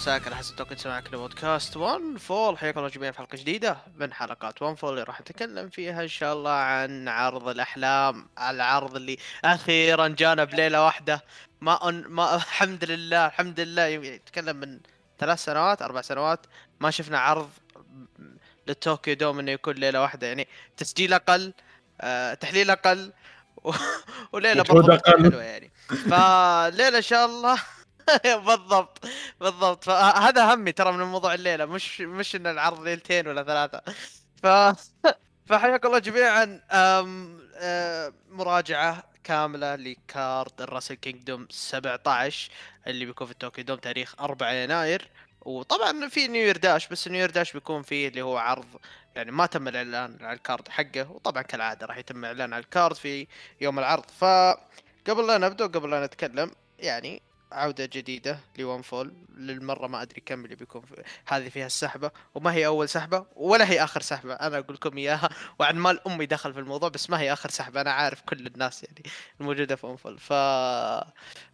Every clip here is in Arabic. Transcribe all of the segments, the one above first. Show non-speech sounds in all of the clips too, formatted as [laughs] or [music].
مساك على حسب توقيت سماعك لبودكاست One Fall حياكم الله جميعا في حلقة جديدة من حلقات One Fall اللي راح نتكلم فيها إن شاء الله عن عرض الأحلام العرض اللي أخيرا جانا بليلة واحدة. ما أن ما الحمد لله الحمد لله. يتكلم من ثلاث سنوات أربع سنوات ما شفنا عرض لل Tokyo Dome إنه يكون ليلة واحدة. يعني تسجيل أقل آه، تحليل أقل و... [laughs] وليلة برضه. حلوة يعني. فليلة إن شاء الله [laughs] بالضبط بالضبط. فهذا همي ترى من موضوع الليلة مش مش إن العرض ليلتين ولا ثلاثة. ف [laughs] فحياكم الله جميعا. أه... مراجعة كاملة ل card ال Wrestle Kingdom 17 اللي بيكون في ال Tokyo Dome تاريخ 4 يناير. وطبعا في New Year Dash بس New Year Dash بيكون فيه اللي هو عرض يعني ما تم الإعلان على ال card حقه وطبعا كالعادة راح يتم إعلان على ال card في يوم العرض. فقبل لا نبدأ وقبل لا نتكلم يعني عودة جديدة ل One Fall. للمرة ما أدري كم اللي بيكون في هذه فيها السحبة وما هي أول سحبة ولا هي آخر سحبة. أنا أقول لكم إياها وعن مال أمي دخل في الموضوع بس ما هي آخر سحبة. أنا عارف كل الناس يعني الموجودة في One Fall. ف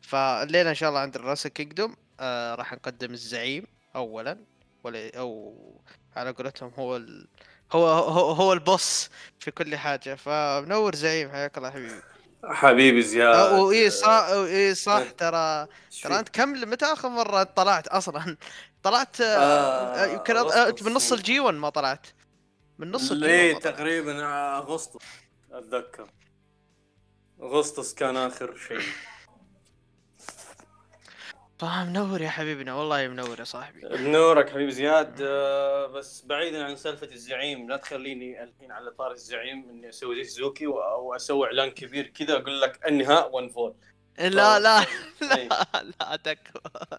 فالليلة إن شاء الله عند ال Wrestle Kingdom آه راح نقدم الزعيم أولا ولا أو على قولتهم هو ال... هو هو هو ال boss في كل حاجة. فمنور زعيم حياك الله حبيبي. حبيبي زياد آه، واي صح واي صح إيه. ترى ترى؟ أنت كم متى آخر مرة طلعت أصلا؟ [laughs] طلعت آه، آه، يمكن أغسطس. آه، من نص ال G1 ما طلعت من نص ال G ليه 1 ما طلعت. تقريبا أغسطس أتذكر أغسطس كان آخر شيء [laughs] فمنور يا حبيبنا والله منور يا صاحبي بنورك حبيبي زياد آه، بس بعيدا عن سالفة الزعيم لا تخليني الحين على طار الزعيم إني أسوي زي سوزوكي و- أو أسوي إعلان كبير كذا أقول لك أنهاء One Fall لا لا إيه. لا لا تكفى إيه.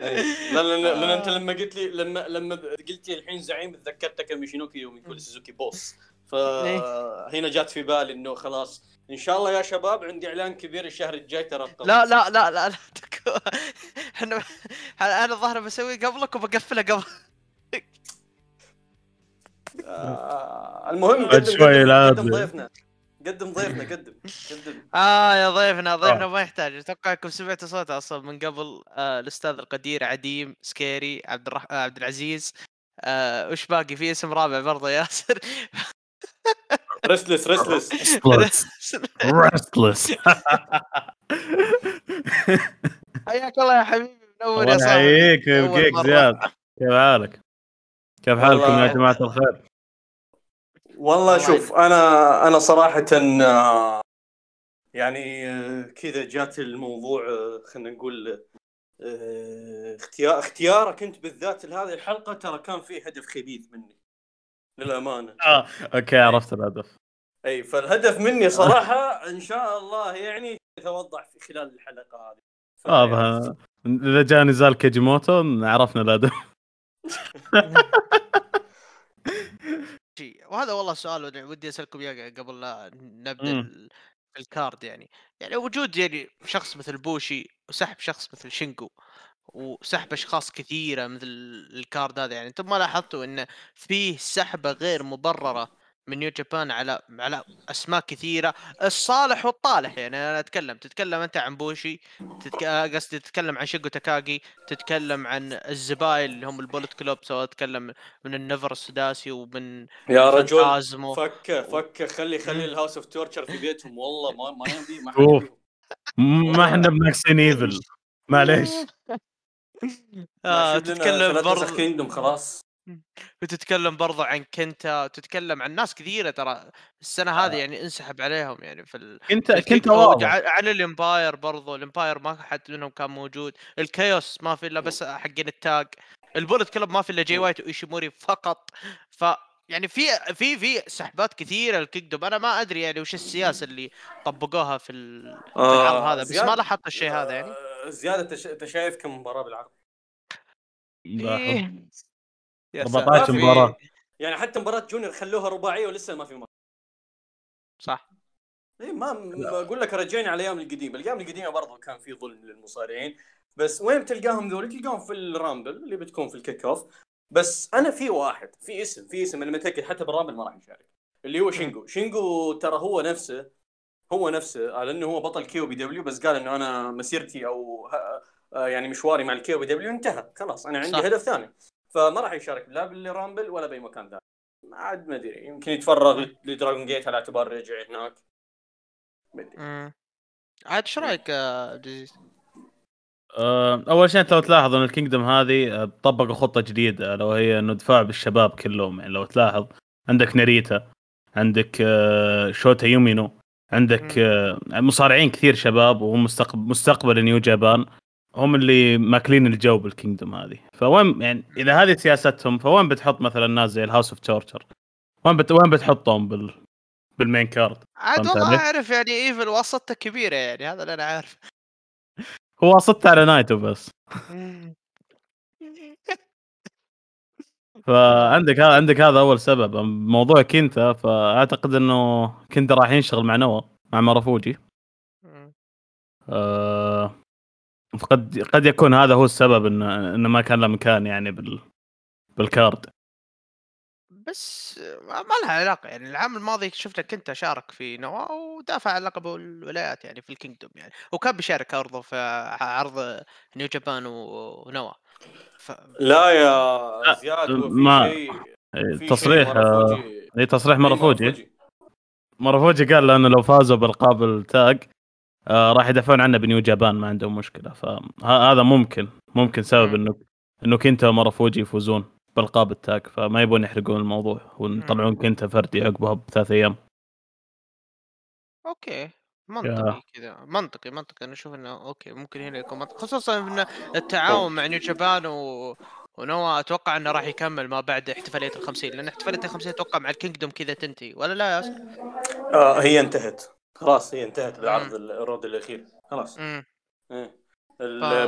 لا لا لا لأن أنت لما قلت لي لما لما قلت لي الحين زعيم تذكرتك ميشينوكي يوم يقول سوزوكي boss. فهنا جات في بالي إنه خلاص. إن شاء الله يا شباب عندي إعلان كبير الشهر الجاي ترقبوا لا لا لا لا لا إحنا [laughs] أنا الظاهر بسوي قبلك وبقفله قبل. آه المهم شوي لا. ضيفنا. قدم ضيفنا قدم قدم. [laughs] آه يا ضيفنا ضيفنا ما يحتاج. أتوقع إنكم سمعتوا صوته أصلا من قبل آه الأستاذ القدير عديم سكيري عبد الرح... آه عبد العزيز. آه وش باقي؟ في اسم رابع برضه ياسر. ريستلس ريستلس ريستلس حياك الله يا حبيبي منور يا الله صاحبي. يحييك أول ويبقيك. زياد. كيف حالك؟ كيف حالكم يا جماعة الخير؟ والله شوف أنا أنا صراحة آه، يعني آه، كذا جات الموضوع آه، خلينا نقول اختيار اختيارك أنت بالذات لهذه الحلقة ترى كان فيه هدف خبيث مني للأمانة. آه أوكي عرفت الهدف. اي فالهدف مني صراحة إن شاء الله يعني يتوضح في خلال الحلقة هذه. واضح إذا جاء نزال كيجيموتو عرفنا الهدف. [laughs] شيء وهذا والله سؤال ودي- أسألكم إياه قبل لا نبدأ مم. ال- ال card يعني يعني وجود يعني شخص مثل بوشي وسحب شخص مثل شينجو وسحب أشخاص كثيرة مثل ال card هذا يعني أنتم ما لاحظتوا انه فيه سحبة غير مبررة من New Japan على على أسماء كثيرة. الصالح والطالح يعني أنا أتكلم. تتكلم أنت عن بوشي تتك... قصدي تتكلم عن شينجو تاكاجي تتكلم عن الزبايل اللي هم ال Bullet Club سواء تتكلم من النفر السداسي ومن يا رجل فانتازمو. فكه فكه خلي خلي ال House of Torture في بيتهم والله ما ما نبي ما إحنا بنكسين إيفل. معليش. آه تتكلم برضو كيندوم وتتكلم برضو عن كنتا وتتكلم عن ناس كثيرة ترى السنة هذه يعني انسحب عليهم يعني في ال... كنت الكيك كنت أوج، واضح. ع- عن الامباير برضو الامباير ما حد منهم كان موجود. الكيوس ما في إلا بس حقين التاج البولت كلب ما في إلا جي وايت وإيشيموري فقط. ف يعني في في في سحبات كثيرة الكيك أنا ما أدري يعني وش السياسة اللي طبقوها في, ال... في العرض هذا بس ما لاحظت الشيء هذا يعني. آه، زياد انت أنت شايف كم مباراة بالعرض. إيه. يا 14 ساتر. مباراة. يعني حتى مباراة junior خلوها رباعية ولسه ما في مباراه صح. اي ما أقول لك رجعني على الأيام القديمة، الأيام القديمة برضو كان في ظلم للمصارعين، بس وين بتلقاهم ذولي؟ تلقاهم في ال rumble اللي بتكون في ال kickoff، بس أنا في واحد في اسم في اسم أنا متأكد حتى بال rumble ما راح يشارك. اللي هو شينجو، شينجو ترى هو نفسه هو نفسه على إنه هو بطل KOPW بس قال إنه أنا مسيرتي أو آه، يعني مشواري مع ال KOPW انتهى. خلاص أنا عندي صح. هدف ثاني. فما راح يشارك لا بال Rumble ولا بأي مكان ثاني. عاد ما أدري يمكن يتفرغ ل Dragon Gate على اعتبار رجع هناك. ما أدري. عاد إيش رأيك يا عزيز؟ آه، أول شيء انت لو تلاحظ إن ال Kingdom هذه آه، طبقوا خطة جديدة اللي هي انه دفاع بالشباب كلهم. يعني لو تلاحظ عندك ناريتا عندك آه، شوتا أومينو عندك آه، مصارعين كثير شباب وهم مستقبل مستقبل New Japan. هم اللي ماكلين الجو بال Kingdom هذه. فوين يعني إذا هذه سياستهم فوين بتحط مثلا ناس زي ال House of Torture وين بت... وين بتحطهم بال بالمين كارد عاد والله؟ أعرف يعني إيفل وسطته كبيرة يعني هذا اللي أنا عارف هو صدت على نايتو بس. [laughs] فعندك هذا عندك هذا أول سبب. موضوع كينتا فأعتقد إنه كينتا راح ينشغل مع NOAH مع ماروفوجي. آه فقد قد يكون هذا هو السبب إنه إنه ما كان له مكان يعني بال بال card. بس ما لها علاقة يعني العام الماضي شفنا كنت شارك في NOAH ودافع عن لقب الولايات يعني في ال Kingdom يعني وكان بيشارك عرضه في عرض New Japan و NOAH. ف... لا يا زياد ما- شيء في شيء تصريح آه، اي تصريح إيه، ماروفوجي. ماروفوجي. قال انه لو فازوا بالقاب التاج آه راح يدافعون عنه ب New Japan ما عندهم مشكلة. فهذا ممكن ممكن سبب. انه انه كينتا وماروفوجي يفوزون بألقاب التاج فما يبون يحرقون الموضوع ويطلعون كينتا فردي عقبها بثلاث أيام. أوكي. منطقي كذا. منطقي منطقي. أنا أشوف إنه أوكي ممكن هنا يكون منطقي. خصوصا إن التعاون مع New Japan و... و NOAH أتوقع إنه راح يكمل ما بعد احتفالية الخمسين. لأن احتفالية الخمسين أتوقع مع ال Kingdom كذا تنتهي ولا لا يا؟ آه هي انتهت. خلاص هي انتهت بعرض ال Road الأخير. خلاص. إيه. ف-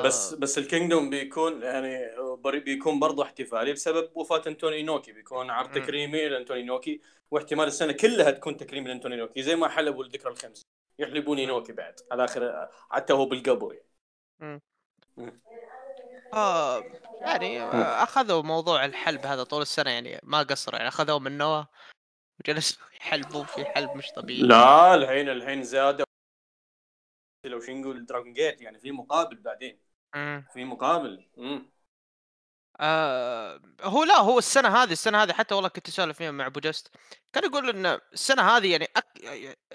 بس بس ال Kingdom بيكون يعني بيكون برضه احتفالي بسبب وفاة أنتونيو إنوكي. بيكون عرض. تكريمي لأنتونيو إنوكي واحتمال السنة كلها تكون تكريم لأنتونيو إنوكي زي ما حلبوا الذكرى الخمسين. يحلبون إنوكي بعد على آخر حتى هو بالقبر يعني. آه يعني أخذوا موضوع الحلب هذا طول السنة يعني ما قصروا يعني أخذوه من NOAH وجلسوا يحلبون في حلب مش طبيعي. لا الحين الحين زاد. لو شو نقول Dragon Gate يعني في مقابل بعدين. مم. في مقابل. آه هو لا هو السنة هذه السنة هذه حتى والله كنت أسولف فيها مع أبو جست. كان يقول إن السنة هذه يعني أك...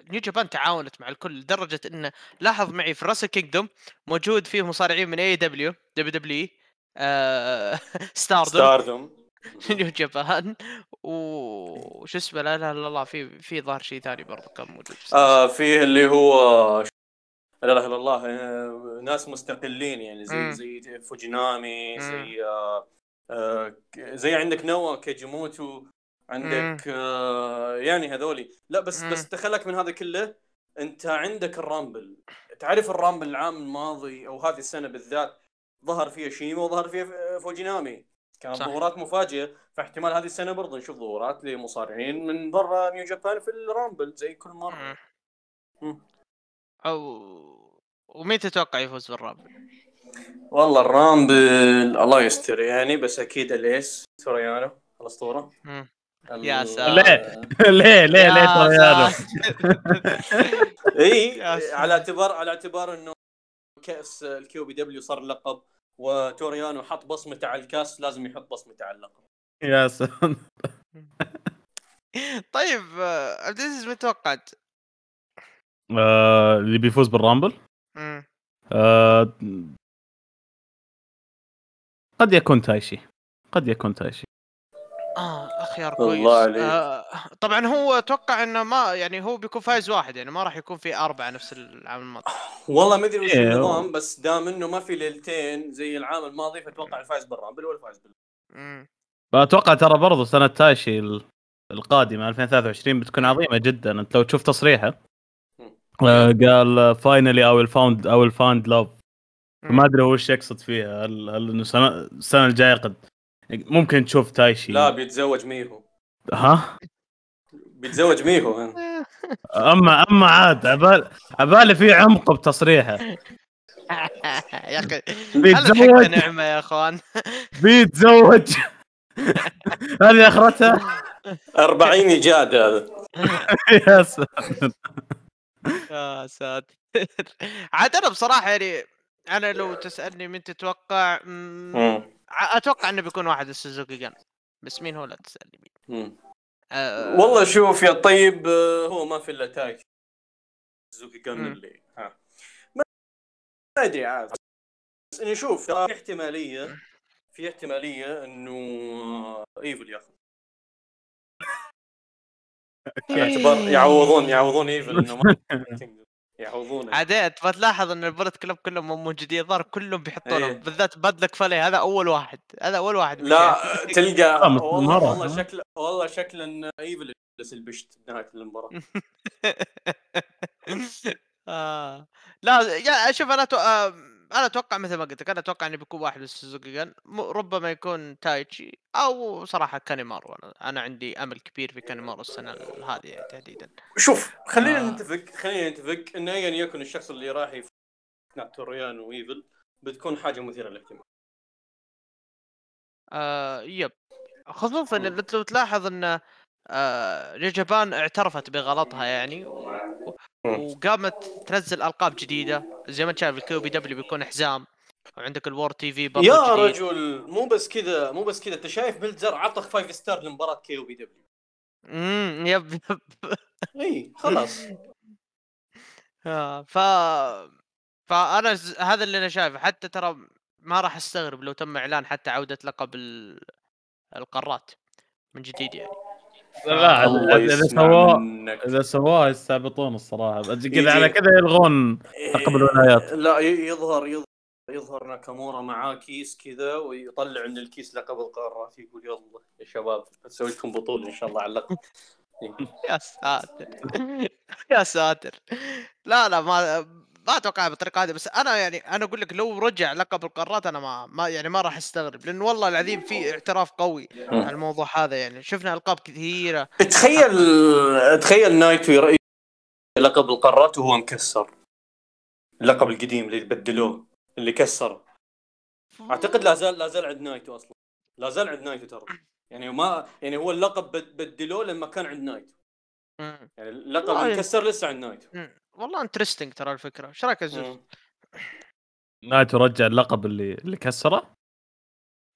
New Japan تعاونت مع الكل لدرجة انه لاحظ معي في Wrestle Kingdom موجود فيه مصارعين من AEW WWE Stardom Stardom New Japan. وش اسمه لا لا لا, لا في في ظهر شيء ثاني برضه كان موجود في آه فيه اللي هو لا إله إلا الله آه، ناس مستقلين يعني زي مم. زي فوجينامي. زي آه آه زي عندك NOAH كيجي موتو عندك آه يعني هذولي لا بس مم. بس تخلك من هذا كله أنت عندك ال Rumble تعرف ال Rumble العام الماضي أو هذه السنة بالذات ظهر فيها شيما وظهر فيها فوجينامي كانت صح. ظهورات مفاجئة فاحتمال هذه السنة برضه نشوف ظهورات لمصارعين من برا New Japan في ال Rumble زي كل مرة. أو ومين تتوقع يفوز بال Rumble؟ والله ال Rumble الله يستر يعني بس أكيد أليس تورو يانو الاسطوره يا سلام. ليه؟ ليه ليه ليه ساتر. [laughs] إي. على اعتبار على اعتبار إنه كأس ال KOPW صار لقب وتورو يانو حط بصمته على الكاس لازم يحط بصمته على اللقب. يا سلام. [laughs] طيب آه، عبد العزيز مين توقعت؟ آه، اللي بيفوز بال Rumble. آه، قد يكون تايشي. قد يكون تايشي. خيار كويس. الله عليك. آه طبعا هو أتوقع إنه ما يعني هو بيكون فايز واحد يعني ما راح يكون في أربعة نفس العام الماضي. والله ما أدري وش إيه. النظام بس دام إنه ما في ليلتين زي العام الماضي فأتوقع الفايز بال Rumble ولا الفايز بال. أتوقع ترى برضو سنة تايشي ال- القادمة 2023 بتكون عظيمة جدا أنت لو تشوف تصريحه. آه، قال finally I will found I will found love ما أدري هو وش يقصد فيها هل هل السنة الجاية قد ممكن تشوف تايشي. لا بيتزوج ميهو. ها؟ بيتزوج ميهو [laughs] اما أما عاد عبال عبالي في عمق بتصريحه. [laughs] يا أخي بيتزوج. نعمه يا أخوان؟ [laughs] بيتزوج. هذه أخرتها؟ 40 إيجاد هذا. يا ساتر. يا ساتر. عاد أنا بصراحة يعني أنا لو تسألني من تتوقع أتوقع إنه بيكون واحد السوزوكي جان بس مين هو لا تسالني مين مم. أه والله شوف يا طيب آه، هو ما في إلا تايك سوزوكي مم. اللي ها. ما أدري عاد. بس إني شوف ترى في احتمالية في احتمالية إنه إيفل ياخذ. على اعتبار يعوضون يعوضون إيفل إنه ما [laughs] يعوضونه عاديت بتلاحظ إن ال Bullet Club كلهم مو موجودين الظاهر كلهم بيحطونهم إيه. بالذات بدلك فلي هذا أول واحد هذا أول واحد لا [laughs] تلقى آه، والله. والله شكله والله شكله إن إيفل يلبس البشت بنهايه المباراة [laughs] آه. لا يا شوف أنا تو... آه، أنا أتوقع مثل ما قلت لك أنا أتوقع إنه بيكون واحد من ال Suzuki-gun ربما يكون تايتشي أو صراحة كانيمارو. أنا, أنا عندي أمل كبير في كانيمارو السنة هذه يعني تحديدا. شوف خلينا آه. نتفق خلينا نتفق إنه ايا يكن الشخص اللي راح يفوز تورو يانو وإيفل بتكون حاجة مثيرة للاهتمام. آه yep. خصوصا لو تلاحظ إن آه Japan اعترفت بغلطها يعني. وقامت تنزل ألقاب جديدة. زي ما انت شايف ال KOPW بيكون حزام. وعندك ال World TV برضه يا جديد. رجل مو بس كذا مو بس كذا. انت شايف ملتزر عطى 5 star لمباراة KOPW. امم yep yep. إي خلاص. [laughs] آه ف فأنا ز... هذا اللي أنا شايفه. حتى ترى ما راح أستغرب لو تم إعلان حتى عودة لقب ال... القارات من جديد يعني. إذا سواه إذا سواه يستعبطون الصراحة. كذا على كذا يلغون لقب الولايات. لا يظهر يظهر يظهر ناكامورا معاه كيس كذا ويطلع من الكيس لقب القارات يقول يلا يا شباب بسوي لكم بطولة إن شاء الله على اللقب [laughs] يا ساتر. [laughs] يا ساتر. لا لا ما ما أتوقع بالطريقة هذه بس أنا يعني أنا أقول لك لو رجع لقب القارات أنا ما, ما يعني ما راح أستغرب لأن والله العظيم في اعتراف قوي على الموضوع هذا يعني. شفنا ألقاب كثيرة. تخيل تخيل نايتو يرأي لقب القارات وهو مكسر. اللقب القديم اللي بدلوه اللي كسره. أعتقد لا زال لا زال عند نايتو أصلا. لا زال عند نايتو ترى. يعني ما يعني هو اللقب بد- بدلوه لما كان عند نايتو. يعني اللقب. المكسر لسه عند نايتو. والله interesting ترى الفكرة. إيش رأيك يا. نايتو رجع اللقب اللي اللي كسره؟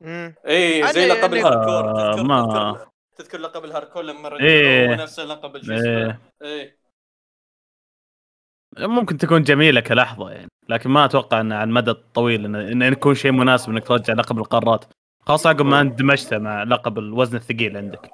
مم. إيه زي أنا- لقب أنا- ال hardcore. آه، تذكر ما- تذكر لقب ال hardcore لما رجعوه إيه. هو نفس لقب الشو اسمه إيه. ممكن تكون جميلة كلحظة يعني لكن ما أتوقع انه على المدى الطويل انه انه يكون شيء مناسب إنك ترجع لقب القارات. خاصه عقب ما أندمجت مع لقب الوزن الثقيل عندك.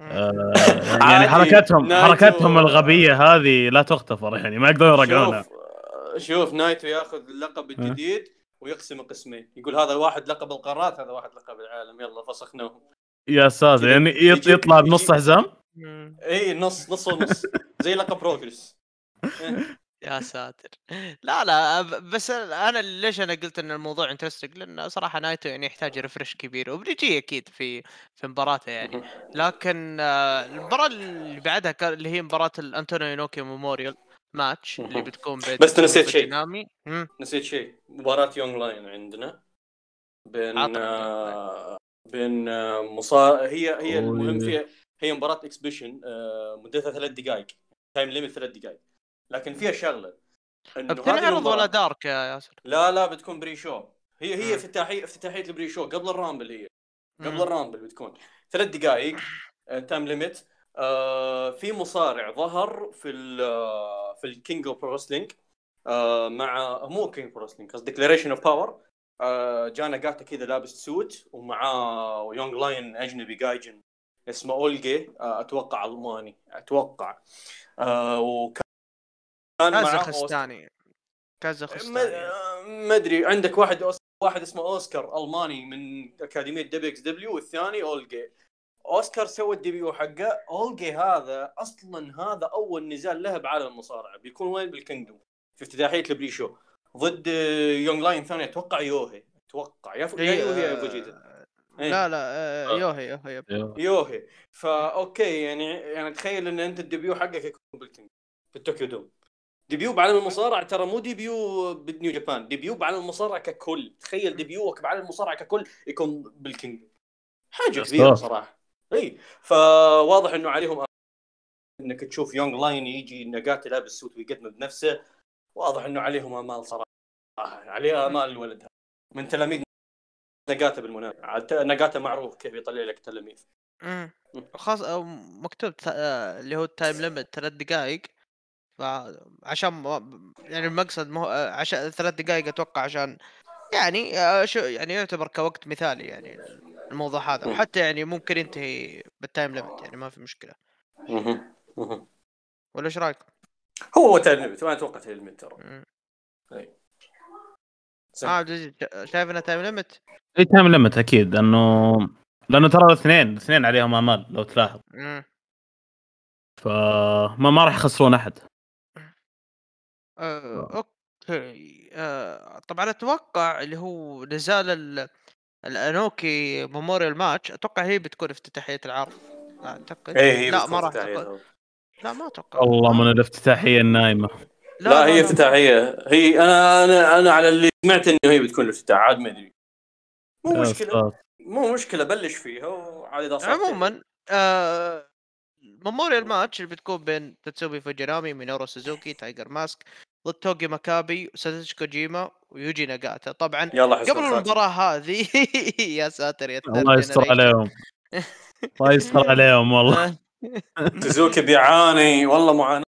آه، [laughs] يعني حركاتهم حركاتهم الغبية هذه لا تغتفر يعني ما يقدرون يرجعونها شوف شوف نايتو ياخذ اللقب الجديد ويقسم قسمين. يقول هذا واحد لقب القارات هذا واحد لقب العالم. يلا فسخناهم. يا ساتر يعني يط- يجي- يطلع بنص حزام. إي نص نص ونص. زي لقب Progress [laughs] يا ساتر. لا لا بس أنا ليش أنا قلت إن الموضوع interesting لأن صراحة نايتو يعني يحتاج refresh كبير وبيجي أكيد في في مباراته يعني. لكن آه، المباراة اللي بعدها اللي هي مباراة الانتونيو إنوكي memorial ماتش اللي. بتكون بين بس نسيت شيء. نسيت شيء. مباراة young lion عندنا بين آه بين آه مصا... هي هي المهم. فيها هي مباراة exhibition آه مدتها ثلاث دقائق time limit ثلاث دقائق لكن فيها شغلة. إنه بتنعرض ولا dark يا ياسر؟ لا لا بتكون pre-show. هي هي مم. افتتاحية افتتاحية ال pre-show. قبل ال rumble هي. قبل. ال rumble بتكون. ثلاث دقائق time limit آه في مصارع ظهر في ال آه، في ال King of Wrestling آه مع مو King of Wrestling قصدي Declaration of Power جا ناجاتا كذا لابس suit ومعاه young lion أجنبي gaijin اسمه أوليج آه أتوقع ألماني. أتوقع. آه وكان كازاخستاني كازاخستاني ما ما أدري عندك واحد أوس... واحد اسمه أوسكار ألماني من أكاديمية دبليو إكس دبليو والثاني أوليج. أوسكار سوى ال debut حقه. أوليج هذا أصلا هذا أول نزال له بعالم المصارعة بيكون وين؟ بال Kingdom في افتتاحية ال pre-show. ضد young lion ثاني أتوقع ريوهي. أتوقع. يا, إيه، ريوهي يا آه، فوجيتا إيه. لا لا آه، آه. ريوهي ريوهي. ريوهي. فا okay يعني يعني تخيل إن أنت ال debut حقك يكون بال King في ال Tokyo Dome. debut بعالم المصارعة ترى مو debut ب New Japan debut بعالم المصارعة ككل. تخيل debut ك بعالم المصارعة ككل يكون بال King. حاجة كبيرة. صراحة. إي فواضح إنه عليهم إنك تشوف young lion يجي نقاته لابس suit ويقدم بنفسه. واضح إنه عليهم أمال صراحة. عليه أمال الولد. هذا من تلاميذ نقاته بالمناسبة. نقاته معروف كيف يطلع لك تلاميذ. امم خاص مكتوب آه، اللي هو ال time limit ثلاث دقائق. فعشان ما يعني المقصد مو آه، عشان ثلاث دقائق أتوقع عشان يعني آه، شو يعني يعتبر كوقت مثالي يعني الموضوع هذا. وحتى يعني ممكن ينتهي بال time limit يعني ما في مشكلة. ولا إيش رايكم؟ هو هو time limit وأنا أتوقع time limit ترى. آه عبد العزيز شا- شايف انه time limit؟ اي time limit أكيد لأنه لأنه ترى الاثنين الاثنين عليهم امال لو تلاحظ. فما ما راح يخسرون أحد آه، okay. آه، طبعا أتوقع اللي هو نزال ال- الإنوكي memorial match أتوقع هي بتكون افتتاحية العرض أعتقد. إيه هي لا ما راح. تكون لا ما أتوقع. والله من الافتتاحية النايمة. لا, هي افتتاحية. هي أنا أنا أنا على اللي سمعت إنه هي بتكون الافتتاح عاد ما أدري. مو يا مشكلة. مو مشكلة بلش فيها وعاد إذا صار عموما آه memorial match اللي بتكون بين تاتسومي فوجينامي مينورو سوزوكي تايجر ماسك ضد توجي ماكابي وساتوشي كوجيما ويوجي ناغاتا طبعا يلا قبل الخاتم. المباراة هذه يا ساتر يا الله يستر. عليهم الله يستر عليهم والله سوزوكي بيعاني والله معاناه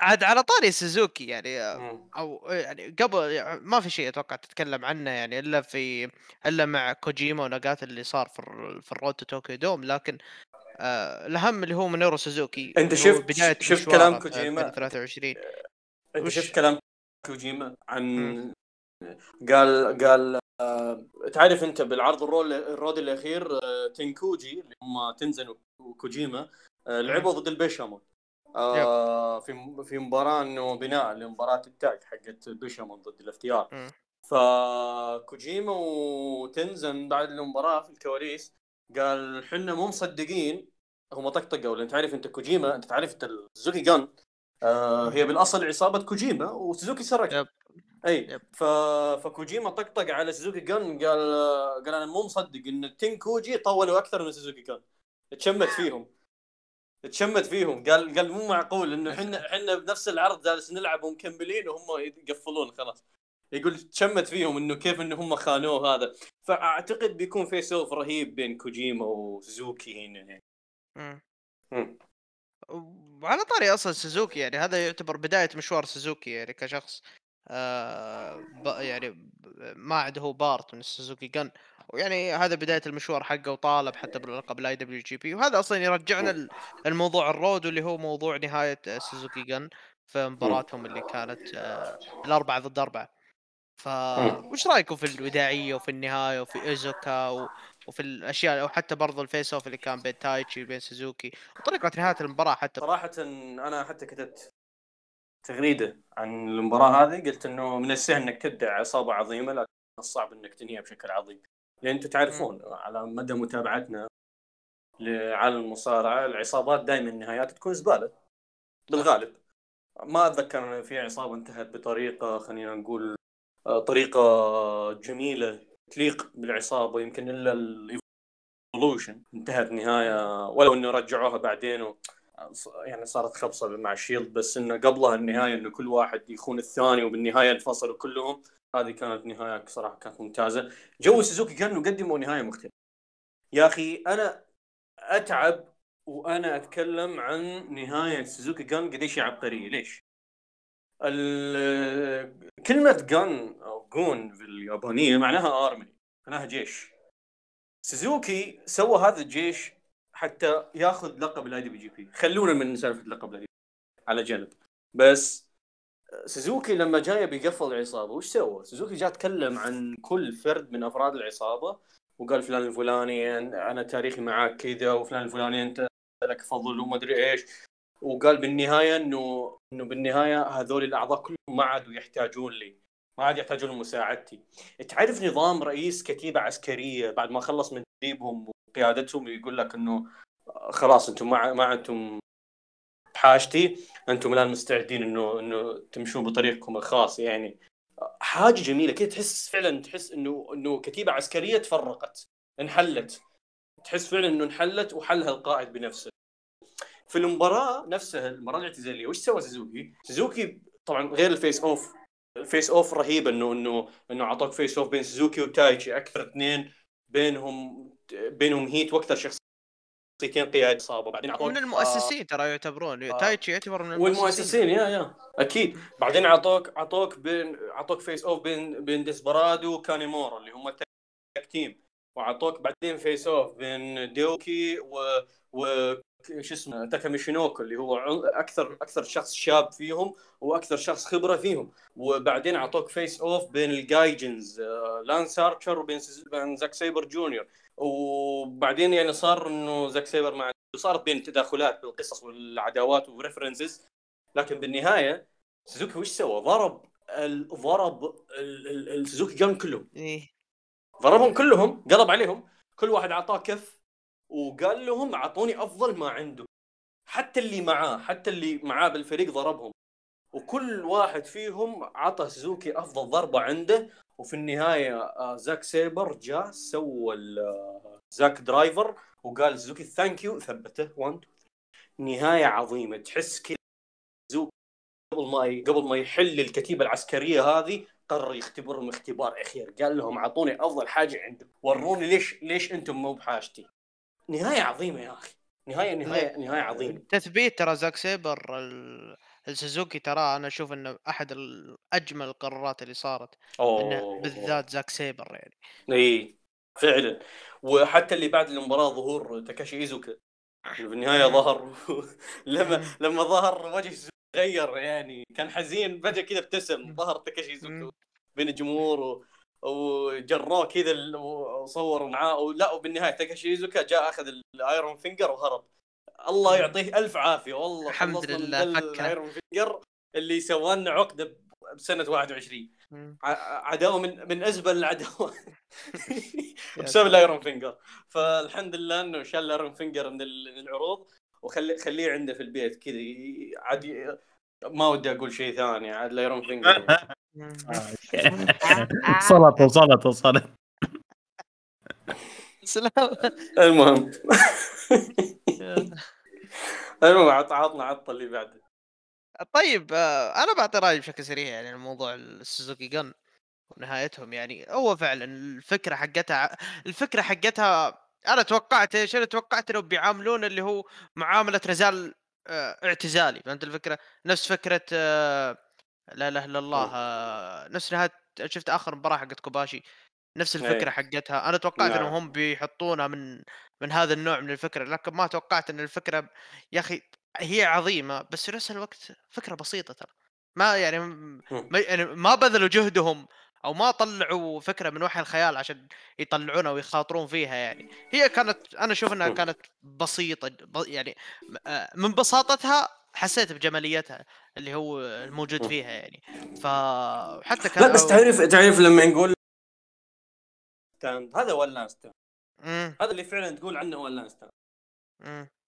عاد على طاري سوزوكي يعني. أو يعني قبل يعني ما في شيء أتوقع تتكلم عنه يعني الا في الا مع كوجيما وناغاتا اللي صار في في ال Road to Tokyo Dome لكن آه الأهم اللي هو مينورو سوزوكي هو شفت- بداية شفت كلام في كوجيما؟ 2023 أنت وش؟ شفت كلام كوجيما عن. قال قال آه، تعرف أنت بالعرض الرول ال Road الأخير آه، تنكوجي اللي هم تنزن وكوجيما آه، لعبوا ضد البيشامون آه، في في مباراة إنه بناء لمباراة التاج حقت بيشامون ضد ال FTR مم. فكوجيما وتنزن بعد المباراة في الكواليس قال حنا مو مصدقين. هم طقطقوا لأن تعرف أنت كوجيما أنت تعرف أنت السوزوكي جان. آه هي بالأصل عصابة كوجيما وسوزوكي سرق. yep. أي yep. ف... فكوجيما طقطق على سوزوكي جان قال قال أنا مو مصدق إن التين كوجي طولوا أكثر من سوزوكي جان. تشمت فيهم. تشمت فيهم. قال قال مو معقول إنه إحنا إحنا بنفس العرض جالس نلعب ومكملين وهم يقفلون خلاص. يقول تشمت فيهم إنه كيف إنه هم خانوه هذا. فأعتقد بيكون face off رهيب بين كوجيما وسوزوكي هنا يعني. مم. مم. وعلى طاري أصلا سوزوكي يعني هذا يعتبر بداية مشوار سوزوكي يعني كشخص. آه يعني ما عنده هو part من السوزوكي جن. ويعني هذا بداية المشوار حقه وطالب حتى باللقب ال IWGP وهذا أصلا يرجعنا الموضوع ال Road واللي هو موضوع نهاية سوزوكي جن في مباراتهم اللي كانت آه الأربعة ضد أربعة. ف وش رأيكم في الوداعية وفي النهاية وفي إيزوكا و... وفي الأشياء أو حتى برضو ال face off اللي كان بين تايتشي وبين سوزوكي؟ وطريقة نهاية المباراة حتى. صراحة أنا حتى كتبت تغريدة عن المباراة هذه. قلت إنه من السهل إنك تبدع عصابة عظيمة لكن من الصعب إنك تنهيها بشكل عظيم. لأن أنتم تعرفون على مدى متابعتنا لعالم المصارعة العصابات دائما النهايات تكون زبالة بالغالب. ما أتذكر إن في عصابة انتهت بطريقة خلينا نقول آه، طريقة جميلة تليق بالعصابة يمكن إلا الايفولوشن انتهت نهاية ولو إنه رجعوها بعدين و... يعني صارت خبصة مع الشيلد بس إنه قبلها النهاية إنه كل واحد يخون الثاني وبالنهاية انفصلوا كلهم. هذه كانت نهاية صراحة كانت ممتازة. جو سوزوكي كانوا قدموا نهاية مختلفة. يا أخي أنا أتعب وأنا أتكلم عن نهاية سوزوكي جان قديش هي عبقرية. ليش؟ كلمة جان أو جون باليابانيه معناها army معناها جيش. سوزوكي سوى هذا الجيش حتى ياخذ لقب ال IWGP خلونا من سالفة لقب الاي على جنب. بس سوزوكي لما جاي بيقفل العصابة وش سوى؟ سوزوكي جاء تكلم عن كل فرد من أفراد العصابة وقال فلان الفلاني أنا تاريخي معاك كذا وفلان الفلاني أنت لك فضل وما أدري إيش. وقال بالنهاية انه إنه بالنهاية هذول الأعضاء كلهم ما عادوا يحتاجون لي. ما عاد يحتاجون لمساعدتي. تعرف نظام رئيس كتيبة عسكرية بعد ما خلص من تدريبهم وقيادتهم يقول لك إنه خلاص أنتم ما ما أنتم بحاجتي أنتم الآن مستعدين انه إنه تمشون بطريقكم الخاص يعني. حاجة جميلة كذا تحس فعلا تحس انه إنه كتيبة عسكرية تفرقت انحلت. تحس فعلا إنه انحلت وحلها القائد بنفسه. في المباراة نفسها المباراة الاعتزالية وش سوى سوزوكي؟ سوزوكي طبعا غير ال face off ال face off رهيب إنه إنه إنه اعطوك face off بين سوزوكي وتايتشي أكثر اثنين بينهم بينهم heat وأكثر شخصيتين قيادي عصابة بعدين اعطوك من المؤسسين ترى يعتبرون. آه. تايتشي يعتبر من المؤسسين. والمؤسسين يا يا. أكيد. بعدين اعطوك اعطوك بين اعطوك face off بين بين ديسبرادو وكانيمورا اللي هم tag team. واعطوك بعدين face off بين دوكي و و شو اسمه تاكا ميتشينوكو اللي هو أكثر أكثر شخص شاب فيهم وأكثر شخص خبرة فيهم. وبعدين أعطوك face off بين ال gaijins آه، لانس ارشر وبين زاك سيبر جونيور. وبعدين يعني صار إنه زاك سيبر مع صارت بين تداخلات بالقصص والعداوات و references لكن بالنهاية سوزوكي وش سوى؟ ضرب ال... ضرب ال... ال... السوزوكي جان كلهم. إيه. ضربهم كلهم قلب عليهم. كل واحد أعطاه كف. وقال لهم أعطوني أفضل ما عنده. حتى اللي معاه حتى اللي معاه بالفريق ضربهم. وكل واحد فيهم عطى سوزوكي أفضل ضربة عنده. وفي النهاية آه، زاك سيبر جاء سوى آه، Zack Driver وقال سوزوكي thank you ثبته. 1 نهاية عظيمة. تحس كذا قبل ما قبل ما يحل الكتيبة العسكرية هذه قرر يختبرهم اختبار أخير. قال لهم أعطوني أفضل حاجة عندكم. وروني ليش ليش أنتم مو بحاجتي؟ نهاية عظيمة يا أخي. نهايه نهايه نهاية عظيمة. تثبيت ترى زاك سيبر ال- السوزوكي ترى أنا أشوف إنه أحد أجمل القرارات اللي صارت. أوه. بالذات زاك سيبر يعني. إي فعلا. وحتى اللي بعد المباراة ظهور تاكاشي إيزوكا. في النهاية ظهر [laughs] لما لما ظهر وجه تغير يعني. كان حزين فجأة كذا ابتسم. ظهر تاكاشي إيزوكا. بين الجمهور و... وجروه كذا ال- وصوروا معاه ولا وبالنهاية تاكاشي ايزوكا جاء أخذ ال Iron Finger وهرب الله. يعطيه ألف عافية والله الحمد لله،. ال Iron Finger اللي سوى لنا عقدة بسنة 21 مم. ع- عداوة من من أزبل العداوات [laughs] [laughs] يا بسبب. ال Iron Finger فالحمد لله إنه شال ال Iron Finger من ال- من العروض وخليه خليه عنده في البيت كذا عاد ما ودي أقول شيء ثاني عاد ال Iron Finger. وصلت وصلت وصلت سلام. المهم. المهم عط- عطنا عطه اللي بعده. طيب آه، أنا بعطي رأيي بشكل سريع يعني عن موضوع السوزوكي جن ونهايتهم يعني. هو فعلا الفكرة حقتها الفكرة حقتها أنا توقعت إيش؟ أنا توقعت إنهم بيعاملون اللي هو معاملة رجال آه، اعتزالي. فهمت الفكرة؟ نفس فكرة آه، لا إله إلا الله آه، نفس نهاية شفت آخر مباراة حقت كوباشي؟ نفس الفكرة إيه. حقتها. أنا توقعت نعم. انهم هم بيحطونها من من هذا النوع من الفكرة لكن ما توقعت إن الفكرة يا أخي هي عظيمة بس في نفس الوقت فكرة بسيطة ترى. ما يعني م- ما يعني ما بذلوا جهدهم أو ما طلعوا فكرة من وحي الخيال عشان يطلعونها ويخاطرون فيها يعني هي كانت أنا أشوف إنها مم. كانت بسيطة يعني آه، من بساطتها حسيت بجماليتها اللي هو الموجود مم. فيها يعني فحتى كان لا بس تعرف تعرف لما نقول هذا ولا ستاند مم. هذا اللي فعلا تقول عنه ولا. إيه.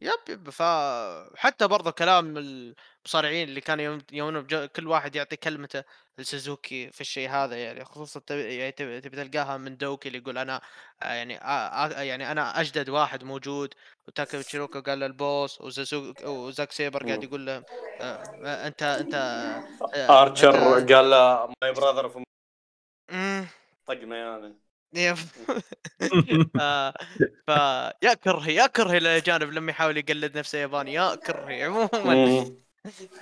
yep yep فحتى برضه كلام المصارعين اللي كانوا يوم يوم كل واحد يعطي كلمته لسوزوكي في الشيء هذا يعني خصوصا يعني تب- تبي تلقاها من دوكي اللي يقول أنا آه، يعني آه، آه، يعني أنا أجدد واحد موجود وتاكا ميتشينوكو قال لل boss وزازوك وزاك سيبر قاعد. يقول له أنت أنت ارشر قال له my brother. طقنا يعني yep. [laughs] ف يا كرهي يا كرهي الاجانب لما يحاول يقلد نفسه ياباني يا كرهي عموما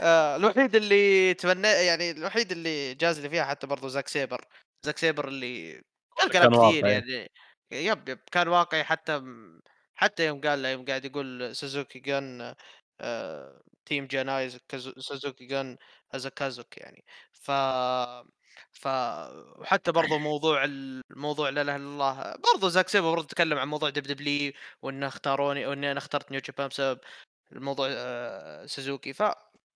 آه الوحيد اللي تمنى يعني الوحيد اللي جاز لي فيها حتى برضو زاك سيبر. زاك سيبر اللي قال كان كلام كثير. يعني. yep yep كان واقعي حتى حتى يوم قال له يوم قاعد يقول سوزوكي جن آه team じゃない かぞ- سوزوكي جن از كازوك يعني. ف ف وحتى برضو [coughs] موضوع الموضوع لا إله إلا الله برضو زاك سيبر برضو تكلم عن موضوع دب دبلي وإنه اختاروني وإني أنا اخترت نيو جابان بسبب الموضوع آه، سوزوكي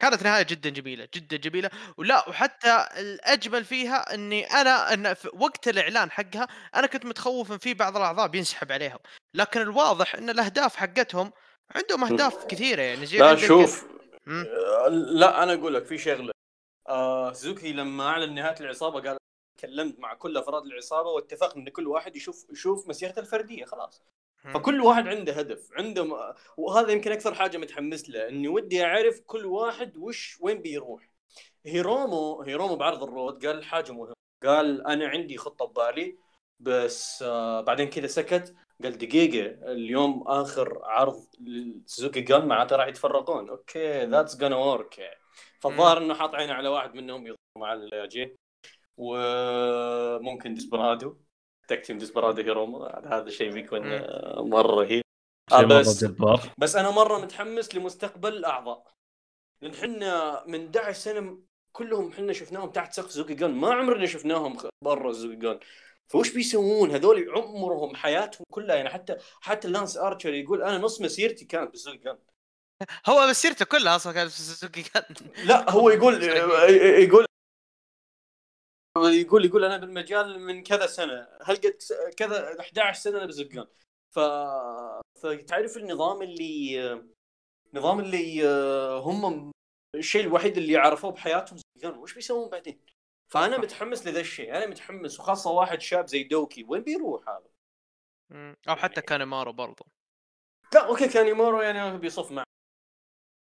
فكانت نهاية جدا جميلة جدا جميلة. ولا وحتى الأجمل فيها إني أنا إن في وقت الإعلان حقها أنا كنت متخوف إن في بعض الأعضاء بينسحب عليهم. لكن الواضح إن الأهداف حقتهم عندهم أهداف كثيرة يعني زي لا شوف. آه، لا أنا أقول لك في شغلة. آه سوزوكي لما أعلن نهاية العصابة قال كلمت مع كل أفراد العصابة واتفقنا إن كل واحد يشوف يشوف مسيرته الفردية خلاص. فكل واحد عنده هدف عنده م... وهذا يمكن أكثر حاجة متحمس له إني ودي أعرف كل واحد وش وين بيروح. هيرومو هيرومو بعرض ال Road قال حاجة مهمة قال أنا عندي خطة ببالي بس آه بعدين كذا سكت قال دقيقة اليوم آخر عرض لسوزوكي جان معناته راح يتفرقون. okay that's gonna work فالظاهر إنه حاط عينه على واحد منهم يضرب مع الجي وممكن ديسبرادو. tag team ديسبرادو هيرومو هذا الشيء بيكون. آه، مرة رهيب. شيء آه، بس جبار. بس أنا مرة متحمس لمستقبل الأعضاء. لأن حنا من 11 سنة كلهم حنا شفناهم تحت سقف زوكي جان ما عمرنا شفناهم برا زوكي جان فوش بيسوون؟ هذول عمرهم حياتهم كلها. يعني حتى حتى لانس ارشر يقول أنا نص مسيرتي كانت بالزوكي جان هو مسيرته كلها أصلا كانت في سوزوكي لا هو يقول [laughs] يقول يقول يقول أنا بالمجال من كذا سنة. هل قد كذا 11 سنة أنا بزقان. ف فتعرف النظام اللي نظام اللي هم الشيء الوحيد اللي عرفوه بحياتهم زقان. وش بيسوون بعدين؟ فأنا متحمس لذا الشيء. أنا متحمس وخاصة واحد شاب زي دوكي. وين بيروح هذا؟ أو حتى كانيمارو برضو. لا okay كانيمارو يعني بيصف معه.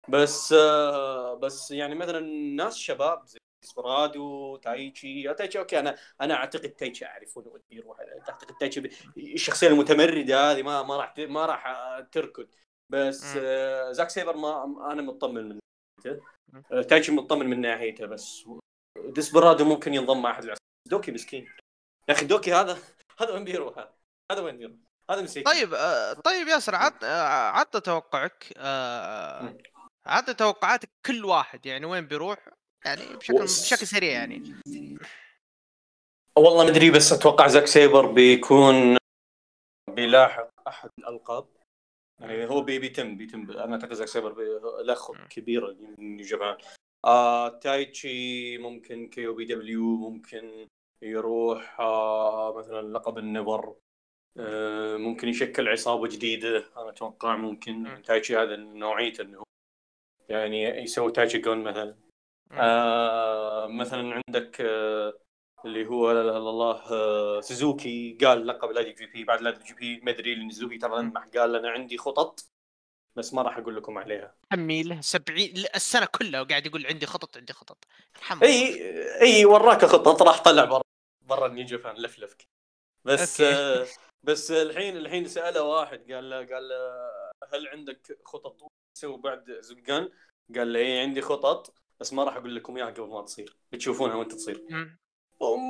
بس آه، بس يعني مثلا ناس شباب زي ديسبرادو تايتشي تايتشي okay أنا أنا أعتقد تايتشي اعرف انه يروح أعتقد تايتشي ب- الشخصية المتمردة هذه ما ما راح ت- ما راح تركض. بس. آه، زاك سيبر ما أنا مطمن من ناحيته. آه، تايتشي مطمن من ناحيته بس ديسبرادو ممكن ينضم مع أحد دوكي مسكين. يا أخي دوكي هذا هذا وين بيروح؟ هذا هذا وين بيروح؟ هذا مسكين. طيب آه طيب ياسر عط آه عطنا توقعك. عطنا توقعاتك كل واحد يعني وين بيروح؟ يعني بشكل بشكل سريع يعني. والله مدري بس أتوقع زاك سيبر بيكون بيلاحق أحد الألقاب. يعني هو بي بيتم بيتم أنا أعتقد زاك سيبر له خط كبيره من نيو جابان آه تايتشي ممكن KOPW ممكن يروح. آه مثلا لقب ال NEVER آه ممكن يشكل عصابة جديدة. أنا أتوقع ممكن مم. تايتشي هذا نوعيته إنه يعني يسوي تايتشي جون مثلا. آه مثلا عندك آه اللي هو لا لا لا الله آه سوزوكي. قال لقب لا جي بي بعد لا جي بي ما أدري لأن سوزوكي ترى لمح. قال أنا عندي خطط بس ما راح أقول لكم عليها. حمي له 70 السنة كلها وقاعد يقول عندي خطط عندي خطط. يرحم الله. اي إي وراك خطط راح طلع برا برا النيو جابان لفلفك بس. آه بس الحين الحين سأله واحد قال له قال له هل عندك خطط؟ تسوي بعد زقان؟ قال له إي عندي خطط. بس ما راح أقول لكم إياها قبل ما تصير. بتشوفونها وأنت تصير. مم.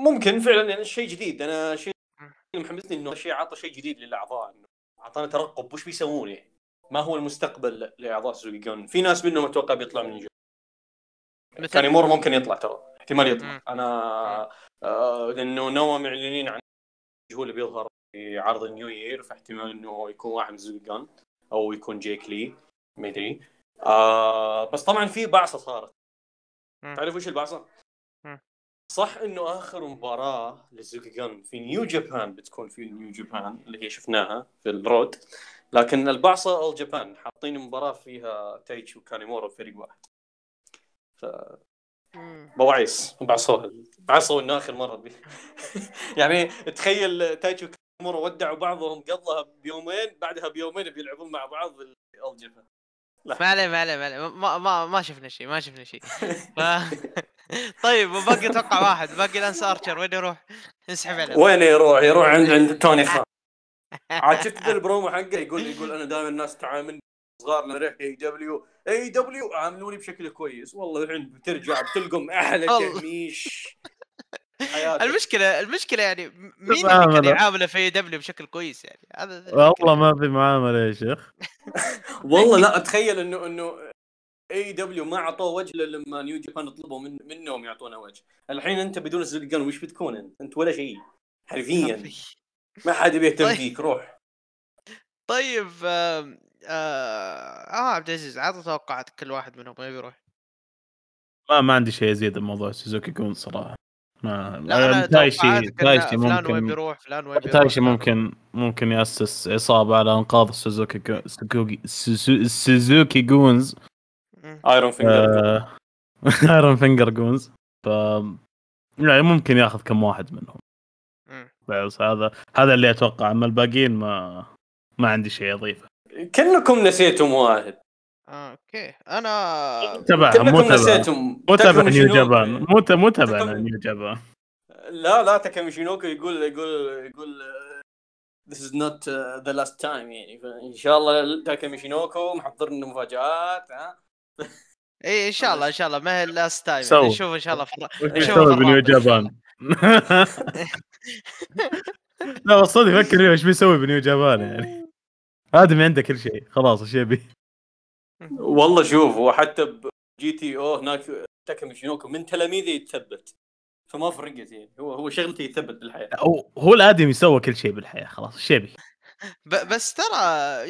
ممكن فعلا يعني شيء جديد. أنا شيء محمسني إنه شيء عطى شيء جديد للأعضاء إنه أعطانا ترقب وش بيسوون يعني؟ ما هو المستقبل لأعضاء سوزوكي جون في ناس منهم أتوقع بيطلع من الجو مثل؟ كانيمارو ممكن يطلع ترى. احتمال يطلع. مم. أنا آه لأنه نوا معلنين عن هو اللي بيظهر في عرض ال New Year فاحتمال إنه يكون واحد من سوزوكي جون أو يكون جيك لي ما أدري. آه بس طبعا في بعصه صارت. تعرف وش البعصه؟ صح إنه آخر مباراة لزوكي جان في نيو جابان بتكون في نيو جابان اللي هي شفناها في ال Road لكن البعصه اول جابان حاطين مباراة فيها تايتشي وكانيمارو فريق واحد ف مم. بواعيس بعصوها بعضهم إنه آخر مرة بي. [laughs] يعني تخيل تايتشي وكانيمارو ودعوا بعضهم قبلها بيومين بعدها بيومين بيلعبون مع بعض اول جابان ما عليه ما عليه ما عليه. ما ما, ما شفنا شيء ما شفنا شيء. ف... [laughs] طيب وباقي أتوقع واحد باقي لانس أرشر. وين يروح؟ نسحب عليه. وين يروح؟ يروح عند عند توني خان. [laughs] عاد شفت البرومو حقه؟ يقول يقول أنا دائما الناس تعاملني صغار نروح اي دبليو اي دبليو عاملوني بشكل كويس. والله الحين بترجع بتلقم أحلى. تهميش المشكلة المشكلة يعني مين. اللي كان يعامله في دبليو بشكل كويس يعني هذا [laughs] والله ما في معاملة يا شيخ [laughs] والله لا اتخيل إنه إنه AEW ما أعطوه وجه لما New Japan طلبوا من منهم يعطونا وجه الحين أنت بدون الزلقان وش بتكون أنت؟ أنت ولا شيء حرفيا [laughs] ما حد بيهتم طيب. فيك روح طيب آه, آه عبد العزيز عطى توقعات كل واحد منهم وين بيروح؟ ما ما عندي شيء أزيد عن موضوع سوزوكي جون صراحة ما لا أنا تايشي تايشي فلان وين ممكن بيروح فلان وين بيروح. تايشي ممكن ممكن يأسس عصابة على انقاذ سوزوكي سوزوكي سوزو- سوزوكي جونز. ايرون فينجر ايرون فينجر جونز. ف يعني ممكن يأخذ كم واحد منهم. بس هذا هذا اللي أتوقع أما الباقيين ما ما عندي شيء أضيفه. كلكم نسيتم واحد. أوكي. أنا تبعها مو تبع. مو تبع نيو. جابان. مو مو تبع نيو جابان. لا لا تاكامي شينوكو يقول يقول يقول uh, This is not uh, the last time يعني. فإن شاء الله تاكامي شينوكو محضر لنا مفاجآت ها؟ إي إن شاء الله إن شاء الله. ما هي اللاست تايم. نشوف إن شاء الله نشوف بنيو جابان؟ [laughs] لا بس صدق فكر إيش بيسوي بنيو جابان يعني؟ ادمي عنده كل شيء. خلاص إيش يبي؟ والله شوف هو حتى بجي تي أو هناك تاكامي شينوكو من تلاميذه يتثبت. فما فرقت يعني. هو هو شغلته يثبت بالحياة. هو هو الآدمي سوى كل شيء بالحياة خلاص إيش يبي؟ ب- بس ترى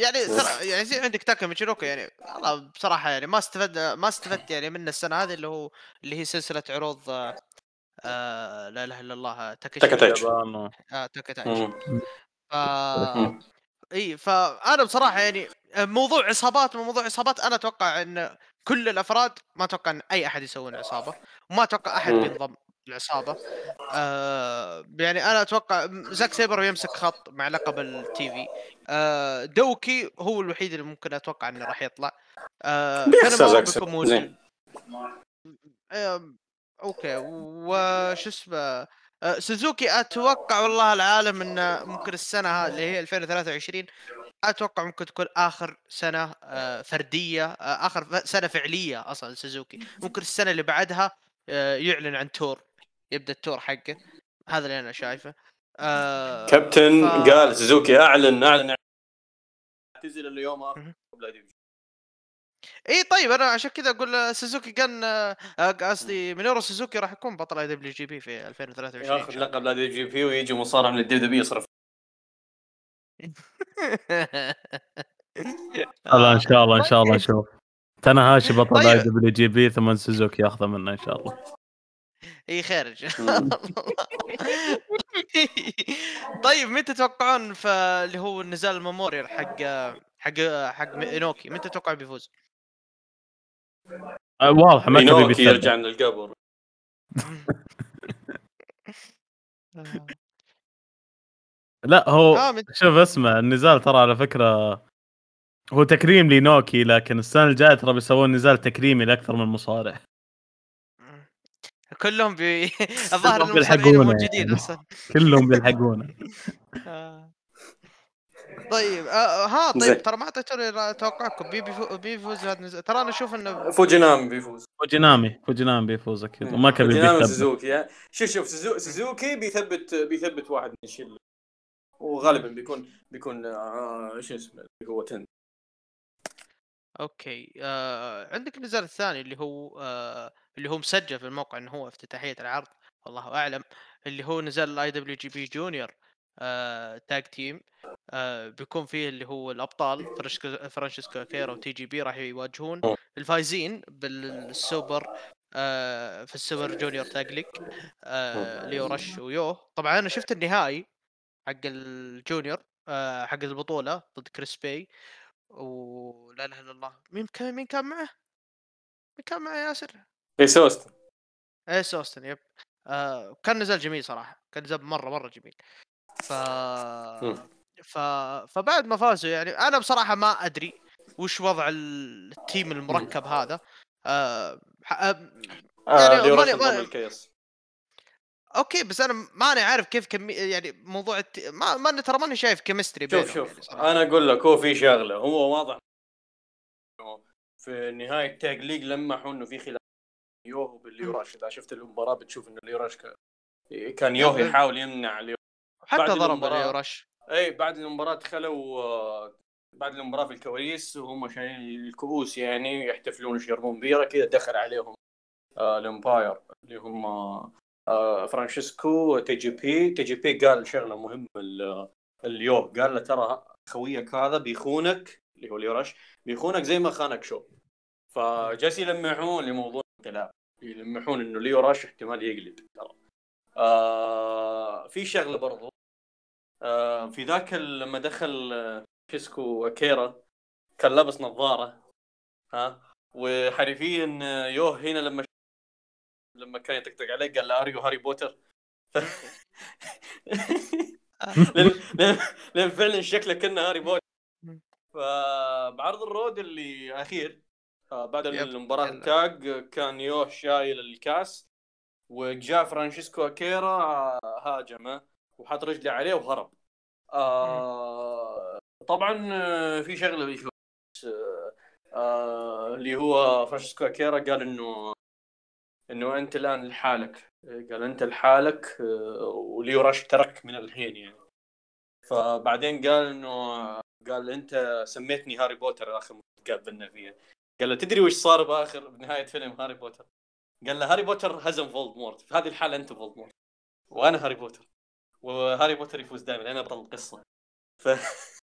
يعني ترى يعني زي عندك تاكا ميتشيروكو يعني والله بصراحة يعني ما استفدت ما استفدت [laughs] يعني من السنة هذه اللي هو اللي هي سلسلة عروض آه آه لا إله إلا الله تاكاشي. تاكاتايتشي. جابان آه. اي فانا بصراحة يعني موضوع عصابات موضوع عصابات أنا أتوقع إن كل الأفراد ما أتوقع إن أي أحد يسوون عصابة وما أتوقع أحد. بينضم للعصابه آه يعني أنا أتوقع زاك سيبر يمسك خط مع لقب التي في آه دوكي هو الوحيد اللي ممكن أتوقع إنه راح يطلع آه [laughs] بيخسر كانامارو زاك زين. آه أوكي وش اسمه آه، سوزوكي أتوقع والله العالم انه ممكن السنة هذه اللي هي 2023 أتوقع ممكن تكون آخر سنة آه، فردية آه، آخر سنة فعلية أصلا لسوزوكي ممكن السنة اللي بعدها آه، يعلن عن tour يبدأ ال tour حقه. هذا اللي أنا شايفه. آه، كابتن ف- قال سوزوكي أعلن أعلن. اعتزل اليوم مهم. اخر قبل دي اي طيب أنا عشان كذا أقول آه، سوزوكي كان آه، آه، قصدي مينورو سوزوكي راح يكون بطل اي دبليو جي بي في 2023 إن ياخذ الله. لقب لا دي جي بي ويجي مصارع من الدي دبليو يصرف [laughs] لا إن شاء الله إن شاء الله نشوف تناهاشي بطل طيب. اي دبليو جي بي ثم سوزوكي ياخذه منه إن شاء الله إي خير ان شاء. الله طيب متى تتوقعون في اللي هو النزال الميموريال حق حق حق انوكي متى تتوقع بيفوز؟ أه، واضح ما كان يبي يرجع. من القبر [laughs] لا هو آه، شوف اسمع النزال ترى على فكرة هو تكريم لنوكي لكن السنة الجاية ترى بيسوون نزال تكريمي لأكثر من مصارع [laughs] كلهم بي... [laughs] الظاهر المصارعين بيلحقونه موجودين يعني. أصلا كلهم بيلحقونه آه. طيب آه ها طيب. ترى ما اعطيتوني توقعكم بي بيفو- بيفوز هذا ترى أنا أشوف إنه فوجينامي بيفوز فوجينامي فوجينامي بيفوز أكيد وما كان فوجينامي سوزوكي. شوف شوف سوزو- سوزوكي بيثبت بيثبت واحد من الشله وغالبا بيكون بيكون آه، إيش اسمه اللي هو تن أوكي آه عندك النزال الثاني اللي هو آه اللي هو مسجل في الموقع إنه هو افتتاحية العرض والله أعلم اللي هو نزال ال IWGP junior آه tag team آه بيكون فيه اللي هو الأبطال فرانشسكو كيرا و TJP راح يواجهون. الفايزين بالسوبر آه في ال super junior tag league آه ليو رش ويو طبعا أنا شفت النهائي حق ال junior آه حق البطولة ضد كريس بي ولا إله إلا الله. مين كان مين كان معه؟ مين كان معه ياسر؟ إيس أوستن. إيه سوستن يب. آه كان نزال جميل صراحة. كان نزال مرة مرة جميل. ف. ف فبعد ما فازوا يعني أنا بصراحة ما أدري وش وضع التيم المركب هذا. آه آه آه يعني ماني- ماني- الكيس أوكي بس أنا ماني عارف كيف كمي يعني موضوع الت... ما ماني ترى ماني شايف كيمستري شوف يعني شوف صراحة. أنا أقول لك هو في شغلة هو واضح في نهاية ال tag league لمحوا إنه في خلاف يوه بال ليو راش اذا شفت المباراه بتشوف إنه ليو راش كان- كان يوه يحاول يمنع ليو حتى ضرب رش. إي بعد المباراة دخلوا بعد المباراة في الكواليس وهم شايلين الكؤوس يعني يحتفلون يشربون بيره كذا دخل عليهم آه ال empire اللي هم آه فرانشيسكو تي جي بي. تي جي بي قال شغلة مهمة ال- اليوم قال له ترى خويك هذا بيخونك اللي هو ليو رش بيخونك زي ما خانك شو. فجالس يلمحون لموضوع الانقلاب. يلمحون إنه ليو رش احتمال يقلب ترى. آه في شغلة برضو في ذاك لما دخل آه، فرانشيسكو أكيرا كان لابس نظارة ها وحرفيا آه، يوه هنا لما لما كان يطقطق عليه قال له are you هاري بوتر لأن لأن, لأن فعلا شكله كأنه هاري بوتر فبعرض ال Road اللي أخير آه بعد. المباراة. ال tag كان يوه شايل الكاس وجاء فرانشيسكو أكيرا آه، هاجمه وحط رجله عليه وهرب. آه طبعا آه، في شغلة بيشوف آه آه اللي هو فرانشيسكو أكيرا قال إنه إنه أنت الآن لحالك. قال أنت لحالك آه، وليو رش ترك من الحين يعني. فبعدين قال إنه قال أنت سميتني هاري بوتر آخر مرة تقابلنا فيها. قال له تدري وش صار بآخر بنهاية فيلم هاري بوتر؟ قال له هاري بوتر هزم فولدمورت في هذه الحالة أنت فولدمورت وأنا هاري بوتر. وهاري بوتر يفوز دائما أنا بطل القصة. ف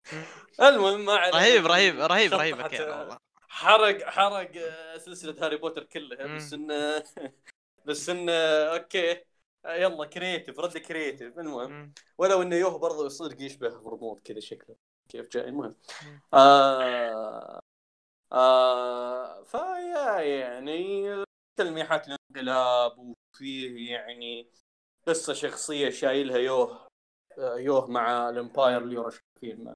[laughs] المهم ما علينا. رهيب رهيب رهيب رهيب والله. حرق حرق آه، سلسلة هاري بوتر كلها. بس. إنه [laughs] بس إنه Okay. يلا creative رد creative المهم. ولو إنه يوه برضه يصير يشبه فولدمورت كذا شكله. كيف جاي؟ المهم. آه آه فيا يعني تلميحات الانقلاب وفيه يعني قصة شخصية شايلها يوه آه، يوه مع ال Empire ليو رش فيه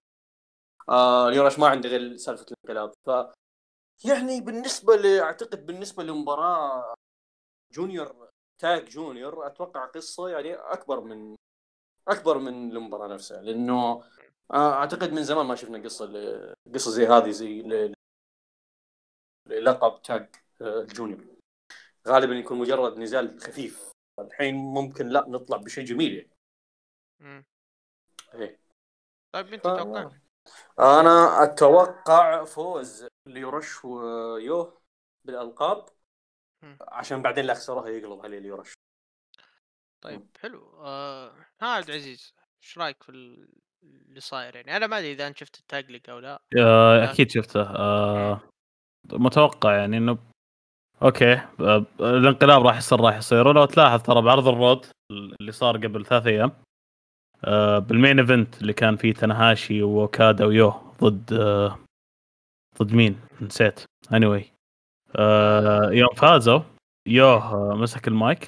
آه ليو رش ما عنده غير سالفة الانقلاب. ف يعني بالنسبة ل أعتقد بالنسبة لمباراة junior tag junior أتوقع قصة يعني أكبر من أكبر من المباراة نفسها. لأنه آه، أعتقد من زمان ما شفنا قصة ل- قصة زي هذه زي ل- للقب tag آه، ال junior غالبا يكون مجرد نزال خفيف. الحين ممكن لا نطلع بشيء جميل يعني. مم. إيه. طيب أنت تتوقع أنا أتوقع فوز ليو رش ويوه بالألقاب. مم. عشان بعدين لا خسروها يقلب عليه ليو رش. طيب حلو. آه... ها عبد العزيز إيش رأيك في ال- اللي صاير يعني؟ أنا ما أدري إذا أنت شفت ال Tag League أو لا. آه، أكيد شفته. آه، متوقع يعني إنه okay. آه، الانقلاب راح يصير راح يصير. ولو تلاحظ ترى بعرض ال Road اللي صار قبل ثلاث أيام آه، بال main event اللي كان فيه تاناهاشي وأوكادا ويوه ضد آه، ضد مين؟ نسيت. any anyway. يوم فازوا يوه مسك المايك.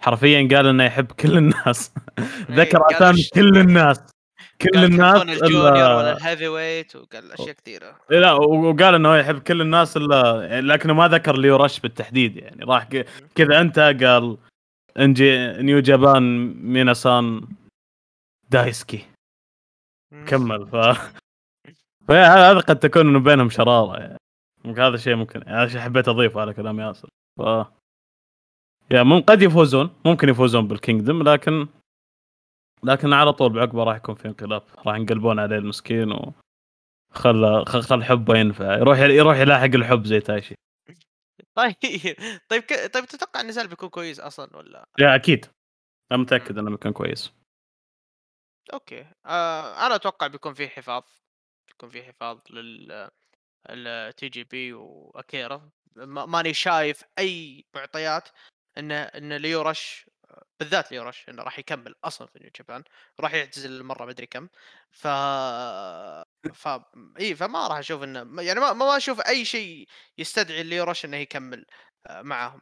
حرفيا قال إنه يحب كل الناس. ذكر قال أسامي كل الناس. كل الناس ال junior ولا ال heavyweight وقال أشياء كثيرة. إيه لا وقال إنه يحب كل الناس الا يعني لكنه ما ذكر ليو رش بالتحديد يعني راح كذا أنت قال انجي نيو جابان ميناسان دايسكي. كمل ف فهذا قد تكون إنه بينهم شرارة يعني. هذا الشيء ممكن هذا الشيء حبيت أضيفه على كلام ياسر ف يا مم قد يفوزون ممكن يفوزون بالكينجدم لكن لكن على طول بعقبه راح يكون في انقلاب راح ينقلبون عليه المسكين و خل خل خل حبه ينفع يروح يروح يلاحق الحب زي تايشي. [laughs] طيب طيب ك... طيب تتوقع النزال بيكون كويس أصلا ولا؟ لا أكيد. أنا متأكد إنه بيكون كويس. Okay. آه أنا أتوقع بيكون في حفاظ بيكون في حفاظ لل ال TJP وأكيرا. ما- ماني شايف أي معطيات ان إن ليو رش بالذات ليو رش إنه راح يكمل أصلا في نيو جابان راح يعتزل مره مدري كم ف ف إي فما راح أشوف إنه يعني ما ما أشوف أي شيء يستدعي ليو رش إنه يكمل آه، معاهم.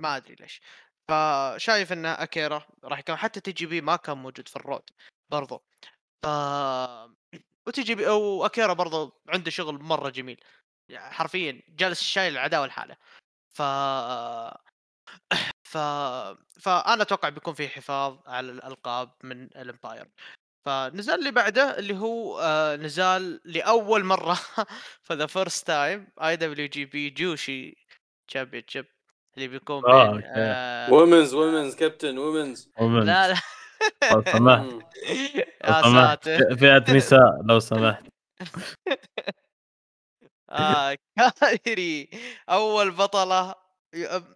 ما أدري ليش. فشايف ان اكيرا راح يكمل. حتى TJP ما كان موجود في ال Road برضو. ف [clears throat] و TJP واكيرا برضو عنده شغل مرة جميل. يعني حرفيا جالس شايل العداوة لحاله. ف [clears throat] [laughs] ف فانا أتوقع بيكون في حفاظ على الألقاب من ال Empire فالنزال اللي بعده اللي هو آه نزال لأول مرة [laughs] for the first time اي دبليو جي بي جوشي تشامبيون شيب اللي بيكون بين. آه women's women's كابتن women's لا لا. لو سمحت. يا ساتر فئه نساء لو سمحت. [laughs] آه [laughs] كايري أول بطلة ي-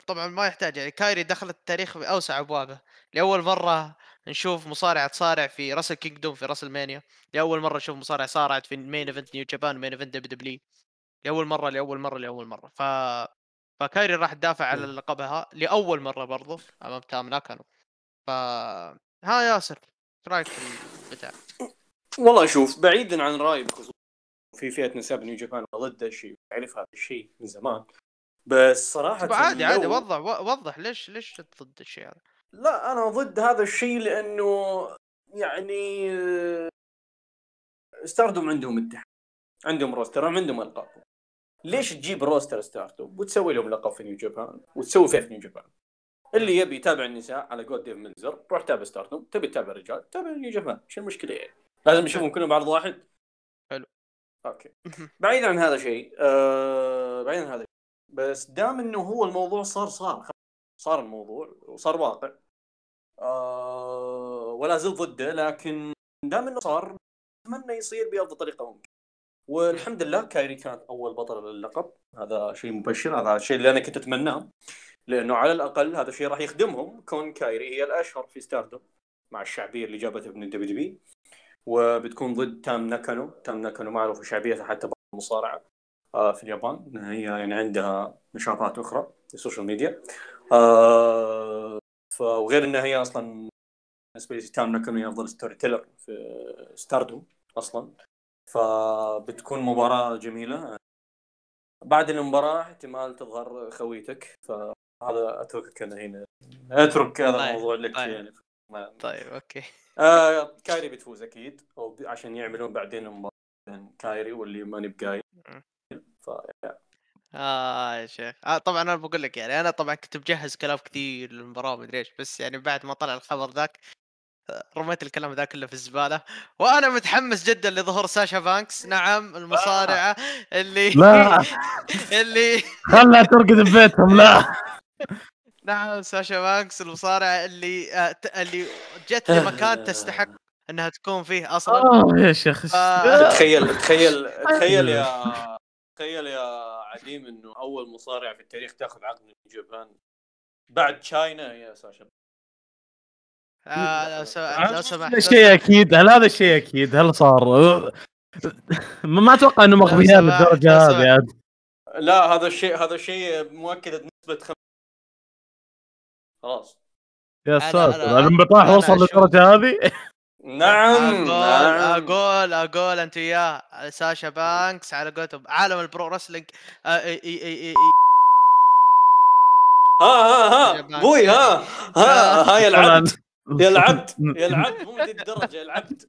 طبعا ما يحتاج يعني كايري دخلت التاريخ بأوسع أبوابه. لأول مرة نشوف مصارعة تصارع في Wrestle Kingdom في WrestleMania لأول مرة نشوف مصارعة صارعت في main event نيو جابان main event WWE لأول مرة لأول مرة لأول مرة. ف فكايري راح تدافع على مم. لقبها لأول مرة برضو أمام تام ناكانو. ف ها ياسر إيش رأيك في البتاع؟ والله شوف بعيدا عن رأيي في فئة نساء بنيو جابان ضد الشيء اعرف هذا الشيء من زمان. بس صراحة عادي عادي وضح وضح ليش ليش ضد الشيء هذا؟ لا أنا ضد هذا الشيء لأنه يعني Stardom عندهم اتحاد عندهم roster عندهم ألقاب. ليش تجيب roster Stardom وتسوي لهم لقب في New Japan وتسوي فيه في New Japan؟ اللي يبي يتابع النساء على قول ديف ميلتزر روح تابع Stardom تبي تتابع الرجال تابع New Japan. شو المشكلة يعني؟ لازم نشوفهم كلهم بعرض واحد؟ حلو. okay. [laughs] بعيد عن هذا الشيء آه بعيد عن هذا بس دام إنه هو الموضوع صار صار صار الموضوع وصار واقع. آه ولا زلت ضده لكن دام إنه صار أتمنى يصير بأفضل طريقة ممكن. والحمد لله كايري كانت أول بطلة للقب هذا شيء مبشر هذا الشيء اللي أنا كنت أتمناه. لأنه على الأقل هذا الشيء راح يخدمهم كون كايري هي الأشهر في Stardom مع الشعبية اللي جابتها من ال WWE وبتكون ضد تام ناكانو. تام ناكانو معروفه شعبيتها حتى برا المصارعه في اليابان هي يعني عندها نشاطات أخرى في ال social media. آه، ف- وغير إنها هي أصلا بالنسبة لي تام هي أفضل storyteller في Stardom أصلا. فبتكون مباراة جميلة. بعد المباراة احتمال تظهر خويتك. فهذا اتركك أنا هنا. أترك هذا طيب، الموضوع لك طيب. يعني. ما- طيب okay. آه كايري بتفوز أكيد. أو عشان يعملون بعدين مباراه بين كايري واللي ماني بقايل ف آه يا شيخ. آه طبعا أنا بقول لك يعني أنا طبعا كنت مجهز كلام كثير للمباراة ومدري إيش بس يعني بعد ما طلع الخبر ذاك آه، رميت الكلام ذا كله في الزبالة. وأنا متحمس جدا لظهور ساشا بانكس. نعم المصارعة اللي لا. [laughs] اللي خلها ترقد ببيتهم لا. [laughs] نعم ساشا بانكس المصارعة اللي آه اللي جت لمكان تستحق إنها تكون فيه أصلا. آه يا شيخ تخيل تخيل تخيل يا [laughs] تخيل يا عديم إنه أول مصارع في التاريخ تاخذ عقد من جابان. بعد تشاينا يا ساشا. آه لو, سم... لو سمحت. هذا الشيء أكيد هل هذا الشيء أكيد؟ هل صار؟ ما أتوقع إنه للدرجه لو هذه. لا هذا الشيء هذا الشيء مؤكد بنسبة خم... خلاص. يا ساتر الانبطاح وصل للدرجة هذه؟ نعم. أقول نعم. أقول أقول أنت وياه ساشا بانكس على قولتهم عالم ال pro wrestling آه، اي اي اي اي ها ها ها. بوي ها. ها ها يا [laughs] العبد. يا العبد. [laughs] يا العبد. مو من الدرجه يا العبد.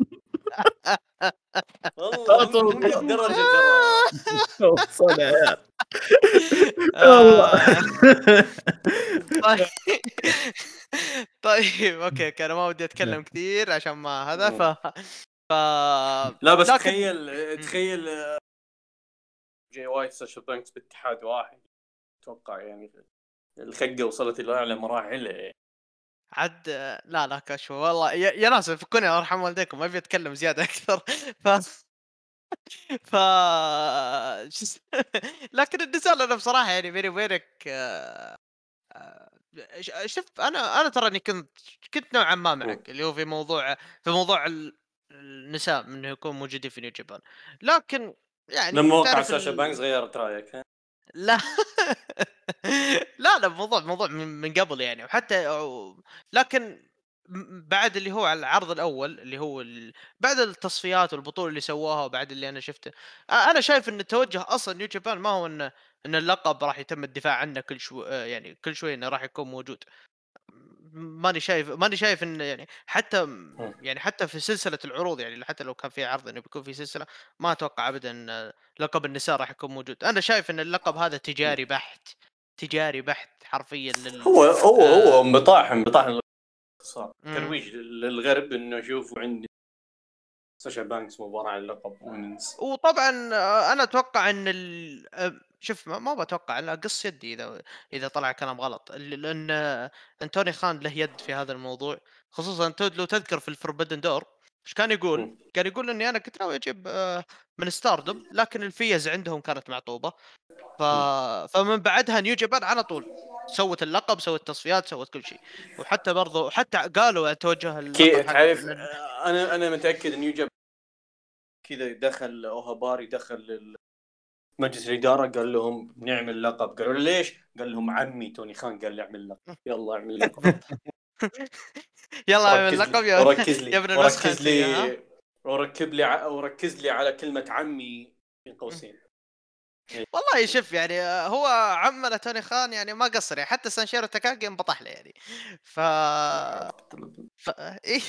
والله من [laughs] وصل عيال. آه. طيب. [laughs] طيب okay okay أنا ما ودي أتكلم كثير عشان ما هذا ف ف لا بس تخيل تخيل جاي وايت ساشا بانكس باتحاد واحد. أتوقع يعني الخقة وصلت إلى أعلى مراحل. عد لا لا كشف والله يا, يا ناس فكوني الله يرحم والديكم ما أبي أتكلم زيادة [laughs] أكثر ف ف؟ [laughs] لكن النزال أنا بصراحة يعني بيني وبينك آه، آه، شوف أنا أنا ترى إني كنت كنت نوعا ما معك اللي هو في موضوع في موضوع ال- النساء إنه يكون موجودين في New Japan لكن يعني لما وقع ساشا بانكس غيرت رأيك؟ لا. [laughs] لا لا موضوع موضوع من, قبل يعني وحتى لكن بعد اللي هو على العرض الأول اللي هو ال... بعد التصفيات والبطولة اللي سووها وبعد اللي أنا شفته أنا شايف إن التوجه أصلا نيو جابان ما هو إنه ان اللقب راح يتم الدفاع عنه كل شوي آه، يعني كل شوي إنه راح يكون موجود. ماني شايف ماني شايف انه يعني حتى يعني حتى في سلسلة العروض يعني حتى لو كان في عرض إنه بيكون في سلسلة ما أتوقع ابدا إن لقب النساء راح يكون موجود أنا شايف إن اللقب هذا تجاري بحت تجاري بحت حرفيا لل هو هو. هو انبطاح انبطاح صار. ترويج للغرب إنه شوفوا عندي ساشا بانكس مباراة على اللقب وننس وطبعا آه، أنا أتوقع إن ال... آه، شوف ما, ما بتوقع أنا قص يدي إذا إذا طلع كلام غلط لأن آه، أنتوني خان له يد في هذا الموضوع خصوصا لو تذكر في ال Forbidden Door إيش كان يقول؟ كان يقول إني أنا كنت ناوي أجيب من ستاردوم لكن الفيز عندهم كانت معطوبة. ف... فمن بعدها نيو جابان على طول سوت اللقب سوت تصفيات سوت كل شيء. وحتى برضو حتى قالوا توجه كي اللقب حق- تعرف أنا أنا متأكد يجب كذا دخل أوهاباري دخل مجلس الإدارة قال لهم نعمل لقب. قالوا ليش؟ قال لهم عمي توني خان قال لي أعمل لقب. [laughs] يلا أعمل لقب. [laughs] يلا أعمل لي يا وركز لي [laughs] ها؟ لي وركب لي وركز لي على كلمة عمي بين قوسين. والله شوف يعني آه، هو عمنا توني خان يعني ما قصر يعني حتى سانشيرو تاكاكي انبطح له يعني. ف ف... [laughs] إيه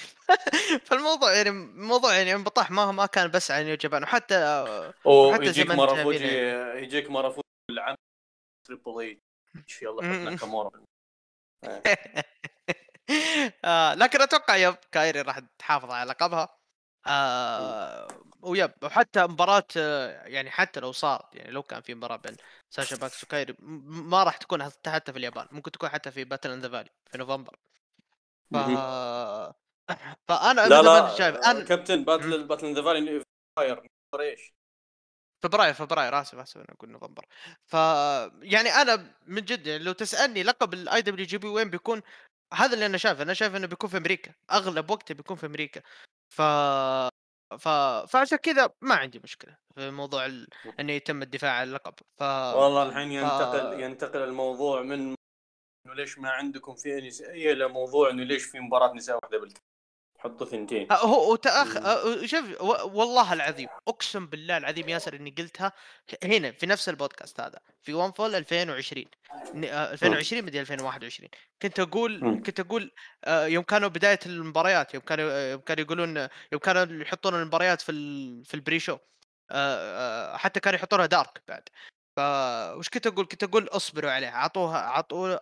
فالموضوع يعني موضوع يعني انبطاح ما ما كان بس عن New Japan وحتى وحتى ويجيك زمن مارافوجي تابعين يجيك مارافوجي Triple H يلا. ناكامورا [laughs] آه لكن أتوقع yep كايري راح تحافظ على لقبها. آه و yep وحتى مباراة آه، يعني حتى لو صار يعني لو كان في مباراة بين ساشا بانكس وكايري ما راح تكون حتى في اليابان ممكن تكون حتى في Battle in the Valley في نوفمبر. ف [coughs] فأنا لا لا شايف أنا كابتن Battle Battle the Valley فبراير إيش؟ فبراير فبراير آسف آسف أنا أقول نوفمبر. ف يعني أنا من جد يعني لو تسألني لقب ال IWGP وين بيكون هذا اللي أنا شايفه أنا شايف إنه بيكون في أمريكا أغلب وقته بيكون في أمريكا. ف ف فعشان كذا ما عندي مشكلة في موضوع ال... إنه يتم الدفاع عن اللقب. ف والله الحين ف- ينتقل ينتقل الموضوع من إنه ليش ما عندكم فئه نسائيه إلى موضوع إنه ليش في مباراة نساء واحدة بالكامل حطوا ثنتين أه، هو وتأخ. أه، شوف والله العظيم أقسم بالله العظيم ياسر إني قلتها هنا في نفس البودكاست هذا في ون فول 2020 ن- آه، 2020 بدي 2021 كنت أقول. كنت أقول آه، يوم كانوا بداية المباريات يوم كانوا يوم كانوا يقولون يوم كانوا يحطون المباريات في ال- في ال pre show حتى كانوا يحطونها dark بعد فوش كنت أقول كنت أقول اصبروا عليها أعطوها اعطوا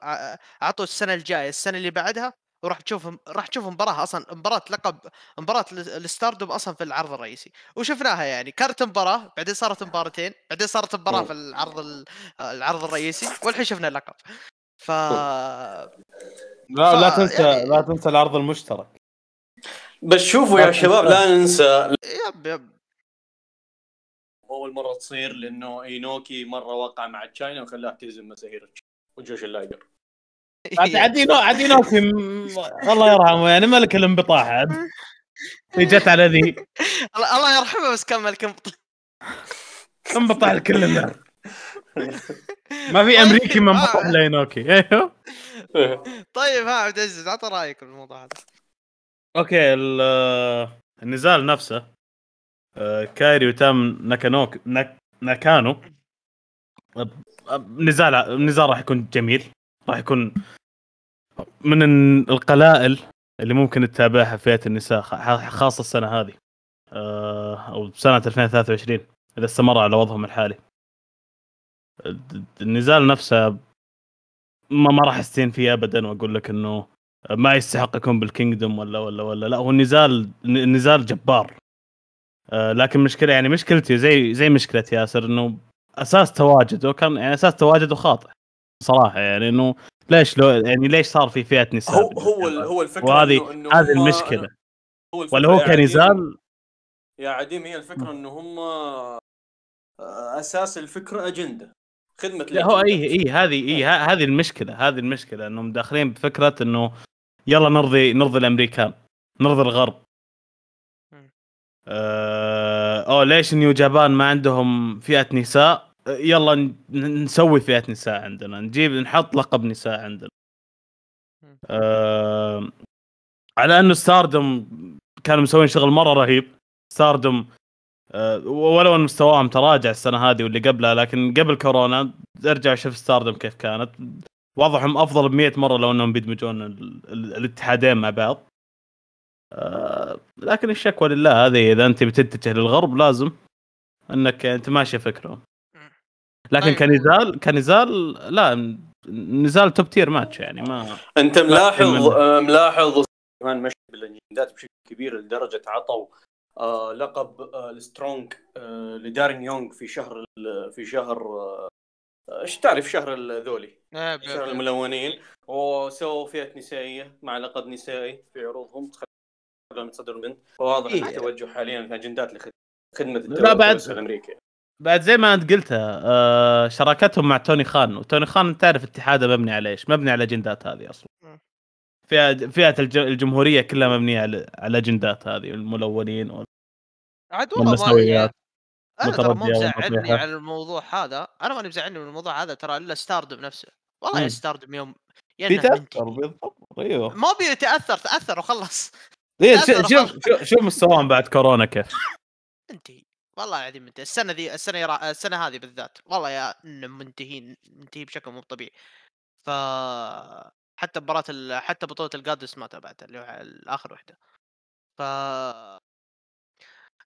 أعطوا السنة الجاية السنة اللي بعدها وراح تشوف راح تشوف مباراة أصلا مباراة لقب مباراة ال- ال Stardom أصلا في العرض الرئيسي. وشفناها يعني كانت مباراة بعدين صارت مباراتين بعدين صارت مباراة. في العرض ال- العرض الرئيسي والحين شفنا اللقب ف لا لا ف- تنسى يعني- لا تنسى العرض المشترك. بس شوفوا يا لا شباب لا ننسى. yep yep. أول مرة تصير لأنه إينوكي مرة وقع مع تشاينا وخلاها تهزم مساهير وجوشن لايجر عاد عدينو عدينوكي م- الله يرحمه يعني ملك الانبطاح عاد. [laughs] جت على ذي. الله الله يرحمه بس كان ملك انبط- انبطح الكل النار [laughs] ما في أمريكي ما انبطح آه. إلا إينوكي. أيوه. [laughs] طيب ها عبد العزيز أعطى رأيك في الموضوع هذا. okay ال- النزال نفسه آه، كايري وتام ناكانوك ناك ناكانو. نزال النزال راح يكون جميل. راح يكون من ال- القلائل اللي ممكن تتابعها فئه النساء خاصة السنة هذه آه، أو سنة 2023 إذا استمر على وضعهم الحالي. النزال نفسه ما ما راح استين فيه ابدا وأقول لك إنه ما يستحق يكون بالكينجدوم ولا ولا ولا لا هو النزال النزال جبار. آه، لكن مشكلة يعني مشكلتي زي زي مشكلة ياسر إنه أساس تواجده كان يعني أساس تواجده خاطئ صراحة يعني إنه ليش لو يعني ليش صار في فئة نساء هو هو هو الفكرة وهذه إنه- هذه المشكلة. هو الفكرة ولا هو كنزال؟ يا عديم هي الفكرة إنه هم آه، أساس الفكرة أجندة خدمة لا هو اي. اي هذه اي ه- هذه المشكلة هذه المشكلة إنهم داخلين بفكرة إنه يلا نرضي نرضي الأمريكان نرضي الغرب. آه أو ليش نيو جابان ما عندهم فئة نساء؟ يلا نسوي فئة نساء عندنا نجيب نحط لقب نساء عندنا. آه على أنه ستاردم كانوا مسوين شغل مرة رهيب. ستاردم آه ولو أن مستواهم تراجع السنة هذه واللي قبلها لكن قبل كورونا ارجع شوف ستاردم كيف كانت. وضعهم أفضل ب 100 مرة لو أنهم بيدمجون ال- ال- الاتحادين مع بعض. آه لكن الشكوى لله هذه إذا أنت بتتجه للغرب لازم إنك أنت ماشي فكرهم. لكن طيب. كنزال كنزال لا نزال top tier match يعني ما أنت ملاحظ ملاحظ كمان مشي بالاجندات بشكل كبير لدرجة عطوا آه لقب آه ال Strong آه لدارين يونغ في شهر في شهر آه، إيش تعرف شهر ال- ذولي شهر. الملونين وسووا فئة نسائية مع لقب نسائي في عروضهم خلوهم يتصدروا البنت فواضح إيه. التوجه حاليا في أجندات لخدمة خدمه لا، بعد- التوسع الأمريكي بعد زي ما انت قلتها آه شراكتهم مع توني خان. وتوني خان تعرف اتحاده مبني على إيش؟ مبني على الاجندات هذه أصلا. فئة فئة الج- الجمهورية كلها مبنية على على الاجندات هذه الملونين وال- عاد والله أنا ترى مو مزعلني. على الموضوع هذا. أنا ماني مزعلني من الموضوع هذا ترى إلا ستاردم نفسه. والله يا. ستاردم يوم في ينه تاثر منتهي بالضبط. أيوه. ما بيتاثر تأثر وخلص. شوف شوف- شوف مستواهم بعد كورونا كيف؟ [laughs] انتهي والله العظيم منتهي السنة ذي السنة يرا... السنة هذه بالذات والله يا منتهين منتهي بشكل مو طبيعي. ف حتى مباراة ال... حتى بطولة الجادس ما تابعتها اللي هو الآخر واحدة ف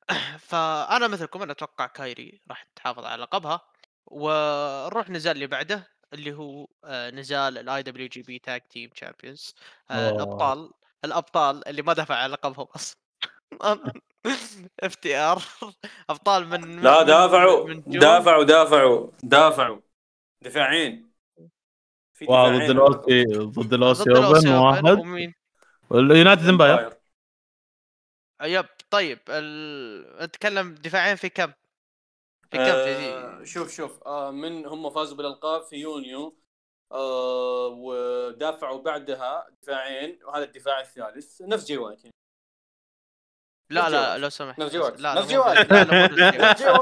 [coughs] فأنا مثلكم أنا أتوقع كايري راح تحافظ على لقبها. ونروح نزال اللي بعده اللي هو آه، نزال ال IWGP tag team champions. الأبطال الأبطال اللي ما دفع على لقبهم أصلا. FTR أبطال من لا دافعوا. دافعوا دافعوا دافعوا. دفاعين. ضد الأوسي ضد الأوسي أوبن واحد. و ال United Empire. pire. yep طيب ال... نتكلم دفاعين في كم؟ في كم آه في شوف شوف آه من هم فازوا بالألقاب في يونيو آه ودافعوا بعدها دفاعين وهذا الدفاع الثالث. نفس جي وايت. لا لا. لو سمحت. نفس. لا لا مو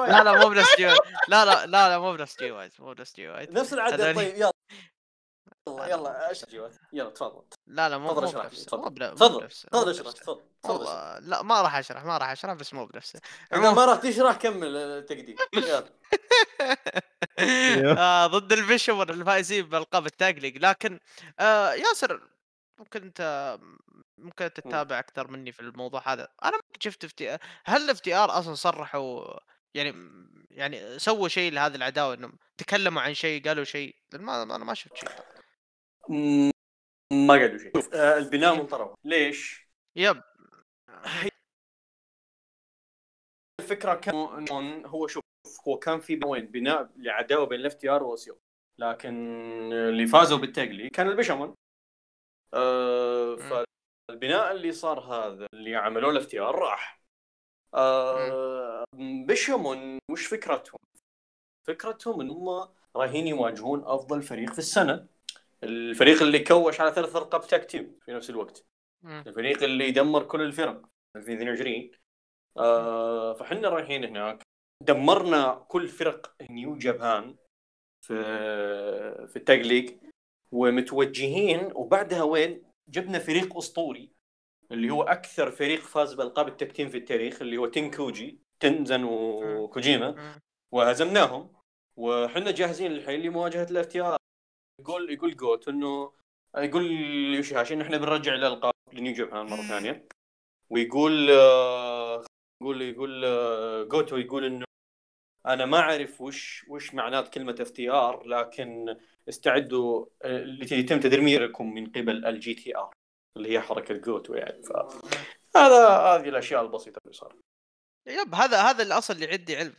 لا لا مو بنفس. [laughs] جي. لا لا لا لا لا لا مو بنفس جي وايت مو بنفس جي وايت نفس العدد. طيب يلا. يلا يلا اشرح يلا تفضل. لا لا مو بنفسه تفضل. تفضل. أشرح. تفضل. والله لا ما راح أشرح ما راح أشرح بس مو بنفسه. إذا ما راح تشرح كمل التقديم يلا. [laughs] آه ضد البيشمون الفائزين بالقاب ال tag لكن آه ياسر ممكن أنت ممكن تتابع أكثر مني في الموضوع هذا. أنا ما شفت FTR أصلا صرحوا يعني يعني سووا شيء لهذه العداوة انهم تكلموا عن شيء قالوا شيء؟ ما أنا ما شفت شيء ما قالوا شيء. شوف آه، البناء من طرف ليش؟ yep. الفكرة كان هو شوف هو كان في وين بناء لعداوة بين ال FTR و Aussie Open لكن اللي فازوا بال tag league كان البشمون آه مم. فالبناء اللي صار هذا اللي عملوه ال FTR راح آه بشمون وش فكرتهم؟ فكرتهم إن هم رايحين يواجهون أفضل فريق في السنة. الفريق اللي كوش على ثلاث القاب tag team في نفس الوقت. الفريق اللي دمر كل الفرق في 2022 آه فحنا رايحين هناك. دمرنا كل فرق New Japan في في ال tag league ومتوجهين وبعدها وين؟ جبنا فريق أسطوري اللي هو أكثر فريق فاز بألقاب ال tag team في التاريخ اللي هو تنكوجي تنزن وكوجيما. وهزمناهم. وحنا جاهزين الحين لمواجهة ال FTR يقول يقول جوتو انه يقول يوشيهاشي ان إحنا بنرجع الالقاب ل New Japan مرة ثانية. ويقول آه، يقول يقول آه، جوتو يقول إنه أنا ما أعرف وش وش معنات كلمة FTR لكن استعدوا اللي يتم تدميركم من قبل ال GTR اللي هي حركة جوتو يعني فهذا هذه الأشياء البسيطة اللي صار يب هذا هذا الاصل اللي عندي علم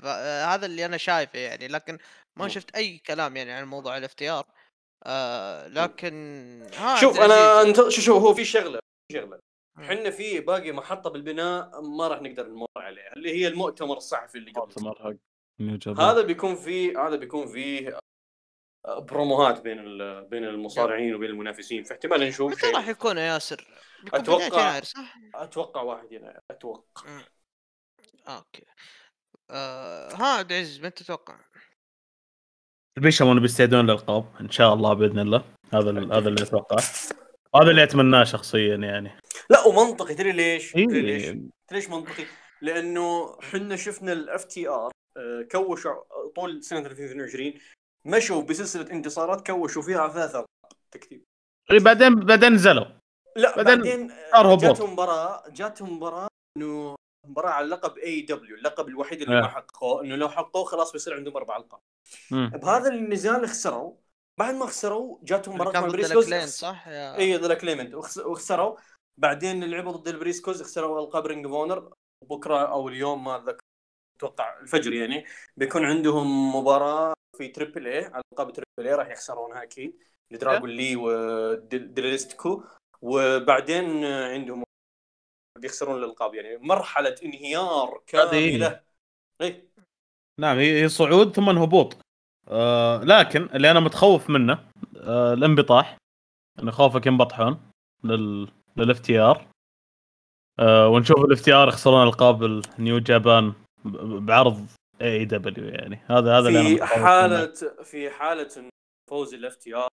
هذا اللي أنا شايفه يعني لكن ما. شفت أي كلام يعني عن موضوع الافتيار آه لكن شوف أنا. أنت شوف شوف هو في شغلة في شغلة. إحنا في باقي محطة بالبناء ما راح نقدر نمر عليها اللي هي المؤتمر الصحفي اللي قبل مؤتمر حق هذا بيكون فيه هذا بيكون فيه بروموهات بين ال- بين المصارعين وبين المنافسين فاحتمال نشوف متى راح يكون يا ياسر؟ بيكون يناير صح؟ أتوقع واحد يناير أتوقع okay آه ها عبد العزيز متى تتوقع؟ البيشمون بيستعيدون للالقاب إن شاء الله بإذن الله هذا ال- هذا اللي اتوقعه هذا اللي أتمناه شخصيا يعني لا ومنطقي تدري ليش؟ تدري ليش؟ إيه. تدري ليش منطقي؟ لأنه حنا شفنا ال FTR كوشوا طول سنة 2022 مشوا بسلسلة انتصارات كوشوا فيها ثلاث tag team. إيه، بعدين بعدين نزلوا. لا بعدين بعدين. جاتهم مباراه جاتهم مباراة إنه مباراة على اللقب AEW اللقب الوحيد اللي آه. ما حققوه إنه لو حققوه خلاص بيصير عندهم أربع ألقاب. بهذا النزال خسروا. بعد ما خسروا جاتهم مباراة مع ضد Briscoes ال Acclaimed صح؟ يا اي ضد Acclaimed وخسروا. بعدين لعبوا ضد ال Briscoes خسروا ألقاب Ring of Honor بكرة أو اليوم ما أتذكر. أتوقع الفجر يعني بيكون عندهم مباراة في Triple A على القاب Triple A راح يخسرونها أكيد. ل Dragon Lee و Dralistico وبعدين عندهم بيخسرون الألقاب يعني. مرحلة انهيار كاملة. اي نعم هي صعود ثم هبوط. آه لكن اللي أنا متخوف منه آه الانبطاح. أنا خوفك ينبطحون لل لل FTR آه ونشوف ال FTR يخسرون ألقاب ال New Japan. بعرض AEW يعني. هذا هذا اللي أنا خايف منه. حاله في حالة فوز ال FTR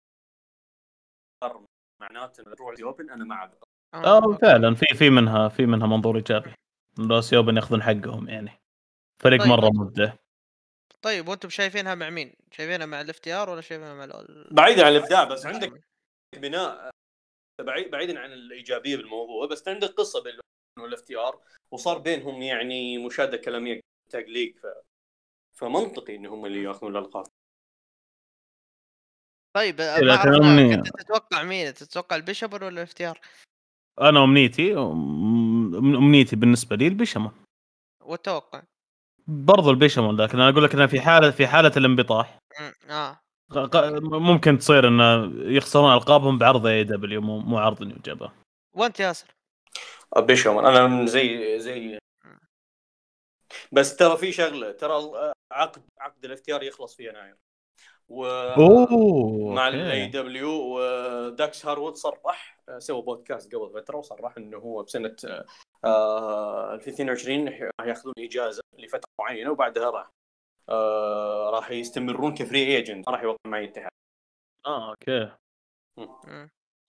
معناته روح Open أنا معك آه فعلا. في في منها في منها منظور إيجابي. ال Aussie Open ياخذون حقهم يعني. فريق طيب. مرة مبدع. طيب وأنتم شايفينها مع مين؟ شايفينها مع ال FTR ولا شايفينها مع ال... بعيدا عن الإبداع بس عندك بناء بعيد بعيدا عن الإيجابية بالموضوع بس عندك قصة بين وال FTR وصار بينهم يعني مشاده كلاميه تقليق ف... فمنطقي إن هم اللي يأخذون الألقاب. طيب أمنية. كنت تتوقع مين؟ تتوقع ال Bishamon ولا ال FTR؟ أنا أمنيتي أمنيتي بالنسبة لي ال Bishamon. والتوقع برضو ال Bishamon لكن أنا أقول لك إنها في حاله في حالة الانبطاح. آه. ممكن تصير انه يخسرون ألقابهم بعرض AEW مو مو عرض New وأنت ياسر؟ Bishamon أنا زي زي بس ترى في شغلة ترى عقد عقد ال FTR يخلص في يناير. و أوه مع. ال AEW و Dax Harwood صرح آه، سوى بودكاست قبل فترة وصرح إنه هو بسنة آه، 2022 راح ياخذون إجازة لفترة معينة وبعدها راح آه، راح يستمرون ك free agent راح يوقع مع الاتحاد. آه okay.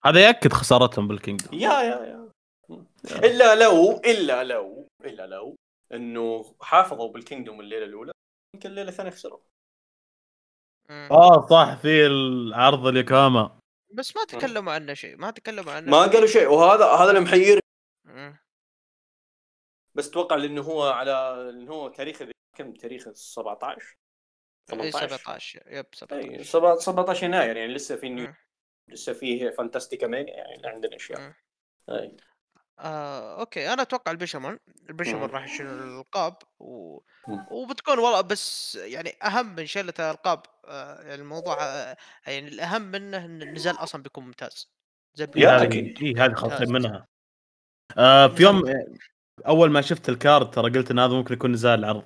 هذا يأكد خسارتهم بال Kingdom yeah yeah yeah. إلا لو إلا لو إلا لو إنه حافظوا بال Kingdom الليلة الأولى يمكن الليلة الثانية خسروا. آه صح في العرض ال Yokohama بس ما تكلموا عنه شيء ما تكلموا عنه. ما قالوا شيء وهذا هذا اللي محير. بس أتوقع لأنه هو على انه هو تاريخه كم تاريخه 17 إيه، 18 17 yep 17 اي 17 يناير يعني لسه في New. لسه فيه Fantastica Mania يعني عندنا أشياء. اي آه، okay أنا أتوقع ال Bishamon ال Bishamon مم. راح يشيل الألقاب و... مم. وبتكون والله بس يعني أهم من شيلة الألقاب آه يعني الموضوع آه يعني الأهم منه إن النزال أصلا بيكون ممتاز زي yeah أكيد. اي هذه. خاصين منها آه في يوم نزال- أول ما شفت ال card ترى قلت إن هذا ممكن يكون نزال العرض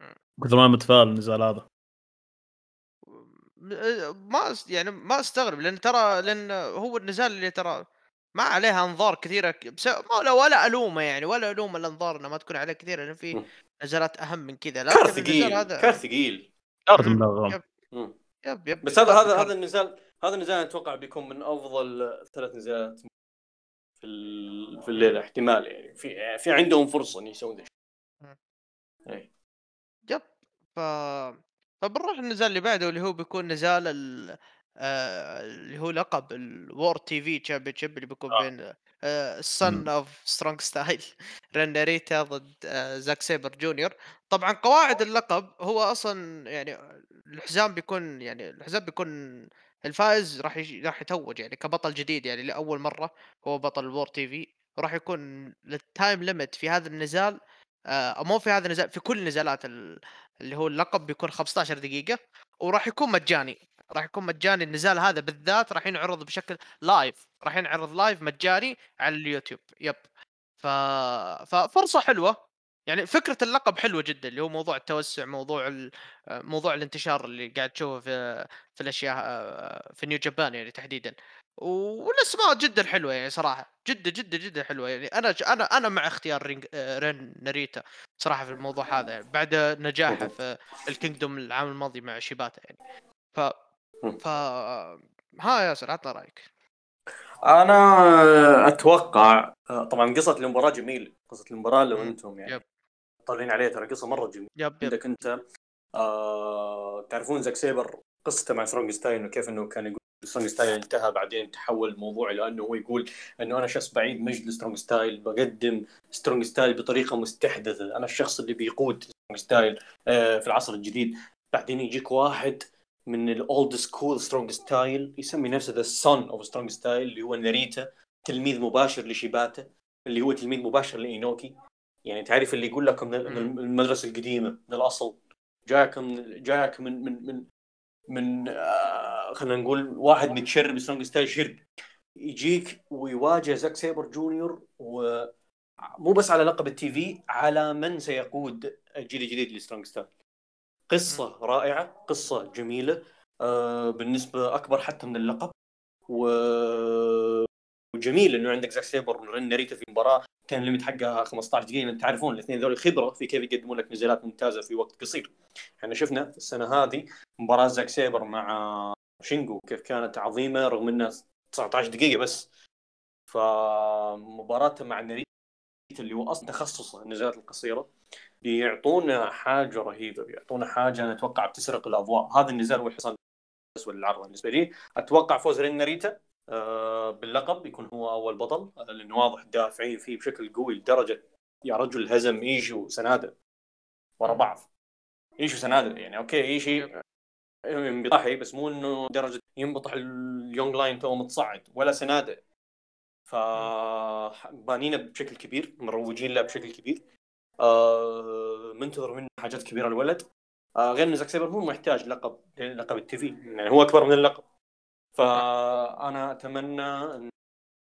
مم. كثر ما متفائل النزال هذا ما أس- يعني ما أستغرب لأن ترى لأن هو النزال اللي ترى ما عليها أنظار كثيرة ك- بس ما ولا ولا ألومة يعني ولا الوم الانظار انها ما تكون عليها كثيرة لأن في مم. نزالات أهم من كذا لكن card النزال ثقيل هذا card ثقيل card مم. ملغم yep. yep yep بس هذا هذا. هذا النزال هذا النزال أتوقع بيكون من أفضل ثلاث نزالات في ال- في الليلة احتمال يعني في في عندهم فرصة ان يسوون ذا مم. الشيء. إي. yep ف فبنروح النزال اللي بعده اللي هو بيكون نزال ال... آه... اللي هو لقب ال World TV Championship اللي بيكون آه. بين ال Son. of Strong Style Ren Narita ضد آه... Zack Sabre Jr. طبعا قواعد اللقب هو أصلا يعني الحزام بيكون يعني الحزام بيكون الفائز راح راح يتوج يعني كبطل جديد يعني لأول مرة هو بطل ال World TV وراح يكون ال time limit في هذا النزال آه مو في هذا النزال في كل نزالات ال- اللي هو اللقب بيكون 15 دقيقة وراح يكون مجاني راح يكون مجاني النزال هذا بالذات راح ينعرض بشكل live راح ينعرض live مجاني على اليوتيوب. yep. ف... ففرصة حلوة. يعني فكرة اللقب حلوة جدا اللي هو موضوع التوسع موضوع ال... موضوع الانتشار اللي قاعد تشوفه في في الأشياء في New Japan يعني تحديدا. والأسماء جدا حلوة يعني صراحة. جدا جدا جدا حلوة يعني. أنا أنا أنا مع اختيار Ren آه، Ren Narita صراحة في الموضوع هذا يعني. بعد نجاحه في ال Kingdom العام الماضي مع شيباتا يعني. ف ف ها ياسر عطنا رأيك. أنا أتوقع طبعا قصة المباراة جميله قصة المباراة لو. أنتم يعني yep. طالعين عليها ترى قصة مرة جميلة. يب يب. عندك أنت آه تعرفون Zack Sabre قصته مع Strong Style إنه كيف انه كان يقول Strong Style انتهى بعدين تحول الموضوع إلى إنه هو يقول إنه أنا شخص بعيد مجد Strong Style بقدم Strong Style بطريقة مستحدثة. أنا الشخص اللي بيقود Strong Style آه في العصر الجديد. بعدين يجيك واحد من ال old school Strong Style يسمي نفسه the Son of Strong Style اللي هو ناريتا تلميذ مباشر لشيباتا اللي هو تلميذ مباشر لإينوكي. يعني تعرف اللي يقول لك من المدرسة القديمة من الأصل. جاك من جاك من من من من آه خلينا نقول واحد متشرب Strong Style شرب. يجيك ويواجه Zack Sabre Jr. ومو بس على لقب ال TV على من سيقود الجيل الجديد ل Strong Style قصة رائعة قصة جميلة آه بالنسبة أكبر حتى من اللقب و وجميل إنه عندك زاك سيبر ورين ناريتا في مباراة كان ال limit حقها 15 دقيقة إنت تعرفون الاثنين ذول خبرة في كيف يقدمون لك نزالات ممتازة في وقت قصير. إحنا شفنا السنة هذه مباراة زاك سيبر مع شينجو كيف كانت عظيمة رغم إنها 19 دقيقة بس. فمباراته مع ناريتا اللي هو أصلا تخصصه النزالات القصيرة بيعطونا حاجة رهيبة بيعطونا حاجة أنا أتوقع بتسرق الأضواء. هذا النزال هو الحصان الأسود للعرض بالنسبة لي. أتوقع فوز رين ناريتا آه، باللقب يكون هو أول بطل آه، لأنه واضح دافعين فيه بشكل قوي لدرجة يا رجل هزم ايشي وسنادة ورا بعض. ايشي وسنادة يعني أوكي ايشي بيضحي بس مو إنه درجة ينبطح ال young lion تو متصعد ولا سنادة. ف بانينا بشكل كبير مروجين له بشكل كبير. آه منتظر منه حاجات كبيرة الولد آه غير انه زاك سيبر مو محتاج لقب لقب ال TV يعني هو أكبر من اللقب. فأنا أتمنى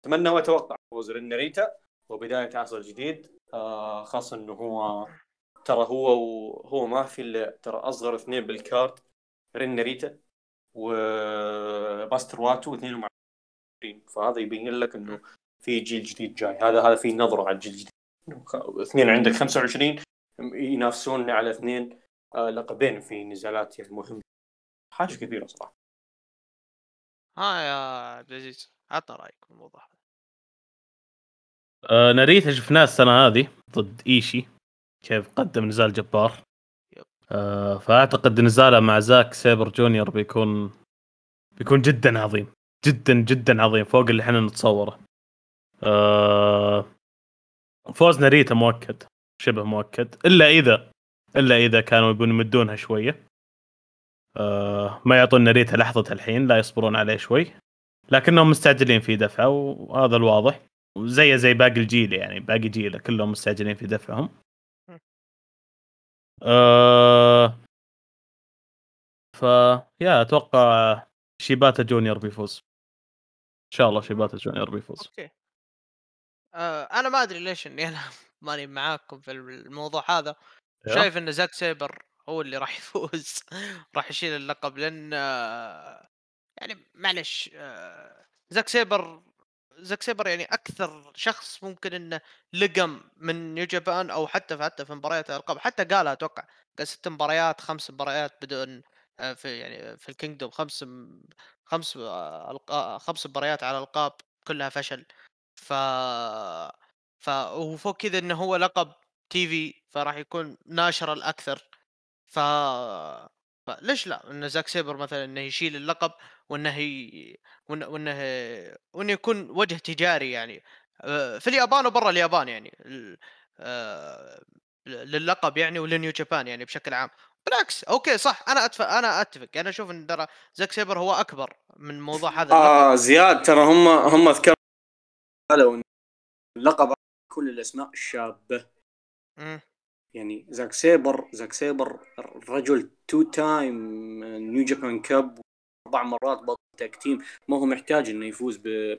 أتمنى وأتوقع. فوز ريناريتا وبداية عصر جديد. آه خاصة إنه هو ترى هو وهو ما في إلا ترى أصغر اثنين بال card. ريناريتا وماستر واتو اثنين مع فهذا يبين لك إنه في جيل جديد جاي. هذا هذا في نظرة على الجيل الجديد. اثنين عندك 25 ينافسون على اثنين آه، لقبين في نزالات يعني مهمة. حاجة كبيره صراحة. ها يا عبد العزيز عطنا رأيك في الموضوع. هذا آه ناريتا شفناه السنة هذه ضد إيشي. كيف قدم نزال جبار. آه فأعتقد نزاله مع زاك سيبر جونيور بيكون بيكون جدا عظيم. جدا جدا عظيم فوق اللي إحنا نتصوره. آه فوز ناريتا مؤكد شبه مؤكد إلا إذا إلا إذا كانوا يبون يمدونها شوية. آه ما يعطون ناريتا لحظة الحين لا يصبرون عليه شوي. لكنهم مستعجلين في دفعه وهذا الواضح. وزي زي باقي الجيل يعني باقي جيله كلهم مستعجلين في دفعهم. آه ف يا أتوقع شيباتا جونيور بيفوز. إن شاء الله شيباتا جونيور بيفوز. أوكي. آه أنا ما أدري ليش إني أنا [laughs] ماني معاكم في الموضوع هذا. يا. شايف إن زاك سيبر هو اللي راح [laughs] يفوز راح يشيل اللقب لأن آه، يعني معلش آه، زاك سيبر زاك سيبر يعني أكثر شخص ممكن إنه لقم من New Japan أو حتى حتى في مباريات الألقاب. حتى قالها أتوقع قال ست مباريات خمس مباريات بدون آه، في يعني في الكينجدوم خمس خمس آه، ألقا- خمس مباريات على القاب كلها فشل. ف ف وفوق كذا إنه هو لقب تي في فراح يكون ناشر الأكثر. ف فليش لا؟ ان زاك سيبر مثلا إنه يشيل اللقب وإنه ي... وانه وإنه وإنه يكون وجه تجاري يعني. في اليابان وبرا اليابان يعني للقب يعني ول New Japan يعني بشكل عام. بالعكس أوكي صح أنا اتفق أنا أتفق. أنا أشوف إن ترى زاك سيبر هو أكبر من موضوع [laughs] هذا اللقب. آه زياد ترى هم هم ذكروا قالوا إن اللقب كل الأسماء الشابة. مم. يعني زاك سيبر زاك سيبر رجل two time New Japan Cup أربع مرات بطل tag team ما هو محتاج إنه يفوز ب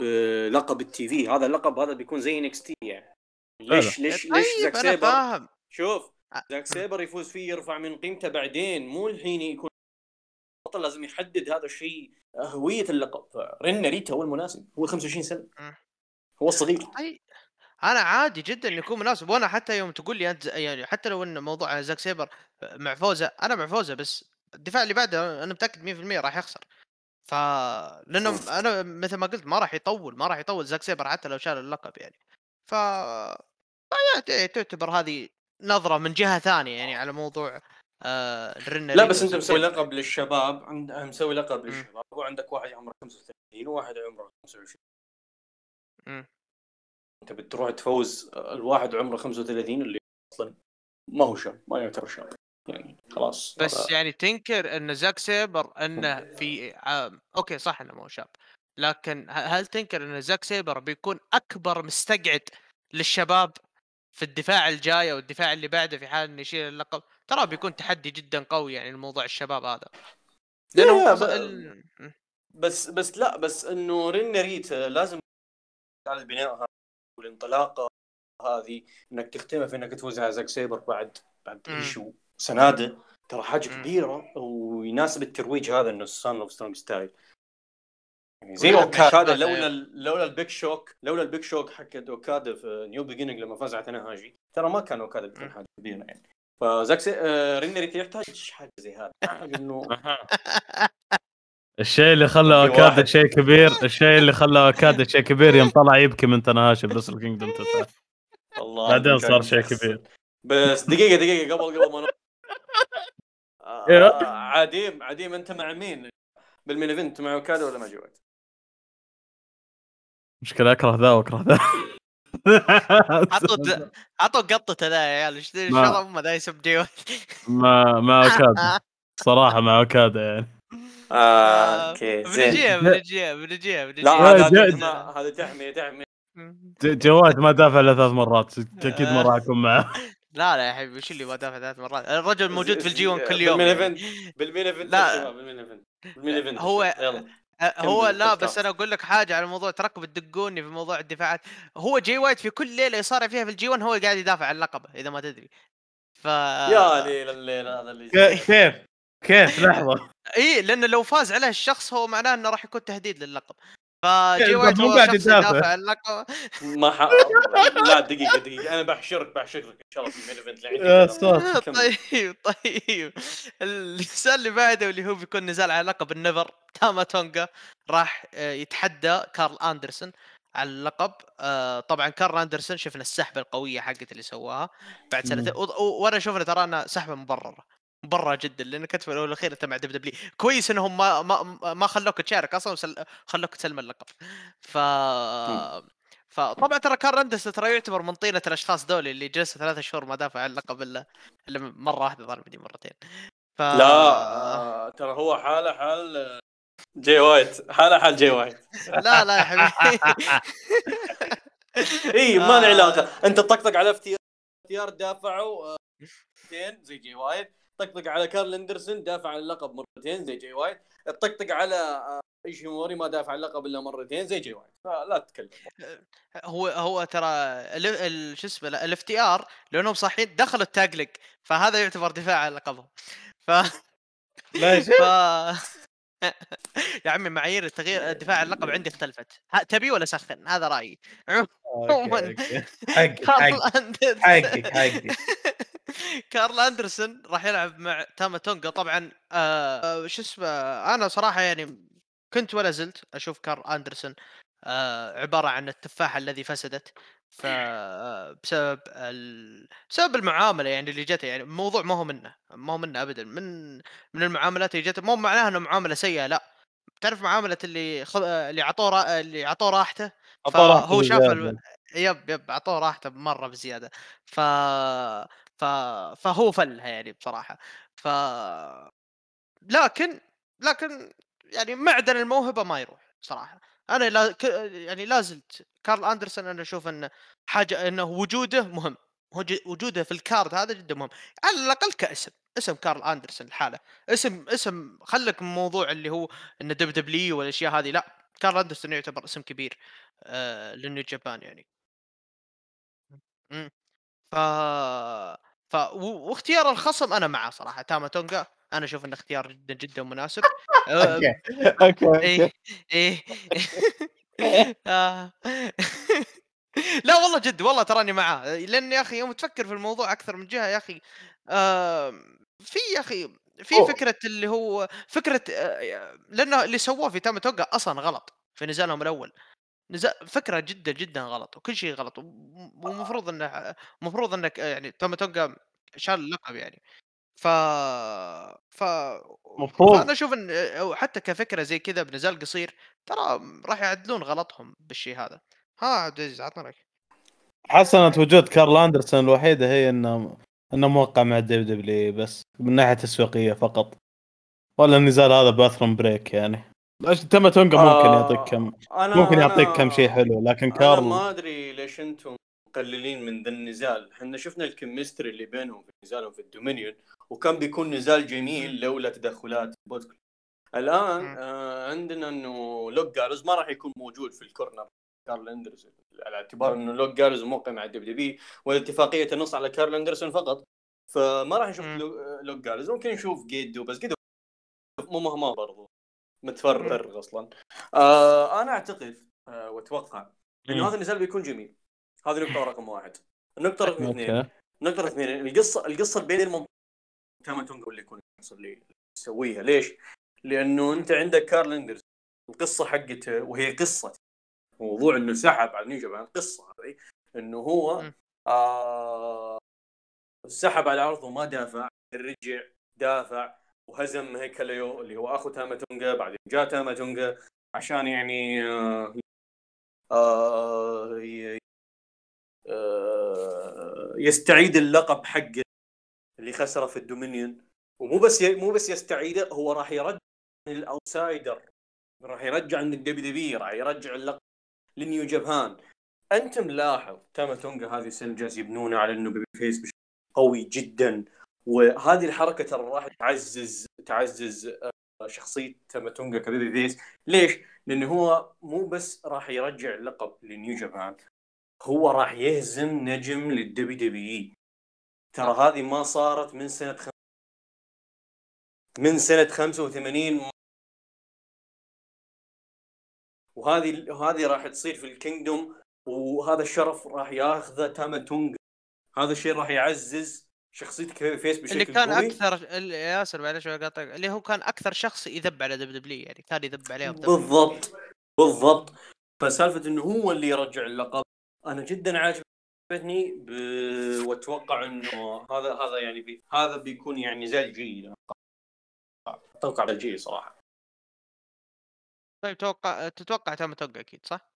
بلقب ال TV. هذا اللقب هذا بيكون زي NXT يعني. ليش ليش ليش زاك طيب سيبر؟ فاهم. شوف زاك سيبر يفوز فيه يرفع من قيمته بعدين. مو الحين يكون بطل لازم يحدد هذا الشيء هوية اللقب. رين ناريتا هو المناسب هو 25 سنة. هو الصغير أي أنا عادي جدا إنه يكون مناسب. وأنا حتى يوم تقول لي أنت يعني حتى لو إن موضوع زاك سيبر مع فوزة أنا مع فوزة بس الدفاع اللي بعده أنا متأكد 100% راح يخسر. ف لأنه أنا مثل ما قلت ما راح يطول ما راح يطول زاك سيبر حتى لو شال اللقب يعني. ف تعتبر هذه نظرة من جهة ثانية يعني على موضوع آه لا بس أنت مسوي. لقب للشباب عند مسوي لقب. للشباب وعندك واحد عمره 35 وواحد عمره 25 مم. أنت بتروح تفوز الواحد عمره 35 اللي أصلا ما هو شاب ما يعتبر شاب يعني خلاص بس هذا- يعني تنكر إن زاك سيبر إنه في عام أوكي صح إنه مو شاب لكن هل تنكر إن زاك سيبر بيكون أكبر مستقعد للشباب في الدفاع الجاي أو الدفاع اللي بعده في حال إنه يشيل اللقب ترى بيكون تحدي جدا قوي يعني لموضوع الشباب هذا لأنه ب- ال... بس بس لا بس إنه رين ناريتا لازم على البناء هذا والانطلاقة هذه إنك تختمها في إنك تفوز على زاك سيبر بعد بعد. ايشو سنادة ترى حاجة. كبيرة ويناسب الترويج هذا إنه son of strong style زي ولا أوكادا أوكادا لولا لولا ال big shock لولا ال big shock حقت أوكادا في New Beginning لما فاز على تناهاشي ترى ما كان أوكادا بيكون. حاجة كبيرة يعني فزاك سي... آه رين ناريتا يحتاج حاجة زي هذا [laughs] إنه الشيء اللي خلى في أوكادا شيء كبير الشيء اللي خلى أوكادا شيء كبير يوم طلع يبكي من تناهاشي ب Wrestle Kingdom تسعة الله بعدين صار شيء. كبير. بس دقيقة دقيقة قبل قبل ما ن- إيه. آه عديم عديم أنت مع مين؟ بالمين إيفنت مع أوكادا ولا مع جوات؟ مشكلة أكره ذا وأكره ذا. [laughs] عطوا [laughs] عطوا قطته ذا يا عيال إيش أمه ذا يسب ما ما اوكادا [laughs] صراحة ما اوكادا يعني. آه أوكي زين. بنجيها بنجيها بنجيها لا بنجيها هذا تحميه ج- جواد ما دافع له ثلاث مرات أكيد ما راح أكون معه. لا لا يا حبيبي وش اللي ما دافع ثلاث مرات؟ الرجل موجود في ال G1 كل بال main يوم. يعني. event بال main event لا. بال main event. بالمين إيفنت. هو- يلا. هو لا. بس أنا أقول لك حاجة على موضوع تركب تدقوني في موضوع الدفاعات. هو جي وايت في كل ليلة يصارع فيها في ال G1 هو قاعد يدافع عن لقبه إذا ما تدري. ف يا ليل الليل هذا اللي كيف؟ كيف؟ لحظة. [laughs] اي لأنه لو فاز عليه الشخص هو معناه إنه راح يكون تهديد للقب. فجي طب وايت مو قاعد يدافع. ما ح... [laughs] لا دقيقة دقيقة. أنا بحشرك بحشرك إن شاء الله في ال main event اللي يا عندي ساتر كمل. [laughs] طيب طيب. النزال اللي بعده اللي هو بيكون نزال على لقب ال NEVER تاما تونجا راح آه، يتحدى كارل أندرسون على اللقب. آه، طبعا كارل أندرسون شفنا السحبة القوية حقت اللي سواها بعد سنتين. وأنا شفنا ترى أنها سحبة مبررة. مبرره جدا لأن كتب الأول والأخير أنت مع WWE. كويس إنهم ما ما ما خلوك تشارك أصلا وسل... خلوك تسلم اللقب. ف فطبعا ترى كارل اندرسون ترى يعتبر من طينه الأشخاص دول اللي جلسوا ثلاثة شهور ما دافع عن اللقب إلا إلا مرة واحدة ظل بدي مرتين. ف لا آه، ترى هو حاله حال جاي وايت. حاله حال جاي وايت. لا لا يا حبيبي. [laughs] اي ما له آه. علاقة. أنت طقطق على FTR دافعوا آه، زي جاي وايت. طقطق على كارل أندرسون دافع عن اللقب مرتين زي جاي وايت. طقطق على آه، ايشيموري ما دافع عن اللقب إلا مرتين زي جاي وايت. فلا تتكلم. هو هو ترى ال- ال- شو اسمه ال FTR لأنهم صاحيين دخلوا ال tag فهذا يعتبر دفاع عن لقبهم. ف [laughs] ف [laughs] يا عمي معايير التغيير الدفاع عن اللقب عندي اختلفت. تبي ولا سخن؟ هذا رأيي. عموما. حقك حقك [laughs] حقك. كارل أندرسون راح يلعب مع تاما تونجا طبعا آه شو اسمه أنا صراحة يعني كنت ولا زلت أشوف كارل أندرسون آه عبارة عن التفاحه الذي فسدت. ف آه، بسبب ال... بسبب المعاملة يعني اللي جته يعني الموضوع ما هو منه ما هو منه ابدا. من من المعاملات اللي جته مو معناها إنه معاملة سيئة لا. تعرف معاملة اللي. آه، اللي عطوه را... اللي عطوه راحته؟ فهو شاف الم... yep yep أعطوه راحته مرة بزيادة. ف... فهو فلها يعني بصراحة. ف لكن لكن يعني معدن الموهبة ما يروح صراحة أنا لا. يعني لا زلت كارل أندرسون أنا أشوف إنه حاجة إنه وجوده مهم. وج- وجوده في ال card هذا جدا مهم. على الأقل كاسم اسم كارل أندرسون الحاله اسم اسم خلك من موضوع اللي هو إنه WWE والأشياء هذه. لا كارل أندرسون يعتبر اسم كبير آه للنيو جابان يعني. امم ف ف واختيار الخصم أنا معه صراحة. تاما تونجا أنا أشوف انه اختيار جدا جدا مناسب. [laughs] آه، أوكي إيه إيه. [laughs] آه. [laughs] لا والله جد والله تراني معاه لأن يا أخي يوم تفكر في الموضوع أكثر من جهة يا أخي في يا أخي في. فكرة اللي هو فكرة آه، لأنه اللي سووه في تاما توقع أصلا غلط في نزالهم الأول. نزال فكرة جدا جدا غلط وكل شيء غلط وم- والمفروض إنه المفروض إنك يعني تاما توقع شال اللقب يعني. ف ف مفروض. فأنا أشوف إن أو حتى كفكرة زي كذا بنزال قصير ترى راح يعدلون غلطهم بالشيء هذا. ها عبد العزيز عطنا رأيك. حسنت وجود كارل أندرسون الوحيدة هي إنه إنه موقع مع ال WWE بس من ناحية تسويقية فقط. ولا النزال هذا bathroom break يعني. تاما تونجا ممكن آه، يعطيك كم أنا ممكن أنا- يعطيك كم شيء حلو لكن كارل ما أدري ليش أنتم مقللين من ذا النزال. إحنا شفنا ال chemistry اللي بينهم في نزالهم في ال Dominion وكان بيكون نزال جميل لولا تدخلات Bullet Club الآن. آه عندنا إنه لوك جالوز ما راح يكون موجود في ال corner. كارل أندرسون على اعتبار إنه لوك جالوز موقع مع ال WWE والاتفاقية تنص على كارل أندرسون فقط. فما راح نشوف لوك جالوز. ممكن نشوف جيدو بس جيدو مو مهما برضو. متفرغ أصلا. آه أنا أعتقد آه وأتوقع انه. هذا النزال بيكون جميل. هذه نقطة [laughs] رقم واحد. النقطة رقم اثنين okay النقطة رقم اثنين القصة القصة بين المنطقة تاما تونجا اللي يكون اللي يسويها ليش؟ لأنه أنت عندك كارل اندرز القصة حقته وهي قصة. موضوع إنه سحب على نيو جابان القصة هذه إنه هو. آه سحب على عرضه وما دافع رجع دافع. وهزم هيكوليو اللي هو أخو تاما تونجا بعدين جاء تاما تونجا عشان يعني آه آه آه يستعيد اللقب حقه اللي خسره في ال Dominion. ومو بس ي... مو بس يستعيده هو راح يرجع ال outsider راح يرجع من ال WWE راح يرجع اللقب لنيو جابان. انت ملاحظ تاما تونجا هذه السنة جالس يبنونه على إنه babyface بشكل قوي جدا. وهذه الحركة ترى راح تعزز تعزز آه، شخصية تاما تونجا ك babyface ليش؟ لأنه هو مو بس راح يرجع اللقب لنيو جابان هو راح يهزم نجم لل WWE ترى هذه ما صارت من سنة خم... من سنة 85 وهذه هذه راح تصير في ال Kingdom وهذا الشرف راح ياخذه تاما تونجا هذا الشيء راح يعزز شخصية ك babyface بشكل اللي كان قوي. أكثر اللي- ياسر معلش أقاطعك. اللي هو كان أكثر شخص يذب على WWE يعني كان يذب عليهم بالضبط بالضبط. فسالفة إنه هو اللي يرجع اللقب أنا جدا عاجبتني ب... وأتوقع إنه هذا هذا يعني بي... هذا بيكون يعني زي الجيل أتوقع الجيل صراحة. طيب توقع تتوقع تاما تونجا أكيد صح؟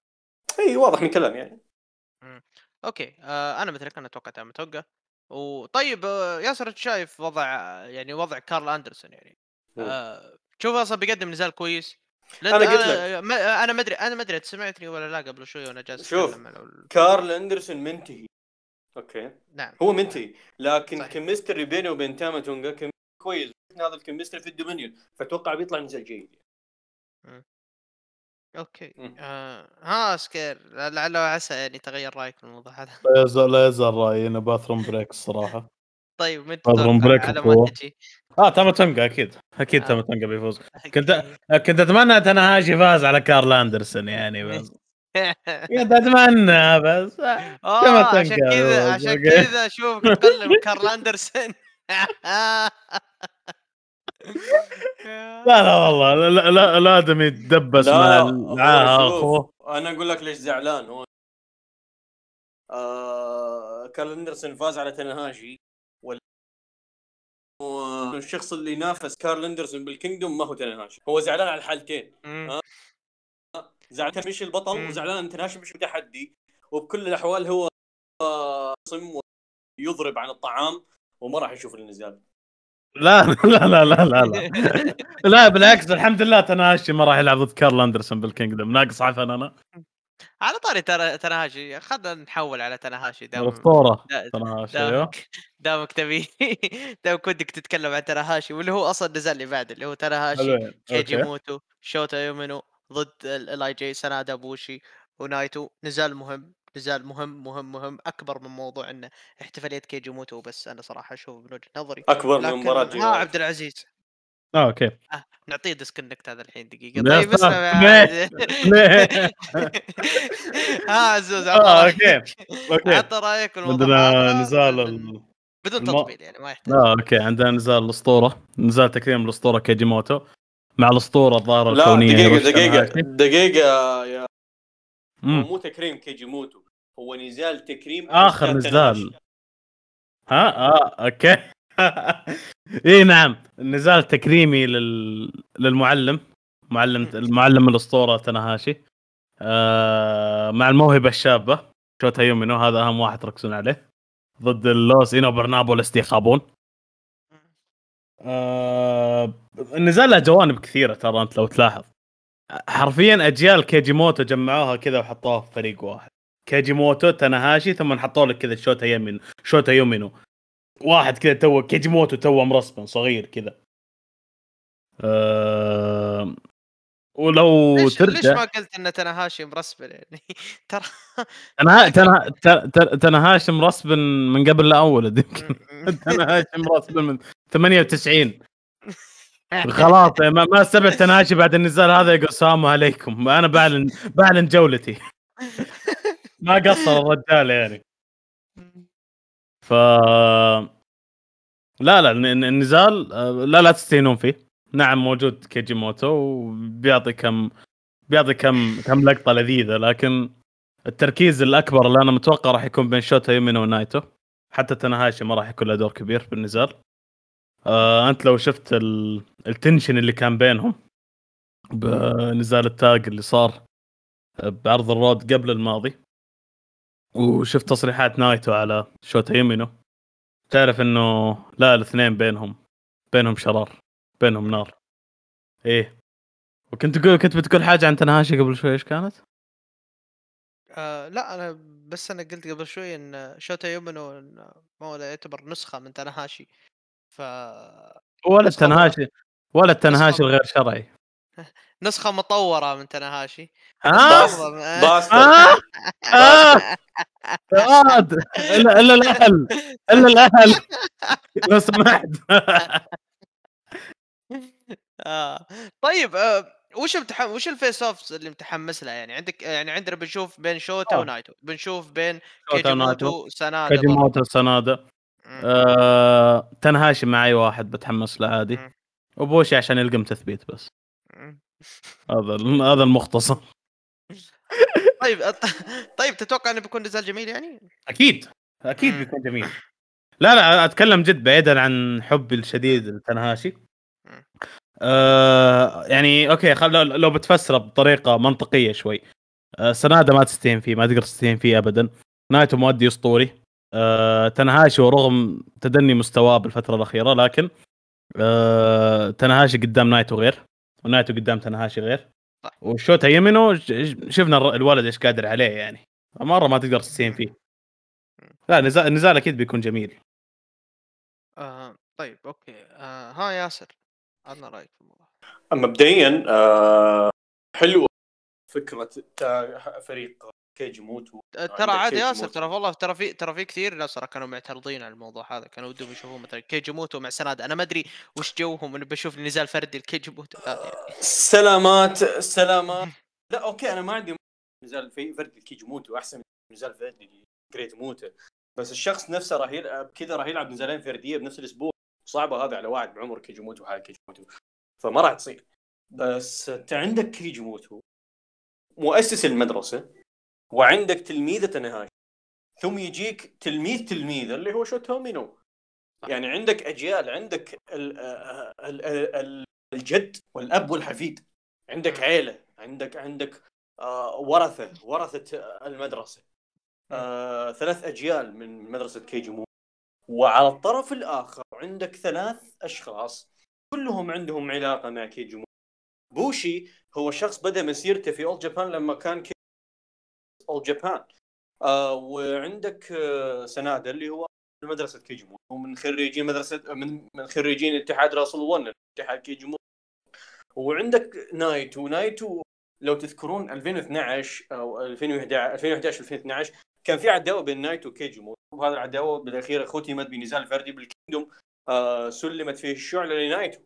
إي واضح من كلام يعني. okay آه أنا مثلك أنا أتوقع تاما تونجا. وطيب آه ياسر أنت شايف وضع يعني وضع كارل أندرسون يعني؟ آه تشوف أصلا بيقدم نزال كويس. أنا قلت ما أنا ما أدري أنا ما أدري سمعتني ولا لا قبل شوي وأنا جالس شوف. ال- كارل أندرسون منتهي. okay؟ نعم. هو منتهي. لكن صحيح. chemistry بينه وبين تاما تونجا كويس. هذا ال chemistry في ال Dominion فأتوقع بيطلع نزال جيد. okay. آه ها سكير لعل وعسى يعني تغير رأيك في الموضوع هذا لا يزال لا يزال رأيي إنه bathroom break الصراحه طيب من أظن تتوقع break على. ما تجي آه تاما تونجا أكيد أكيد آه. تاما تونجا بيفوز [laughs] كنت. كنت أتمنى تنهاشي فاز على كارل أندرسون يعني [laughs] بس كنت أتمنى بس آه. آه كما عشان كذا عشان. كذا شوف تقلب كارل [laughs] أندرسون لا لا والله لا لا, لا, لا آدم يتدبس معاها أخوه. أنا أقول لك ليش زعلان. هو آه كارل أندرسون فاز على تنهاشي وال والشخص اللي ينافس كارل أندرسون بال Kingdom ما هو تنهاشي هو زعلان على الحالتين. مم. زعلان مش البطل. وزعلان ان تنهاشي مش متحدي وبكل الأحوال هو آه، صم يضرب عن الطعام وما راح يشوف النزال. لا لا لا لا لا لا لا. بالعكس الحمد لله تناشي ما راح يلعب ضد كارل أندرسون بال Kingdom. ناقص عفن أنا. على طاري ترى تناهاشي خلينا نحول على تناهاشي دام الأسطورة. دا- تناشي أيوه. دامك تبي. دامك ودك تتكلم عن تناهاشي واللي هو أصلا نزال اللي بعد اللي هو تناهاشي كيجي موتو شوتا يومينو ضد ال LIJ سنادا بوشي ونايتو. نزال مهم. نزال مهم مهم مهم أكبر من موضوع انه احتفالية كيجي موتو بس أنا صراحة أشوف من وجهة نظري. أكبر من مباراة ها عبد العزيز. آه أوكي. نعطيه disconnect هذا الحين دقيقة. طيب. ليه؟ [laughs] [laughs] ها عزوز آه أوكي أوكي. عطى رأيك عندنا نزال بدون- تطبيل يعني ما يحتاج. آه أوكي عندنا نزال الأسطورة. نزال تكريم الأسطورة كيجيموتو مع الأسطورة الظاهرة لا الكونية دقيقة هيروشي دقيقة تاناهاشي. دقيقة يا. مو تكريم كيجي موتو هو نزال تكريم آخر. نزال. ها؟ آه أوكي. [laughs] إي نعم. نزال تكريمي لل... للمعلم. معلم المعلم الأسطورة تناهاشي. آه مع الموهبة الشابة شوتا يومينو. هذا أهم واحد تركزون عليه. ضد Los Ingobernables de Japón آه النزال له جوانب كثيرة ترى أنت لو تلاحظ. حرفيا أجيال كيجيموتو جمعوها كذا وحطوها في فريق واحد. كيجيموتو تناهاشي ثم حطوا لك كذا شوتا يمين شوتا يومينو. واحد كذا تو كيجيموتو تو مرسبن صغير كذا. أه... ولو ليش ليش ترجع ما قلت إن تناهاشي مرسبل يعني؟ [laughs] ترى تنها... تنها... ت- تناهاشي مرسبن من قبل لا اول يمكن تناهاشي مرسبن من 98 [laughs] خلاص [laughs] ما, ما استبعد تناهاشي بعد النزال هذا يقول السلام عليكم. أنا بعلن بعلن جولتي. ما قصر الرجال يعني. ف لا لا الن- النزال آه، لا لا تستهينون فيه. نعم موجود كيجيموتو وبيعطي كم بيعطي كم كم لقطة لذيذة لكن التركيز الأكبر اللي أنا متوقع راح يكون بين شوتا يومينو ونايتو. حتى تناهاشي ما راح يكون له دور كبير بالنزال. آه أنت لو شفت ال... ال tension اللي كان بينهم بنزال ال tag اللي صار بعرض ال Road قبل الماضي وشفت تصريحات نايتو على شوتا يومينو تعرف إنه لا الاثنين بينهم بينهم شرار بينهم نار. إيه. وكنت تقول كنت بتقول حاجة عن تنهاشي قبل شوي إيش كانت؟ آه لا أنا بس أنا قلت قبل شوي إن شوتا يومينو إن هو يعتبر نسخة من تناهاشي ف ولا نسخة التنهاشي ولا التنهاشي نسخة- الغير شرعي [laughs] نسخة مطورة من تناهاشي ها؟ آه. باستر آه آه فؤاد إلا إلا الأهل إلا الأهل [laughs] لو سمحت [laughs] آه. طيب آه. وش متحم... وش ال face off اللي متحمس لها يعني عندك يعني عندنا بنشوف بين شوتا آه. ونايتو بنشوف بين. كيجيموتو سنادا برضو. كاجيموتو سنادا. آه... تنهاشي مع اي واحد بتحمس له عادي. وبوشي عشان يلقم تثبيت بس. هذا هذا المختصر [laughs] طيب طيب تتوقع إنه بيكون نزال جميل يعني؟ أكيد أكيد. بيكون جميل لا لا أتكلم جد بعيدا عن حبي الشديد لتنهاشي. آه يعني أوكي خل لو, بتفسره بطريقة منطقية شوي آه سنادا ما تستهين فيه ما تقدر تستهين فيه ابدا نايتو مؤدي أسطوري آه تنهاشي ورغم تدني مستواه بالفترة الأخيرة لكن آه تنهاشي قدام نايتو غير ونايتو قدام تنهاشي غير. وشوتا يمينو شفنا الولد إيش قادر عليه يعني مرة ما تقدر تستهين فيه [laughs] لا نزال النزال أكيد بيكون جميل آه. طيب أوكي آه. ها ياسر عطنا رأيك في الموضوع مبدئيا آه حلوة فكرة تا- فريق كيجي موتو آه، ترى عندك عادي كيجي ياسر. ترى والله ترى في ترى في كثير ناس ترى كانوا معترضين على الموضوع هذا كانوا ودهم يشوفون مثلا كيجيموتو مع سنادا أنا ما أدري وش جوهم انه بشوف نزال فردي الكيجيموتو هذا يعني. سلامات سلامات. [laughs] لا أوكي أنا ما عندي نزال في فردي كيجي موتو احسن من نزال فردي Great Muta بس الشخص نفسه راح يلعب كذا راح يلعب نزالين فردية بنفس الأسبوع. صعبة هذا على واحد بعمر كيجي موتو وحال كيجي موتو فما راح تصير. بس أنت عندك كيجي موتو مؤسس المدرسة. وعندك تلميذة تنهاشي ثم يجيك تلميذ تلميذة اللي هو شوتومينو يعني عندك أجيال عندك ال ال ال ال الجد والأب والحفيد. عندك. عيلة عندك عندك آه ورثة ورثة المدرسة. آه ثلاث أجيال من مدرسة كيجيمو وعلى الطرف الآخر عندك ثلاث أشخاص. كلهم عندهم علاقة مع كيجيمو بوشي هو شخص بدأ مسيرته في اول جابان لما كان اول جابان آه وعندك آه سنادا اللي هو مدرسة كيجيمو. ومن خريجين مدرسة من من خريجين اتحاد Wrestle One اتحاد كيجيمو. وعندك نايتو نايتو لو تذكرون 2012 أو 2011 2011 2012 كان في عداوة بين نايتو وكيجيمو. وهذه العداوة بالأخير ختمت بنزال فردي بال Kingdom آه سلمت فيه الشعلة لنايتو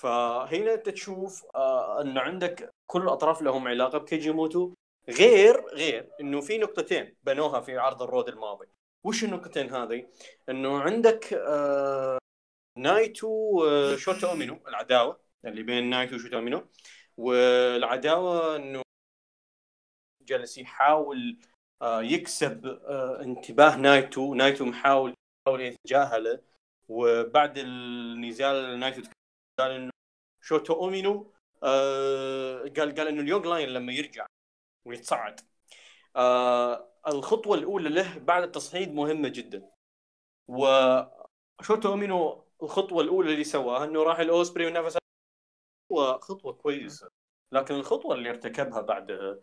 فهنا انت تشوف آه انه عندك كل الأطراف لهم علاقة بكيجيموتو غير غير إنه في نقطتين بنوها في عرض ال Road الماضي. وش النقطتين هذه؟ إنه عندك آه نايتو وشوتا اومينو العداوة اللي بين نايتو وشوتا اومينو والعداوة إنه جالس يحاول آه يكسب آه انتباه نايتو. نايتو محاول يحاول يتجاهله. وبعد النزال نايتو قال إنه شوتو اومينو آه قال قال إنه ال young lion لما يرجع ويتصعد. آه الخطوة الأولى له بعد التصعيد مهمة جدا. وشوتو اومينو الخطوة الأولى اللي سواها؟ إنه راح لأوسبري ونافس هو خطوة كويسة لكن الخطوة اللي ارتكبها بعدها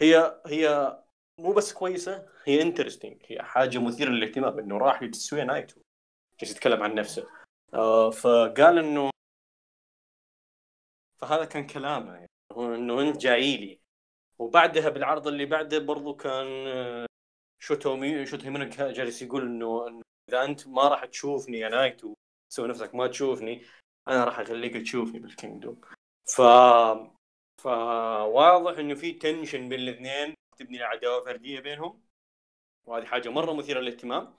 هي هي مو بس كويسة هي interesting هي حاجة مثيرة للاهتمام إنه راح لتسويه نايتو جالس يتكلم عن نفسه. آه فقال إنه فهذا كان كلامه يعني هو إنه أنت جاي لي. وبعدها بالعرض اللي بعده برضو كان آه، شوتومي شوتومي جالس يقول إنه إذا أنت ما راح تشوفني يا نايتو تسوي نفسك ما تشوفني أنا راح أخليك تشوفني بال Kingdom ف فواضح إنه في tension بين الاثنين تبني عداوه فردية بينهم. وهذه حاجة مرة مثيرة للاهتمام.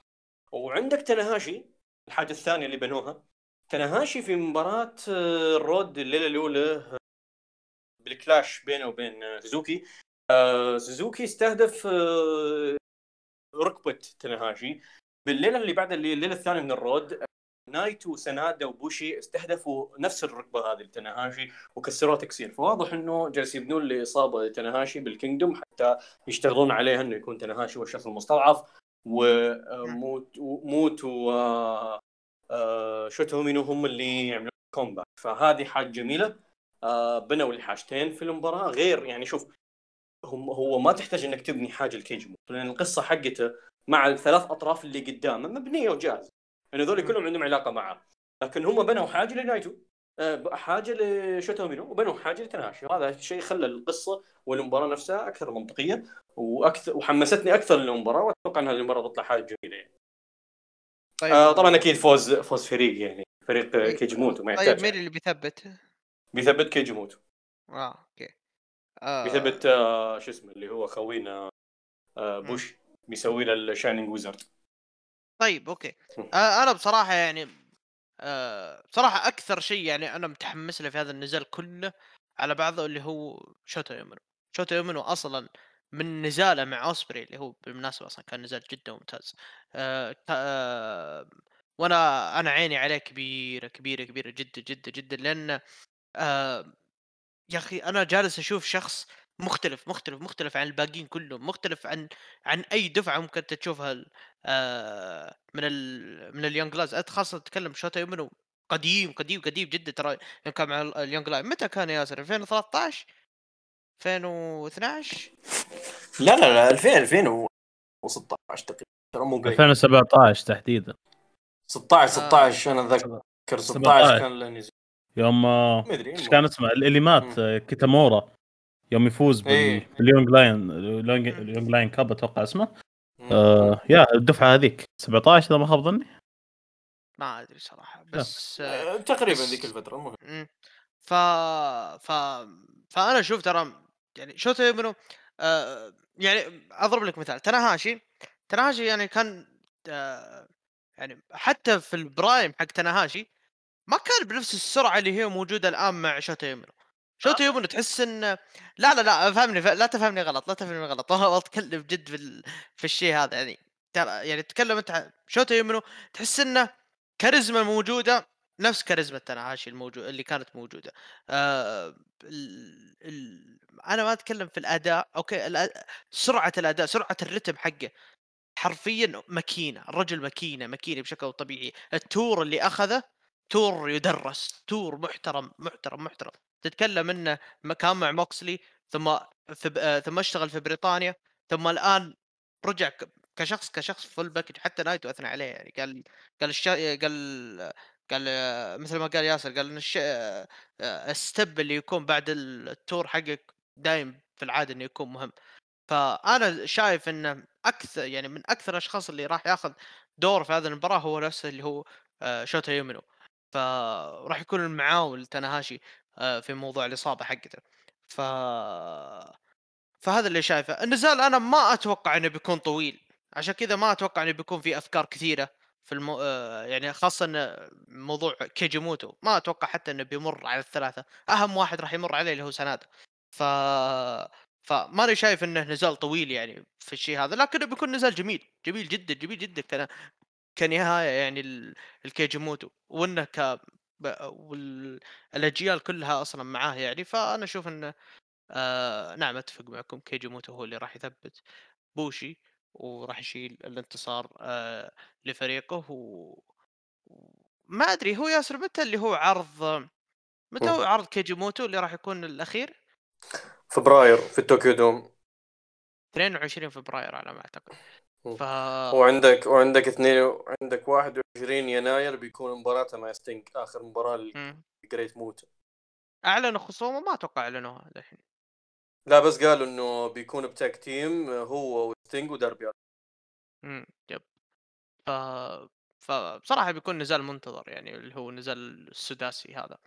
وعندك تناهاشي الحاجة الثانية اللي بنوها تناهاشي في مباراة آه، ال Road الليلة الأولى آه، بال clash بينه وبين آه، سوزوكي آه، سوزوكي استهدف آه، ركبة تنهاشي بالليلة اللي بعد اللي- الليلة الثانية من ال Road آه، نايتو وسنادا وبوشي استهدفوا نفس الركبة هذه لتنهاشي وكسروها تكسير. فواضح إنه جالس يبنون لإصابة تنهاشي بال Kingdom حتى يشتغلون عليها إنه يكون تنهاشي هو الشخص المستضعف. وموتو موتو و آه، آه، شوتا يومينو هم اللي يعملون comeback فهذه حاجة جميلة. آه، بنوا لي حاجتين في المباراة. غير يعني شوف هم هو ما تحتاج إنك تبني حاجة لكيجمو لأن القصة حقته مع الثلاث أطراف اللي قدامه مبنية وجاهزه يعني هذول كلهم عندهم علاقة معه. لكن هم بنوا حاجة لنايتو آه، حاجة لشوتا يومينو وبنوا حاجة لتناهاشي. وهذا الشيء خلى القصة والمباراة نفسها أكثر منطقية وأكثر وحمستني أكثر للمباراة وأتوقع إنها المباراة تطلع حاجة جميلة يعني. طيب. آه طبعا أكيد فوز فوز فريق يعني فريق إيه. كيجي موتو ما طيب يحتاج. مين اللي بيثبت؟ بيثبت كيجي موتو آه أوكي. آه. بيثبت آه شو اسمه اللي هو خوينا آه بوشي بيسوي له ال Shining Wizard طيب أوكي. آه أنا بصراحة يعني آه بصراحة أكثر شيء يعني أنا متحمس له في هذا النزال كله على بعضه اللي هو شوتا يومينو. شوتا يومينو أصلا من نزاله مع أوسبري اللي هو بالمناسبة أصلا كان نزال جدا ممتاز. آه آه وأنا أنا عيني عليه كبيرة كبيرة كبيرة جدا جدا جدا لأن آه يا أخي أنا جالس أشوف شخص مختلف مختلف مختلف عن الباقيين كلهم مختلف عن عن أي دفعة ممكن انت تشوفها ال- آه، من ال من ال Young Lions خاصة تتكلم شوتا يومينو قديم قديم قديم جدا ترى يوم كان مع ال- ال Young Lions متى كان ياسر؟ 2013 2012 لا لا لا 2000 2016 تقريبا ترى مو قريب. 2017 تحديدا. 16 16 أنا أتذكر 16 17. كان نزل يوم آه، إيش كان اسمه؟ اللي مات آه، كيتامورا يوم يفوز إيه. بال Young Lion ال Young Lion Cup أتوقع اسمه. آه يا الدفعة هذيك 17 إذا ما خاب ظني. ما أدري صراحة بس آه، تقريبا ذيك الفترة المهم. ف ف فأنا أشوف ترى يعني شوتا يومينو آه يعني أضرب لك مثال تناهاشي تناهاشي يعني كان آه يعني حتى في ال prime حق تناهاشي ما كان بنفس السرعة اللي هي موجودة الآن مع شوتا يومينو. شوتا يومينو تحس إن لا لا لا فهمني لا تفهمني غلط لا تفهمني غلط. [laughs] أتكلم جد في ال... في الشيء هذا يعني. ترى يعني تتكلم أنت شوتا يومينو تحس انه كاريزما موجودة نفس كاريزما تناهاشي الموجود اللي كانت موجودة. آه ال... ال... أنا ما أتكلم في الأداء أوكي الأ... سرعة الأداء سرعة الرتم حقه. حرفيا ماكينة الرجل ماكينة ماكينة بشكل طبيعي. ال tour اللي أخذه tour يدرس tour محترم محترم محترم تتكلم إنه كان مع موكسلي ثم في. آه، ثم اشتغل في بريطانيا ثم الآن رجع. كشخص كشخص full package حتى نايتو أثنى عليه يعني قال قال الش... قال قال آه، مثل ما قال ياسر قال إن الش... آه، آه، ال step اللي يكون بعد ال tour حقك دايم في العادة إنه يكون مهم فأنا شايف إنه أكثر يعني من أكثر الأشخاص اللي راح ياخذ دور في هذه المباراة هو نفسه اللي هو شوتا يومينو فراح يكون المعاول تناهاشي آه، في موضوع الإصابة حقته. ف فهذا اللي شايفه. النزال أنا ما أتوقع إنه بيكون طويل. عشان كذا ما أتوقع إنه بيكون في أفكار كثيرة في المو... آه، يعني خاصة موضوع كيجيموتو. ما أتوقع حتى إنه بيمر على الثلاثة. أهم واحد راح يمر عليه اللي هو سنادا. ف فماني شايف إنه نزال طويل يعني في الشيء هذا. لكنه بيكون نزال جميل. جميل جدا جميل جدا كنهاية يعني ال- الكيجي موتو وإنه ك والأجيال كلها أصلا معاه يعني. فأنا أشوف إنه آه نعم أتفق معكم كيجي موتو هو اللي راح يثبت بوشي وراح يشيل الانتصار آه لفريقه و... ما أدري هو ياسر متى اللي هو عرض متى هو عرض كيجي موتو اللي راح يكون الأخير؟ فبراير في ال Tokyo Dome. 22 فبراير على ما أعتقد. ف وعندك وعندك اثنين عندك 21 يناير بيكون مباراته مع ستينج آخر مباراة. ل Great Muta أعلنوا خصومه؟ ما أتوقع أعلنوها الحين لا بس قالوا إنه بيكون ب tag team هو وستينج وداربي امم yep. ف فبصراحة بيكون نزال منتظر يعني اللي هو نزال السداسي هذا.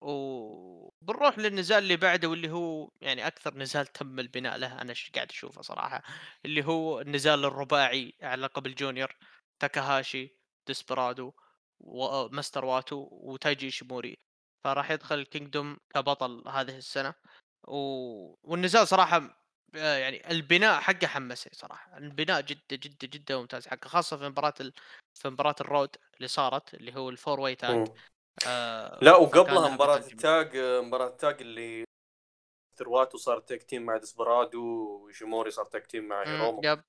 وبنروح للنزال اللي بعده واللي هو يعني أكثر نزال تم البناء له أنا قاعد أشوفه صراحة. اللي هو النزال الرباعي على لقب ال junior تاكاهاشي ديسبرادو ومستر واتو وتايجي إيشيموري فراح يدخل Kingdom كبطل هذه السنة. و... والنزال صراحة آه، يعني البناء حقه حمسني صراحة. البناء جدا جدا جدا ممتاز حقه خاصة في مباراة ال... في مباراة ال Road اللي صارت اللي هو ال four way tag. آه لا وقبلها لها مباراة. ال tag مباراة ال tag اللي ترواتو صار تاك تيم مع ديسبرادو وشيموري صار تاك تيم مع يب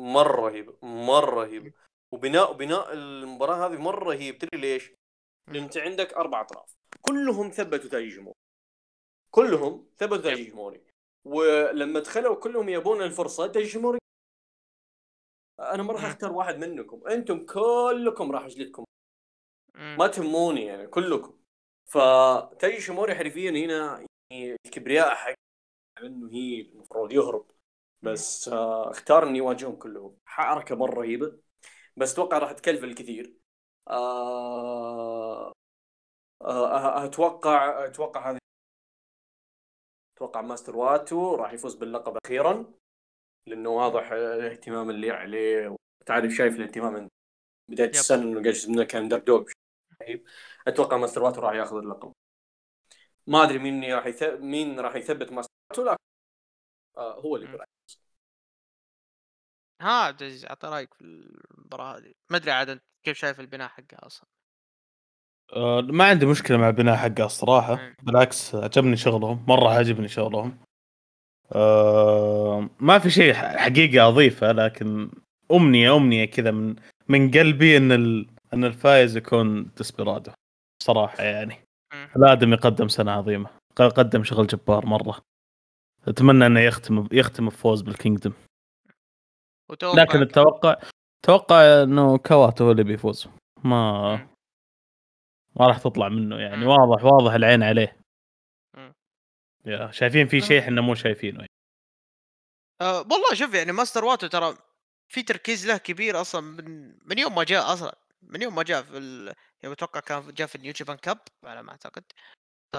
مرة رهيب مرة رهيب. وبناء بناء المباراة هذه مرة رهيب. تدري ليش؟ لأن أنت عندك أربع أطراف. كلهم ثبتوا تاج جمهوري كلهم ثبتوا تاج يب. جمهوري ولما دخلوا كلهم يبون الفرصة تاج جمهوري أنا ما راح مم. أختار واحد منكم. أنتم كلكم راح أجلدكم. مم. ما تهموني يعني كلكم. فتايجي ايشيموري حرفيا هنا يعني الكبرياء حق إنه هي المفروض يهرب. بس آه اختار إني يواجههم كلهم. حركة مرة رهيبة. بس أتوقع راح تكلف الكثير آه آه أتوقع أتوقع هذه أتوقع ماستر واتو راح يفوز باللقب أخيرا. لأنه واضح الاهتمام اللي عليه تعرف شايف الاهتمام من بداية. السنة إنه قاعد كان build up رهيب أتوقع ماستر واتو راح يأخذ اللقب. ما أدري مين راح يث... مين راح يثبت ماستر واتو لكن آه هو اللي. يقول. ها عبد العزيز اعطى رأيك في المباراة هذه. ما أدري عاد كيف شايف البناء حقها أصلا. آه، ما عندي مشكلة مع البناء حقه الصراحة. مم. بالعكس عجبني شغلهم مرة عجبني شغلهم. آه، ما في شيء حقيقه أضيفه لكن أمنية أمنية كذا من من قلبي إن ال... أن الفايز يكون ديسبيرادو صراحة يعني. الآدمي قدم سنة عظيمة قدم شغل جبار مرة أتمنى إنه يختم يختم بفوز بال Kingdom لكن التوقع توقع إنه واتو هو اللي بيفوز ما. ما راح تطلع منه يعني. واضح واضح العين عليه. يا شايفين في شيء إحنا مو شايفينه يعني. أه والله شوف يعني ماستر واتو ترى في تركيز له كبير أصلا من من يوم ما جاء أصلا من يوم ما جاء في ال... يعني أتوقع كان جاء في ال New Japan Cup على ما أعتقد. ف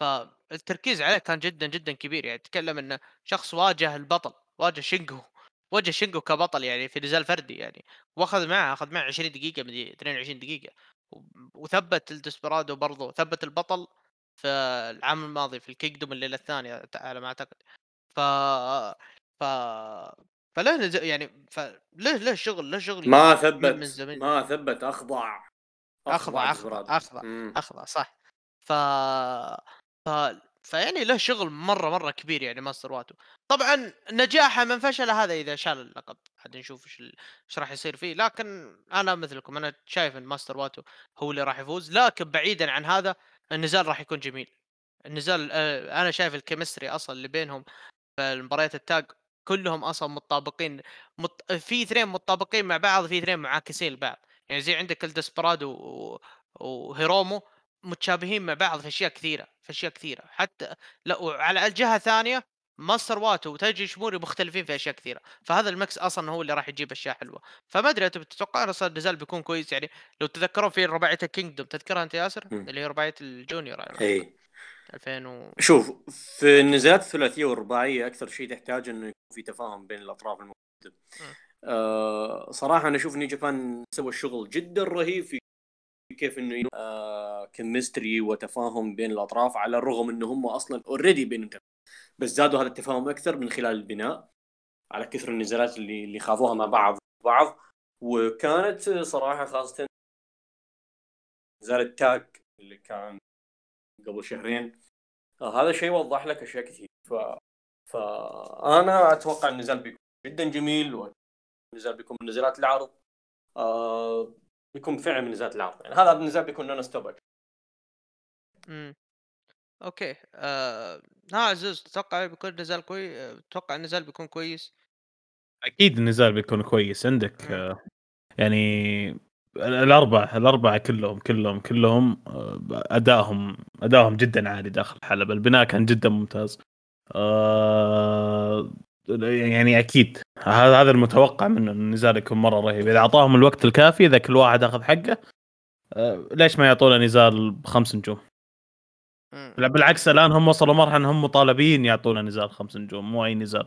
فالتركيز عليه كان جدا جدا كبير. يعني تكلم إنه شخص واجه البطل واجه شينجو واجه شينجو كبطل يعني في نزال فردي يعني. وأخذ معه أخذ معه 20 دقيقة من 22 دقيقة. و- وثبت الديسبيرادو برضو ثبت البطل في العام الماضي في ال Kingdom الليلة الثانية على ما أعتقد. ف ف فله نز... يعني فله له شغل له شغل ما من- من ثبت زمان. ما ثبت أخضع أخضع. أخضع أخضع. أخضع صح. ف ف فيعني له شغل مرة مرة كبير يعني ماستر واتو. طبعا نجاحه من فشله هذا إذا شال اللقب. عاد نشوف إيش إيش راح يصير فيه. لكن أنا مثلكم أنا شايف إن ماستر واتو هو اللي راح يفوز. لكن بعيدا عن هذا النزال راح يكون جميل. النزال آه، أنا شايف ال chemistry أصلا اللي بينهم في المباريات ال tag كلهم أصلا متطابقين مت... في اثنين متطابقين مع بعض في اثنين معاكسين لبعض. يعني زي عندك الديسبيرادو و... وهيرومو متشابهين مع بعض في أشياء كثيرة في أشياء كثيرة. حتى لا وعلى الجهة الثانية ماستر واتو وتايجي ايشيموري مختلفين في أشياء كثيرة. فهذا ال mix أصلا هو اللي راح يجيب أشياء حلوة. فما أدري أنت تتوقع أصلا النزال بيكون كويس؟ يعني لو تذكرون في رباعية ال Kingdom تذكرها أنت ياسر. اللي هي رباعية ال junior على اي. 2000 و... شوف في النزالات الثلاثية والرباعية أكثر شيء تحتاج إنه يكون في تفاهم بين الأطراف الموجودة. آه صراحة أنا أشوف New Japan سوى الشغل جدا رهيب في كيف إنه آه chemistry وتفاهم بين الأطراف على الرغم انه هم أصلا already بينهم تفاهم بس زادوا هذا التفاهم أكثر من خلال البناء على كثر النزالات اللي اللي خاضوها مع بعض بعض. وكانت صراحة خاصه نزال التاج اللي كان قبل شهرين. هذا شيء وضح لك أشياء كثير. ف فانا أتوقع النزال بيكون جدا جميل والنزال بيكون من نزالات العرض. آه بيكون فعلا من نزالات العرض. يعني هذا النزال بيكون نون ستوب امم أوكي. آه... ها عزوز تتوقع بيكون نزال كويس تتوقع النزال بيكون كويس؟ أكيد النزال بيكون كويس عندك. آه، يعني الأربعة الأربعة كلهم كلهم كلهم آه، أدائهم أدائهم جدا عالي داخل الحلبة. البناء كان جدا ممتاز. آه، يعني أكيد. هذا هذا المتوقع منه النزال يكون مرة رهيب. إذا أعطاهم الوقت الكافي إذا كل واحد أخذ حقه آه، ليش ما يعطونا نزال بخمس نجوم. لا بالعكس الآن هم وصلوا مرحلة إنهم مطالبين يعطونا نزال خمس نجوم مو أي نزال.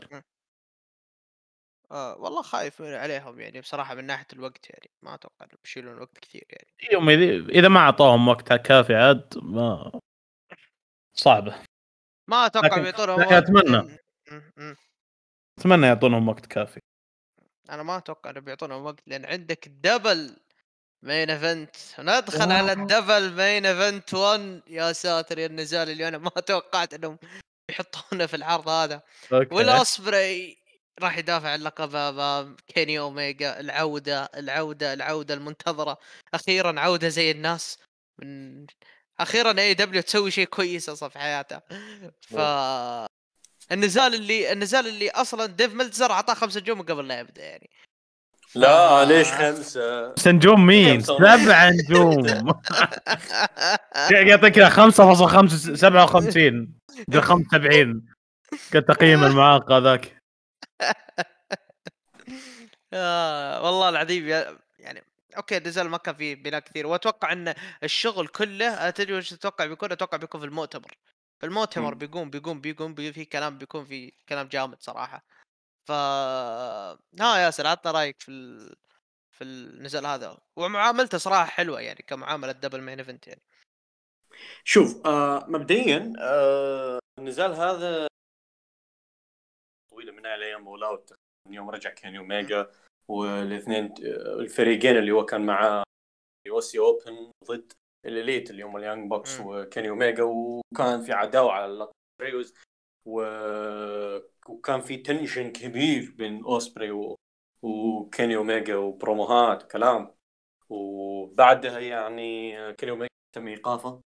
آه والله خايف عليهم يعني بصراحة من ناحية الوقت يعني ما أتوقع إنهم بيشيلون وقت كثير يعني. يوم إذا- إذا ما أعطاهم وقت كافي عاد ما صعبة. ما أتوقع لكن- بيعطونهم لكن م. أتمنى. يعطونهم وقت كافي. أنا ما أتوقع انه بيعطونهم وقت لأن عندك double main event ندخل على. ال double main event 1 يا ساتر يا النزال اللي أنا ما توقعت إنهم يحطونه في العرض هذا. ويل اوسبري راح يدافع عن لقب أمام كيني أوميجا العودة العودة العودة المنتظرة. أخيرا عودة زي الناس من أخيرا AEW تسوي شيء كويس أصلا في حياتها ف النزال اللي النزال اللي أصلا ديف ملتزر أعطاه خمسة نجوم قبل لا يبدأ يعني. لا ليش خمسة؟ بس نجوم مين؟ خمسة. سبع نجوم يعطيك 5.5 57 ده 75 كتقييم المعاق ذاك. آه والله العظيم يا- يعني okay النزال ما كان فيه بناء كثير وأتوقع إن الشغل كله تدري وش تتوقع بيكون؟ أتوقع بيكون في المؤتمر في المؤتمر. بيقوم بيقوم بيقوم بي في كلام بيكون في كلام جامد صراحة ف ها ياسر عطنا رأيك في ال... في النزال هذا ومعاملته صراحة حلوة يعني كمعاملة double main event يعني شوف آه مبدئيا آه النزال هذا طويلة من أيام All Out من يوم رجع كيني اوميجا والاثنين الفريقين اللي هو كان معاه Aussie Open ضد ال Elite اللي هم ال Young Bucks. وكيني اوميجا وكان في عداوة على اللقب و... وكان في tension كبير بين أوسبري و... وكيني اوميجا وبروموهات وكلام. وبعدها يعني كيني اوميجا تم إيقافه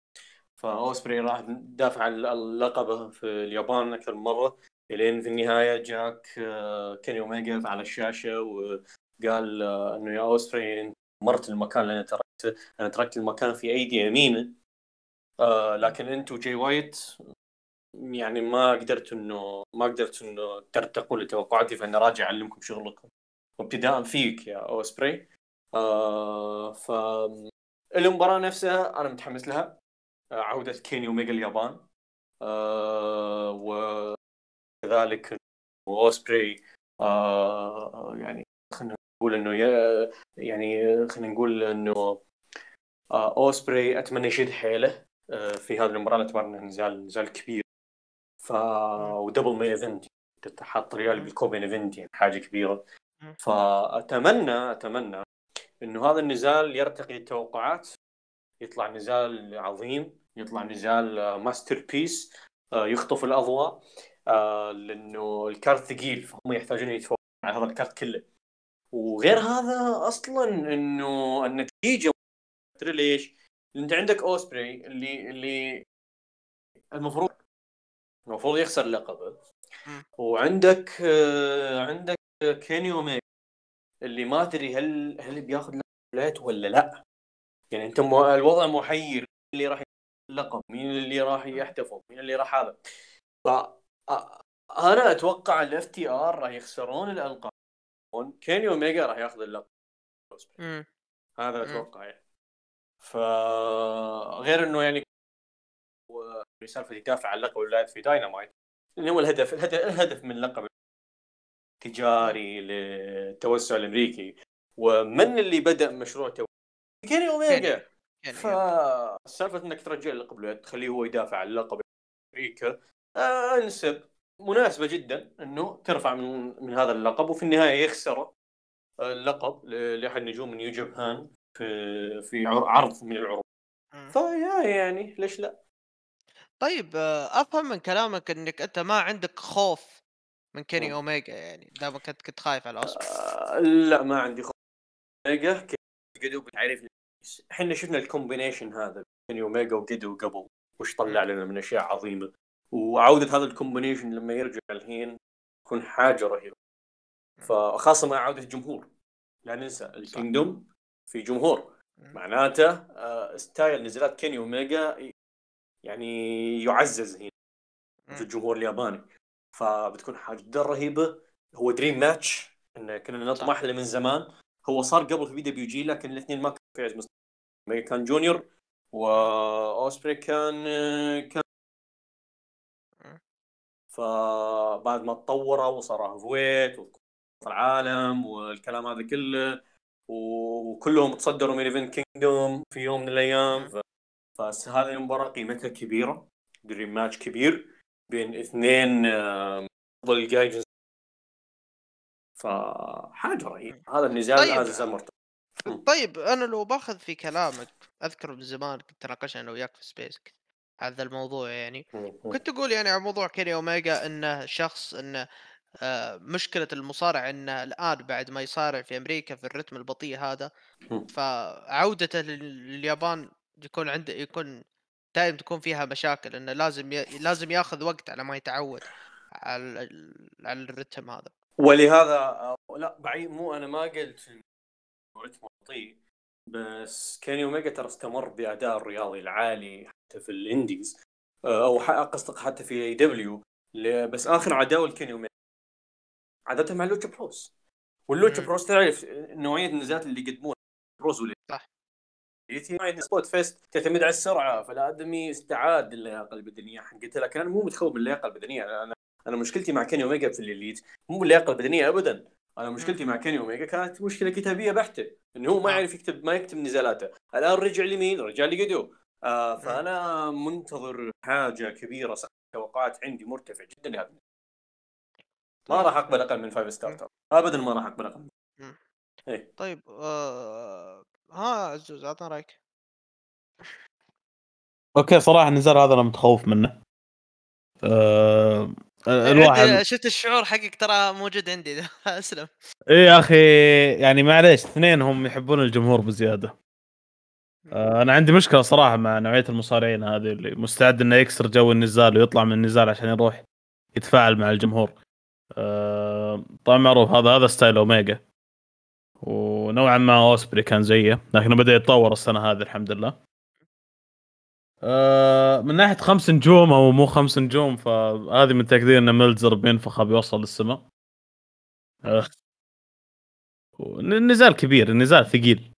فأوسبري راح دافع عن اللقب في اليابان أكثر من مرة. إلين في النهاية جاك آه، كيني اوميجا على الشاشة وقال آه، إنه يا اوسبري دمرت المكان اللي أنا تركته أنا تركت المكان في أيدي أمينة آه لكن انت وجاي وايت يعني ما قدرت إنه ما قدرت إنه ترتقوا لتوقعاتي فانا راجع أعلمكم شغلكم. وابتداء فيك يا اوسبري آه ف المباراة نفسها أنا متحمس لها. عودة كيني اوميجا اليابان. آه وكذلك اوسبري آه يعني خلينا نقول إنه يعني خلينا نقول إنه آه أوسبري أتمنى يشد حيله آه في هذه المباراة. إنه نزال نزال كبير. ف و double main event تحط ريال بال co-main event يعني حاجة كبيرة. فأتمنى أتمنى إنه هذا النزال يرتقي التوقعات يطلع نزال عظيم يطلع نزال masterpiece يخطف الأضواء. آه، لأنه ال card ثقيل فهم يحتاجون يتفوقون على هذا ال card كله. وغير هذا أصلا إنه النتيجة تدري ليش؟ أنت عندك اوسبري اللي اللي المفروض المفروض يخسر لقبه. وعندك آه، عندك كيني اوميجا اللي ما أدري هل هل بياخذ لقب ولا لا. يعني أنت مو- الوضع محير اللي راح اللقب؟ مين اللي راح يحتفل مين اللي راح هذا؟ أنا أتوقع ال FTR راح يخسرون الألقاب كيني اوميجا راح ياخذ اللقب. هذا. أتوقع يعني. فغير إنه يعني سالفة يدافع عن اللقب والولايات في داينامايت اللي هو الهدف الهدف, الهدف من اللقب تجاري للتوسع الأمريكي. ومن اللي بدأ مشروع تو كيني اوميجا فسالفه إنك ترجع اللقب له تخليه هو يدافع عن اللقب أمريكا انسب. مناسبة جدا إنه ترفع من من هذا اللقب وفي النهاية يخسر اللقب لأحد نجوم New Japan في في عر- عرض من العروض. فيا يعني ليش لا؟ طيب آه، أفهم من كلامك إنك أنت ما عندك خوف من كيني. أوميجا يعني دام كنت كنت خايف على اوسبري آه، لا ما عندي خوف أوميجا. كيف قدو بتعرف إحنا شفنا ال combination هذا بين أوميجا وقدو قبل وش طلع لنا من أشياء عظيمة. وعودة هذا ال combination لما يرجع الحين تكون حاجة رهيبة. فخاصة مع عودة الجمهور. لا ننسى ال Kingdom في جمهور. معناته آه، style نزلات كيني اوميجا ي- يعني يعزز هنا في. الجمهور الياباني. فبتكون حاجة جدا رهيبة. هو dream match إن كنا نطمح له من زمان. هو صار قبل في PWG لكن الاثنين ما كانوا في عز مستوى. كان junior واوسبري كان كان مم. فبعد ما تطوروا وصار هوفويت العالم والكلام هذا كله وكلهم تصدروا main event Kingdom في يوم من الأيام. فهذه المباراة قيمتها كبيرة dream match كبير بين اثنين أفضل ال gaijins فحاجه رهيبة هذا النزال طيب. هذا طيب أنا لو باخذ في كلامك أذكر من زمان كنت تناقشنا أنا وياك في space هذا الموضوع يعني. كنت تقول يعني على موضوع كيني اوميجا إنه شخص إنه آه، مشكلة المصارع إنه الآن بعد ما يصارع في أمريكا في الرتم البطيء هذا. فعودته لل- لليابان يكون عنده يكون دائما تكون فيها مشاكل إنه لازم ي... لازم ياخذ وقت على ما يتعود على على الرتم هذا. ولهذا آه، لا بعيد مو أنا ما قلت رتم بطيء بس كيني اوميجا ترى استمر بأداء الرياضي العالي حتى في ال indies آه، أو قصدك حتى في AEW بس آخر عداوه لكيني اوميجا عادتها مع Lucha Bros. وال Lucha. Bros تعرف نوعية النزالات اللي يقدمونها Bros ولا صح. spot fest تعتمد على السرعة فالادمي استعاد للياقه البدنية. حقته لكن أنا مو متخوف من اللياقة البدنية. أنا أنا مشكلتي مع كيني اوميجا في الليليت مو باللياقه البدنية ابدا. أنا مشكلتي مع كيني اوميجا كانت مشكلة كتابية بحتة. إنه هو ما آه. يعرف يكتب ما يكتب نزالاته. الآن رجع لمين رجع لجدو آه فأنا منتظر حاجة كبيرة صح توقعات عندي مرتفع جدا لهذا النزال. ما راح أقبل أقل من 5 star ترى. ابدا ما راح أقبل أقل. إيه. طيب آه... ها عزوز أعطنا رأيك okay صراحة النزال هذا أنا متخوف منه آه الواحد شفت الشعور حقك ترى موجود عندي [laughs] أسلم اي يا أخي يعني معليش اثنين هم يحبون الجمهور بزيادة أنا عندي مشكلة صراحة مع نوعية المصارعين هذه اللي مستعد إنه يكسر جو النزال ويطلع من النزال عشان يروح يتفاعل مع الجمهور. آه طبعا معروف هذا هذا style أوميجا. ونوعا ما أوسبري كان زيه لكنه بدأ يتطور السنة هذه الحمد لله. آه من ناحية خمس نجوم أو مو خمس نجوم فهذه تقدير إن ميلزر بينفخ بيوصل للسماء. آه النزال كبير النزال ثقيل.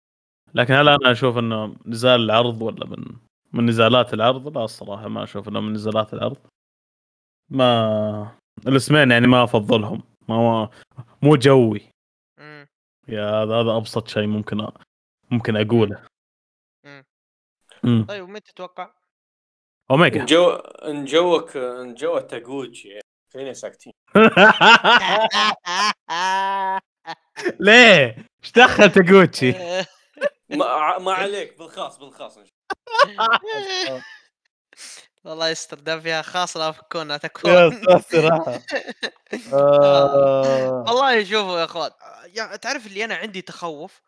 لكن هل أنا أشوف إنه نزال العرض ولا من من نزالات العرض؟ لا الصراحة ما أشوف إنه من نزالات العرض. ما الاسمين يعني ما أفضلهم ما هو مو جوي مم. يا هذا هذا أبسط شيء ممكن أ... ممكن أقوله. مم. امم طيب ومين تتوقع؟ أوميجا جو إن جوك إن جو تاغوتشي خلينا ساكتين [laughs] [laughs] ليه؟ إيش دخل تاغوتشي؟ [laughs] ما, ما عليك بالخاص بالخاص إن شاء [laughs] والله يستر دام فيها خاص لا تكون لا تكون. ساتر [laughs] آه. والله شوفوا يا أخوان يعني تعرف اللي أنا عندي تخوف؟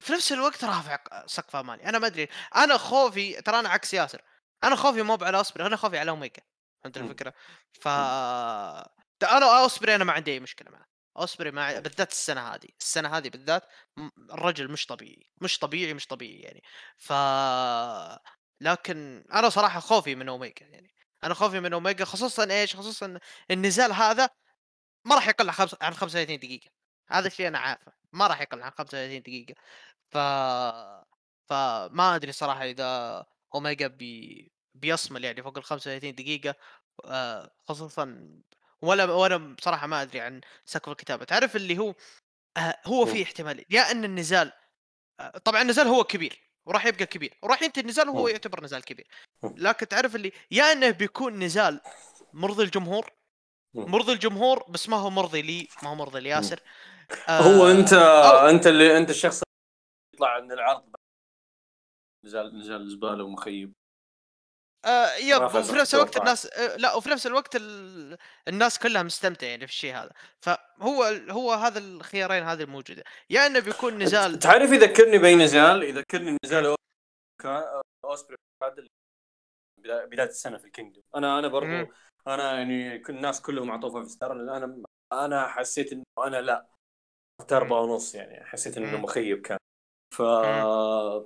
في نفس الوقت رافع سقف امالي أنا ما أدري أنا خوفي ترى أنا عكس ياسر. أنا خوفي مو على أوسبري أنا خوفي على اوميجا فهمت. الفكرة؟ ف أنا أوسبري أنا ما عندي أي مشكلة معه أوسبري مع بالذات السنة هذه السنة هذه بالذات الرجل مش طبيعي مش طبيعي مش طبيعي يعني. ف لكن أنا صراحة خوفي من أوميجا يعني. أنا خوفي من أوميجا خصوصا إيش؟ خصوصا النزال هذا ما راح يقل عن 35 دقيقة. هذا الشيء أنا عارفه ما راح يقل عن 35 دقيقة. ف فما أدري صراحة إذا أوميجا بي... بيصمل يعني فوق ال 35 دقيقة. آه، خصوصا ولا ولا بصراحه ما أدري عن سقف الكتابة تعرف اللي هو آه، هو مم. في احتمال يا إن النزال آه، طبعا النزال هو كبير وراح يبقى كبير وراح ينتهي النزال وهو مم. يعتبر نزال كبير مم. لكن تعرف اللي يا إنه بيكون نزال مرضي الجمهور. مرضي الجمهور بس ما هو مرضي لي ما هو مرضي لياسر هو آه، أنت أو- أنت اللي أنت الشخص اللي يطلع من العرض نزال نزال زبالة ومخيب آه yep وفي نفس الوقت. الناس آه لا وفي نفس الوقت ال... الناس كلها مستمتعة يعني في الشيء هذا. فهو هو هذا الخيارين هذه الموجودة. يا إنه بيكون نزال تعرف يذكرني بأي نزال؟ يذكرني نزال كان أوسبري بداية السنة في ال Kingdom. أنا أنا برضو. أنا يعني كل الناس كلهم اعطوه five star أنا أنا حسيت إنه أنا لا. اربعه ونص يعني حسيت إنه. مخيب كان. ف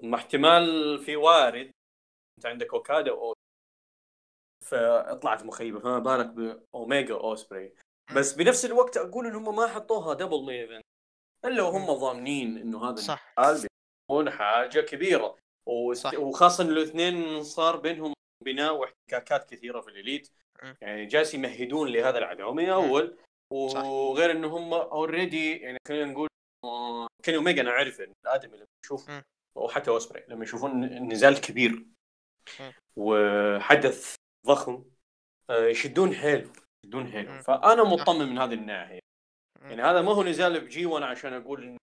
مع احتمال في وارد أنت عندك اوكادا أو فطلعت مخيبة فما بالك باوميجا اوسبري بس بنفس الوقت أقول إن هم ما حطوها double main event إلا وهم. ضامنين إنه هذا صح بيكون حاجة كبيرة. صح. وخاصة إن الاثنين صار بينهم بناء واحتكاكات كثيرة في ال Elite. يعني جالس يمهدون لهذا العداوة من. أول. وغير ان هم already يعني خلينا نقول آه، كيني أوميجا أنا عارف إن الادمي لما يشوف مم. وحتى اوسبري لما يشوفون النزال كبير. وحدث ضخم آه، يشدون حيلهم مم. فأنا مطمن من هذه الناحية. يعني هذا ما هو نزال ب G1 عشان أقول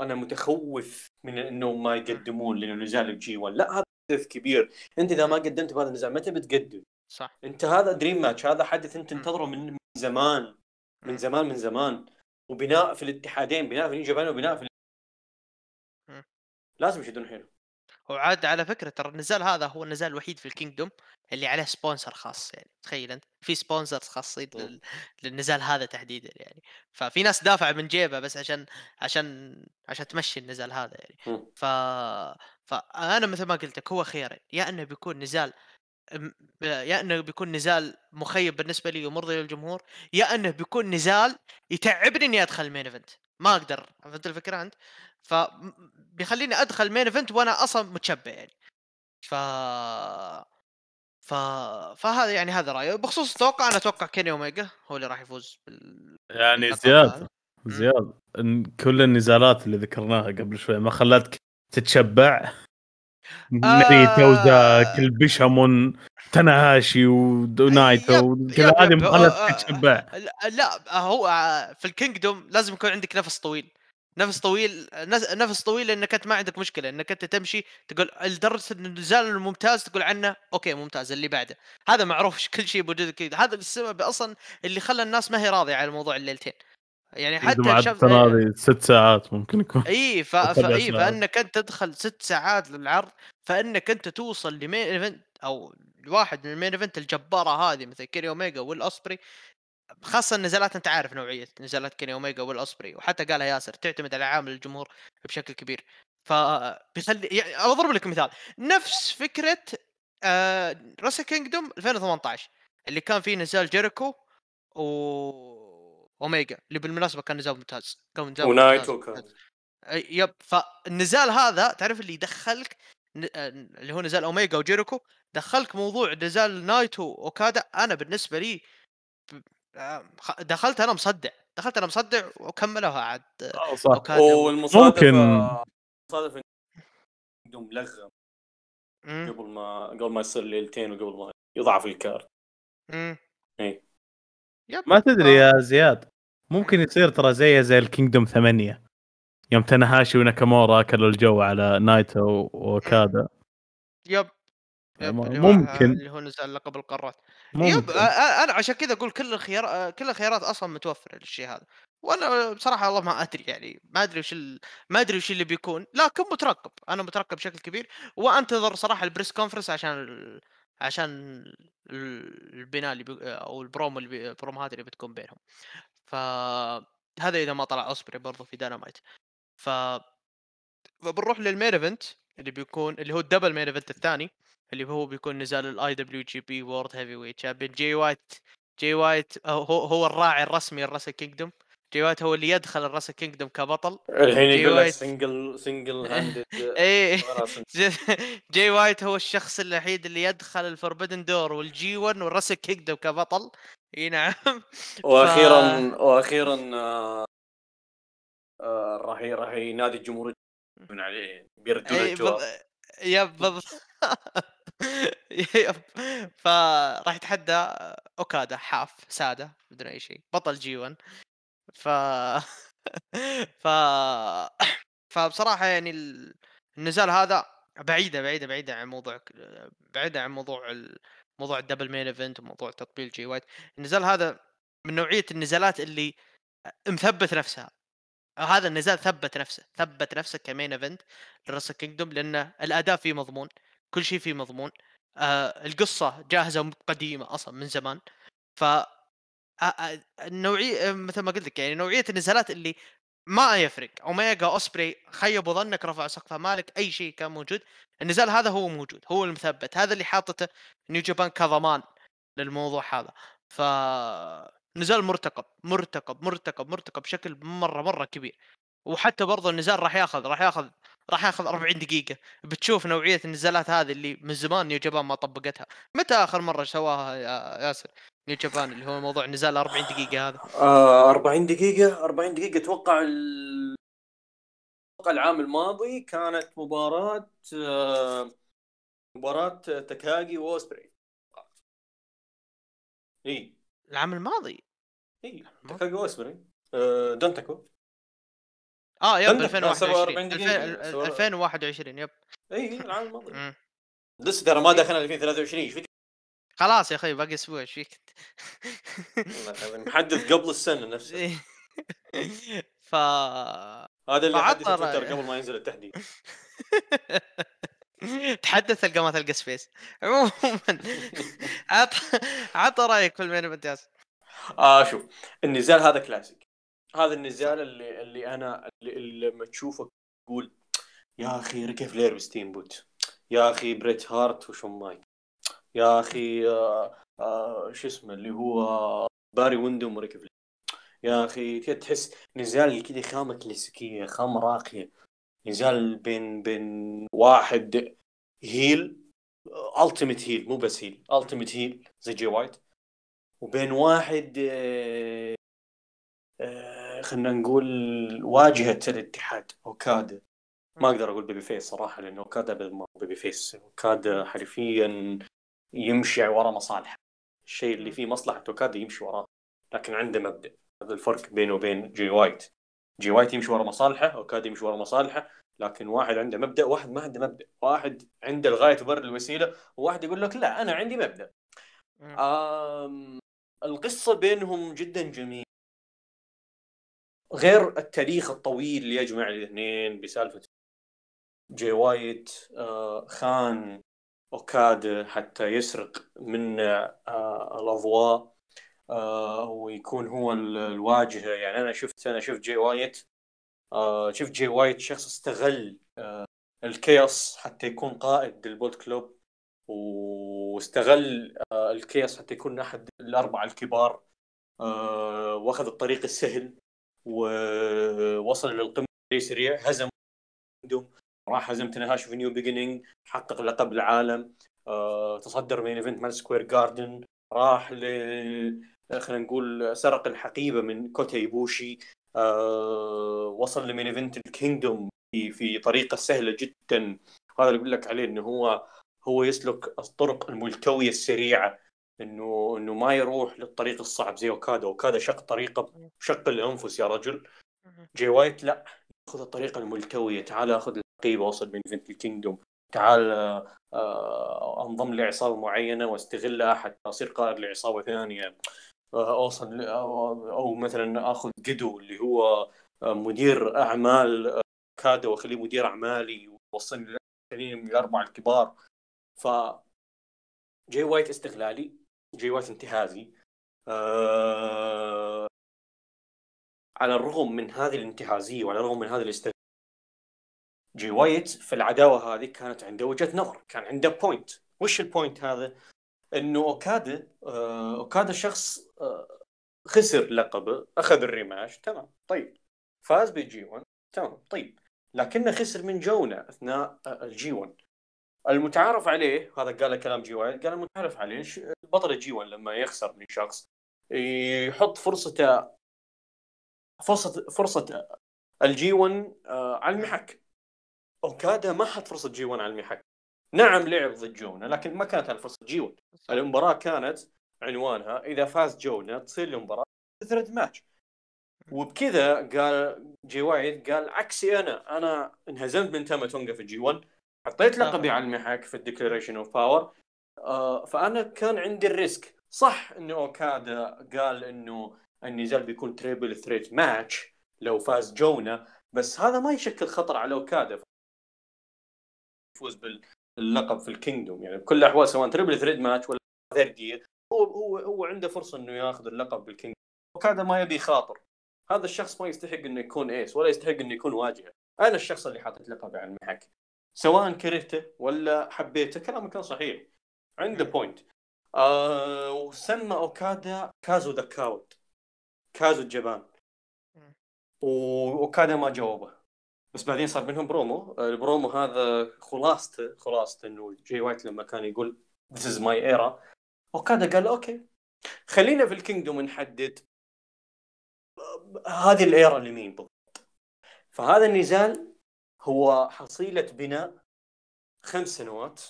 أنا متخوف من إنه ما يقدمون لأنه نزال ب G1 لا هذا حدث كبير. أنت إذا ما قدمت بهذا النزال متى بتقدم صح. أنت هذا dream match هذا حدث أنت. تنتظره من زمان من. زمان من زمان. وبناء في الاتحادين بناء في New Japan وبناء في. لازم يشدون حيلهم. وعاد على فكرة ترى النزال هذا هو النزال الوحيد في ال Kingdom اللي عليه sponsor خاص يعني. تخيل أنت. في sponsors خاصين. لل... للنزال هذا تحديدا يعني. ففي ناس دافع من جيبه بس عشان عشان عشان تمشي النزال هذا يعني. ف فأنا مثل ما قلت لك هو خيارين يا إنه بيكون نزال يا إنه بيكون نزال مخيب بالنسبة لي ومرضي للجمهور يا إنه بيكون نزال يتعبني إني أدخل ال main event ما أقدر. فهمت الفكرة أنت؟ ف بيخليني أدخل ال main event وأنا أصلا متشبع يعني. ف ف فهذا يعني هذا رأيي. بخصوص التوقع أنا أتوقع كيني اوميجا هو اللي راح يفوز بال... يعني زياد. زياد إن كل النزالات اللي ذكرناها قبل شوي ما خلتك تتشبع ناريتا وزاك ال Bishamon تناهاشي ونايتو yep- كذا yep- هذه. ما آه، خلتك آه، تتشبع. لا هو آه، في ال Kingdom لازم يكون عندك نفس طويل. نفس طويل نفس طويل انك انت ما عندك مشكلة إنك أنت تمشي تقول لدرجه النزال الممتاز تقول عنه okay ممتاز اللي بعده. هذا معروف [laughs] كل شيء موجود كذا. هذا السبب أصلا اللي خلى الناس ما هي راضية على موضوع الليلتين. يعني حتى شاف السنة هذه ست ساعات ممكن يكون. إي ف... ف... ساعات. فإنك أنت تدخل ست ساعات للعرض فإنك أنت توصل ل main event أو واحد من ال main event الجبارة هذه مثل كيني اوميجا والأوسبري خاصة النزالات أنت عارف نوعية نزالات كيني أوميجا والأوسبري وحتى قالها ياسر تعتمد على عامل الجمهور بشكل كبير. فبيخلي يعني أضرب لك مثال. نفس فكرة آه Wrestle Kingdom 2018 اللي كان فيه نزال جيريكو و أوميجا اللي بالمناسبة كان نزال ممتاز. كان نزال ونايتو. كان. yep. فالنزال هذا تعرف اللي يدخلك آه، اللي هو نزال أوميجا وجيريكو؟ دخلك موضوع نزال نايتو أوكادا. أنا بالنسبة لي دخلت أنا مصدع دخلت أنا مصدع وكملوها عاد آه، صح والمصادفه ممكن. مصادفه إنه ملغم مم، قبل ما قبل ما يصير ليلتين وقبل ما يضعف ال card مم. إي. yep ما تدري يا زياد ممكن يصير ترى زي زي ال Kingdom ثمانية يوم تناهاشي وناكامورا اكلوا الجو على نايتو وأوكادا yep yep م- اللي هو ممكن. اللي هو نزال لقب القارات. yep ممكن. أنا عشان كذا أقول كل الخيار كل الخيارات أصلا متوفرة للشيء هذا. وأنا بصراحة والله ما أدري يعني ما أدري وش ال... ما أدري وش اللي بيكون. لكن مترقب. أنا مترقب بشكل كبير. وأنتظر صراحة ال press conference عشان ال... عشان ال- البناء اللي بي... أو البرومو اللي بي... البروموهات اللي بتكون بينهم. فهذا إذا ما طلع اوسبري برضو في داينامايت ف فبنروح لل main event اللي بيكون اللي هو ال double main event الثاني اللي هو بيكون نزال ال IWGP World Heavyweight Champion جي وايت جي وايت هو هو الراعي الرسمي لل Wrestle Kingdom جي وايت هو اللي يدخل ال Wrestle Kingdom كبطل. الحين يقول لك. single single handed إيه. [laughs] جي- وايت هو الشخص الوحيد اللي يدخل ال Forbidden Door وال G1 وال Wrestle Kingdom كبطل. إي نعم. [laughs] وأخيرا وأخيرا آه، آه، راح راح ينادي الجمهور من عليه بيردون الجواب. yep بالضبط. [laughs] yep. فراح يتحدى أوكادا حاف سادة بدون أي شيء بطل G1 ف [laughs] ف [coughs] فبصراحة يعني ال- النزال هذا بعيدة بعيدة بعيدة عن موضوع بعيدة عن موضوع ال... موضوع ال double main event وموضوع تطبيل جي وايت النزال هذا من نوعية النزالات اللي مثبت نفسها. هذا النزال ثبت نفسه ثبت نفسه ك main event لل Wrestle Kingdom لأن الأداء فيه مضمون كل شيء فيه مضمون آه القصة جاهزة قديمة أصلا من زمان. ف النوعيه مثل ما قلت لك يعني نوعية النزالات اللي ما يفرق اوميجا أوسبري خيبوا ظنك رفعوا سقفها مالك أي شيء كان موجود النزال هذا هو موجود هو المثبت هذا اللي حاطته New Japan كضمان للموضوع هذا. ف نزال مرتقب مرتقب مرتقب مرتقب بشكل مرة مرة كبير. وحتى برضه النزال راح ياخذ راح ياخذ راح ياخذ 40 دقيقة. بتشوف نوعية النزالات هذه اللي من زمان نيو جابان ما طبقتها. متى آخر مرة سواها يا ياسر؟ نيو جابان اللي هو موضوع نزال 40 دقيقة هذا. آه 40 دقيقة 40 دقيقة أتوقع ال... العام الماضي كانت مباراة آه مباراة تكاغي واوسبري إي. العام الماضي. اي تاكاغي اسبري آه، دونتاكو آه yep عندك 2021 47 دقيقة. 2000 سبعة- 2021 yep. اي إي، العام الماضي. لسه ترى ما دخلنا 2023 إيش فيك؟ خلاص يا أخي باقي أسبوع. إيش فيك؟ محدث قبل السنة نفسها إيه. [laughs] ف هذا اللي حدث تويتر قبل ما ينزل التحديث. [laughs] تحدث تلقى ما تلقى space عموما عط عط رأيك في ال main event ياسر آه شوف النزال هذا كلاسيك هذا النزال اللي اللي أنا اللي, اللي لما تشوفه تقول يا أخي ريك فلير ستيم بوت. يا أخي بريت هارت وشون مايك. يا أخي آه آه شو اسمه اللي هو باري ويندهام وريك فلير يا أخي تحس نزال كذا خامة كلاسيكية خامة راقية. نزال بين بين واحد heel ultimate heel مو بس heel ultimate heel زي جي وايت. وبين واحد آه، آه، خلينا نقول واجهة الاتحاد أوكادا. ما أقدر أقول babyface صراحة لأنه أوكادا ما babyface أوكادا حرفيا يمشي ورا مصالحه. الشيء اللي فيه مصلحة أوكادا يمشي وراه لكن عنده مبدأ. هذا الفرق بينه وبين جي وايت. جي وايت يمشي ورا مصالحه اوكادا يمشي ورا مصالحه لكن واحد عنده مبدأ واحد ما عنده مبدأ. واحد عنده الغاية تبرر الوسيلة وواحد يقول لك لا أنا عندي مبدأ. آم القصة بينهم جدا جميل غير التاريخ الطويل اللي يجمع الاثنين بسالفة جي وايت آه خان اوكادا حتى يسرق من آه الأضواء. ويكون هو ال- الواجهة. يعني أنا شفت أنا شفت جي وايت. آه شفت جي وايت شخص استغل آه ال Chaos حتى يكون قائد لل Bullet Club واستغل آه، ال Chaos حتى يكون أحد الأربعة الكبار. آه، وأخذ الطريق السهل ووصل للقمه سريع هزم راح هزم تاناهاشي في New Beginning حقق لقب العالم. آه، تصدر main event Madison Square Garden راح ل خلينا نقول سرق الحقيبة من كوتا ايبوشي آه، وصل ل main event ال Kingdom في في طريقة سهلة جدا. هذا اللي أقول لك عليه إنه هو هو يسلك الطرق الملتوية السريعة انه إنه ما يروح للطريق الصعب زي أوكادا. أوكادا شق طريقة شق الأنفس يا رجل. جي وايت لا خذ الطريقة الملتوية. تعال أخذ الحقيبة وصل main event ال Kingdom تعال آه، أنضم لعصابة معينة واستغلها حتى أصير قائد لعصابة ثانية. آه، أوصل ل- أو مثلا آخذ جدو اللي هو آه، مدير أعمال أوكادا وأخليه مدير أعمالي ووصلني الأربعة الكبار. ف جي وايت استغلالي جي وايت انتهازي. آه... على الرغم من هذه الانتهازية وعلى الرغم من هذا الاستغلال جي وايت في العداوة هذه كانت عنده وجهة نظر كان عنده point وش ال point هذا؟ إنه أوكادا آه... أوكادا شخص آه... خسر لقبه أخذ ال rematch تمام طيب. فاز ب G 1 تمام طيب. لكنه خسر من جونا أثناء آه، ال G 1 المتعارف عليه هذا قال كلام جي وايت قال المتعارف عليه بطل ال G 1 لما يخسر من شخص يحط فرصته فرصة فرصة ال G 1 آه، على المحك. أوكادا ما حط فرصة G 1 على المحك. نعم لعب ضد جونا لكن ما كانت الفرصة G 1 المباراة كانت عنوانها إذا فاز جونا تصير المباراة threat match وبكذا قال جي وايت قال عكسي أنا أنا انهزمت من تاما تونجا في ال G 1 حطيت لقبي على المحك في ال Declaration of Power فأنا كان عندي ال risk. صح انه أوكادا قال إنه النزال بيكون triple threat match لو فاز جونا بس هذا ما يشكل خطر على أوكادا. يفوز باللقب في ال Kingdom. يعني بكل الأحوال سواء triple threat match ولا third year هو هو هو عنده فرصة إنه ياخذ اللقب بال Kingdom. اوكادا ما يبي يخاطر هذا الشخص ما يستحق إنه يكون ace ولا يستحق إنه يكون واجهة. أنا الشخص اللي حاطط لقبي على المحك. سواء كرهته ولا حبيته كلامه كان صحيح. عنده point آه وسمى أوكادا كازو the coward. كازو الجبان. وأوكادا ما جاوبه. بس بعدين صار بينهم برومو. آه، البرومو هذا خلاصته خلاصته إنه جاي وايت لما كان يقول This is my era. أوكادا قال okay. خلينا في ال Kingdom نحدد هذه ال era لمين بالضبط. فهذا النزال هو حصيلة بناء خمس سنوات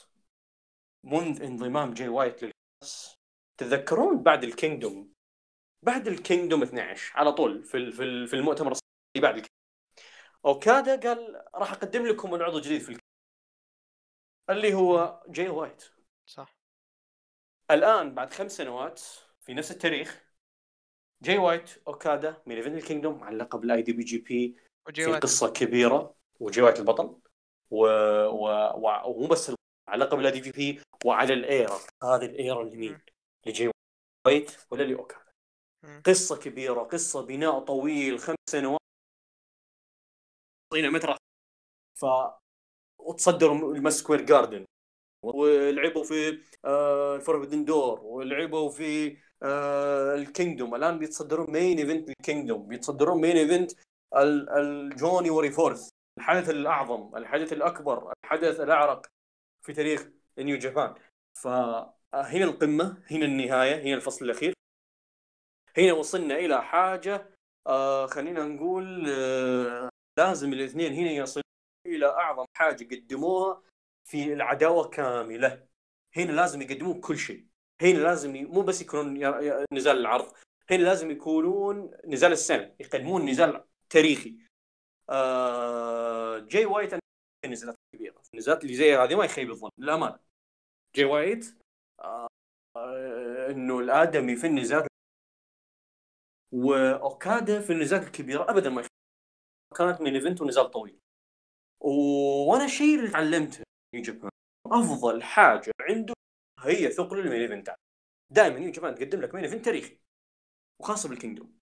منذ انضمام جاي وايت لل CHAOS تتذكرون بعد ال Kingdom؟ بعد ال Kingdom 12 على طول في في ال- في المؤتمر بعد ال Kingdom. أوكادا قال راح أقدم لكم العضو الجديد في. اللي هو جاي وايت صح الآن بعد خمس سنوات في نفس التاريخ جاي وايت أوكادا main event ال Kingdom على لقب ال IWGP في وايت. قصة كبيرة وجاي وايت البطل و... و... و... ومو بس على لقب ال IWGP وعلى ال era هذه ال era لمين؟ لجاي وايت ولا لأوكادا. قصة كبيرة قصة بناء طويل خمس سنوات طينا متر ف وتصدروا ال Madison Square Garden. ولعبوا في آه ال Forbidden Door. ولعبوا في آه ال Kingdom. الآن بيتصدرون main event ال Kingdom. بيتصدرون main event ال- الجوني وري فورث. الحدث الأعظم الحدث الأكبر الحدث الأعرق في تاريخ نيو جابان فهنا القمة هنا النهاية هنا الفصل الأخير. هنا وصلنا إلى حاجة آه خلينا نقول آه لازم الاثنين هنا يصلون إلى أعظم حاجة قدموها في العداوة كاملة. هنا لازم يقدمون كل شيء. هنا لازم ي... مو بس يكونون. نزال العرض. هنا لازم يكونون نزال السنة يقدمون نزال تاريخي. آه... جاي وايت في النزالات الكبيره النزالات اللي زي هذه ما يخيب الظن للأمانة. جاي وايت آه... آه... إنه الآدمي في النزالات واوكادا في النزالات الكبيرة ابدا ما يخيب كانت main event ونزال طويل. وأنا الشيء اللي تعلمته في Japan أفضل حاجة عنده هي ثقل ال main event ات دائما New Japan تقدم لك main event تاريخي. وخاصة بال Kingdom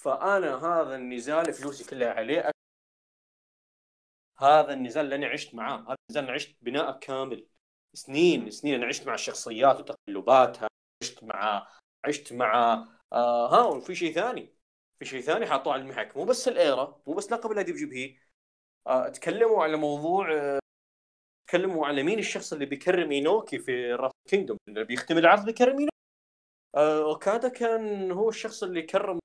فأنا هذا النزال فلوسي كلها عليه. هذا النزال اللي أنا عشت معاه. هذا النزال أنا عشت بناء كامل. سنين سنين أنا عشت مع الشخصيات وتقلباتها. عشت مع عشت مع آه ها وفي شيء ثاني. في شيء ثاني حطوه على المحك. مو بس ال era مو بس لقب ال IWGP آه تكلموا على موضوع آه تكلموا على مين الشخص اللي بيكرم إينوكي في Wrestle Kingdom اللي بيختم العرض بيكرم إينوكي. آه أوكادا كان هو الشخص اللي كرم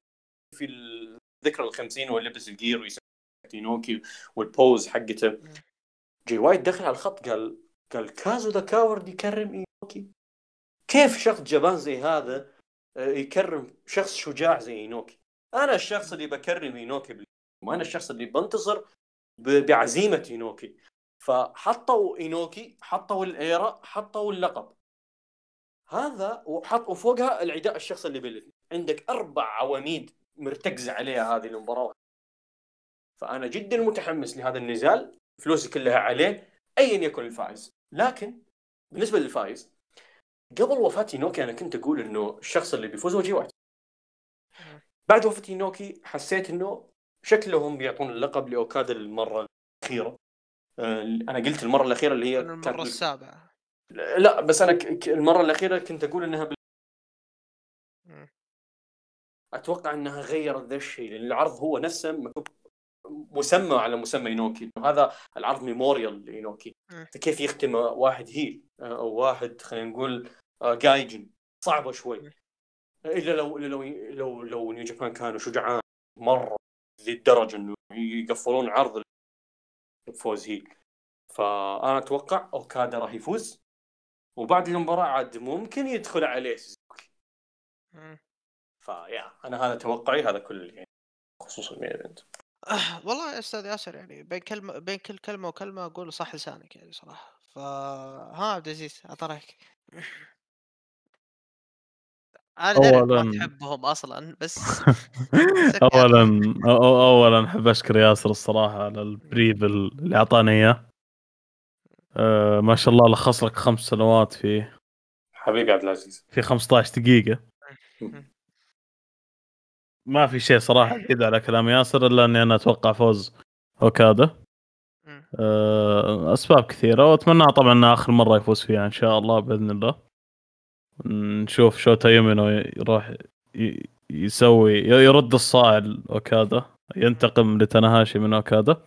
في الذكرى الخمسين ولبس ال gear ويسوي إينوكي وال pose حقته. جي وايت دخل على الخط قال قال كازو the coward يكرم إينوكي؟ كيف شخص جبان زي هذا يكرم شخص شجاع زي إينوكي؟ أنا الشخص اللي بكرم اينوكي وأنا الشخص اللي بنتصر بعزيمة اينوكي فحطوا اينوكي حطوا ال era حطوا اللقب. هذا وحط وفوقها العداء الشخص اللي بالاثنين. عندك أربع عواميد مرتكزه عليها هذه المباراة. فأنا جدا متحمس لهذا النزال فلوسي كلها عليه ايا يكن الفائز. لكن بالنسبة للفائز قبل وفاة اينوكي أنا كنت أقول إنه الشخص اللي بيفوز هو جي وايت بعد وفاة اينوكي حسيت إنه شكلهم بيعطون اللقب لاوكادا للمره الأخيرة. آه، أنا قلت المرة الأخيرة اللي هي المرة كانت- السابعة. لا بس أنا ك- المرة الأخيرة كنت أقول إنها بال... أتوقع إنها غيرت ذا الشيء لأن العرض هو نفسه مكتوب مسمى على مسمى اينوكي هذا العرض memorial لاينوكي مم. فكيف يختم واحد heel آه، أو واحد خلينا نقول آه، gaijin صعبة شوي. الا لو الا لو لو لو New Japan كانوا شجعان مرة للدرجة إنه يقفلون عرض بفوز heel فأنا أتوقع أوكادا راح يفوز. وبعد المباراة عاد ممكن يدخل عليه سوزوكي. فيا أنا هذا توقعي هذا كل يعني خصوص ال main event آه، والله يا أستاذ ياسر يعني بين كلمة بين كل كلمة وكلمة أقول صح لسانك يعني صراحة. ف ها عبد العزيز أعطى رأيك. أنا إنك ما أولاً- تحبهم أصلا بس [laughs] اولا أو- اولا أحب أشكر ياسر الصراحة على البريف اللي أعطاني إياه. آه، ما شاء الله لخص لك خمس سنوات في حبيبي عبد العزيز. في 15 دقيقة. [laughs] ما في شيء صراحة ازيد على كلام ياسر إلا إني أنا أتوقع فوز اوكادا. آه، أسباب كثيرة وأتمنى طبعا آخر مرة يفوز فيها إن شاء الله بإذن الله. نشوف شوتا أومينو يروح يسوي يرد الصاع لاوكادا ينتقم لتناهاشي من أوكادا.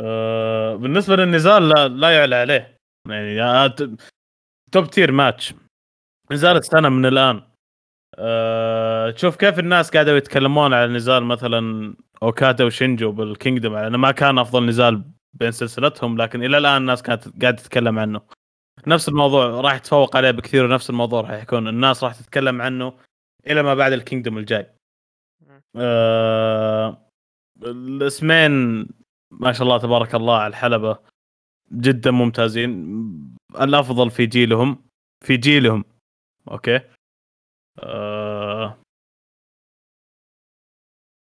آه، بالنسبة للنزال لا, لا يعلى عليه. يعني top tier match. نزال السنة من الآن. أه تشوف كيف الناس قاعدوا يتكلمون على نزال مثلا أوكادا وشينجو بال Kingdom. على انه ما كان أفضل نزال بين سلسلتهم لكن إلى الآن الناس كانت قاعدة تتكلم عنه. نفس الموضوع راح يتفوق عليه بكثير ونفس الموضوع راح يكون الناس راح تتكلم عنه إلى ما بعد ال Kingdom الجاي. آه الاسمين ما شاء الله تبارك الله على الحلبة جدا ممتازين. الأفضل في جيلهم في جيلهم. أوكي. آه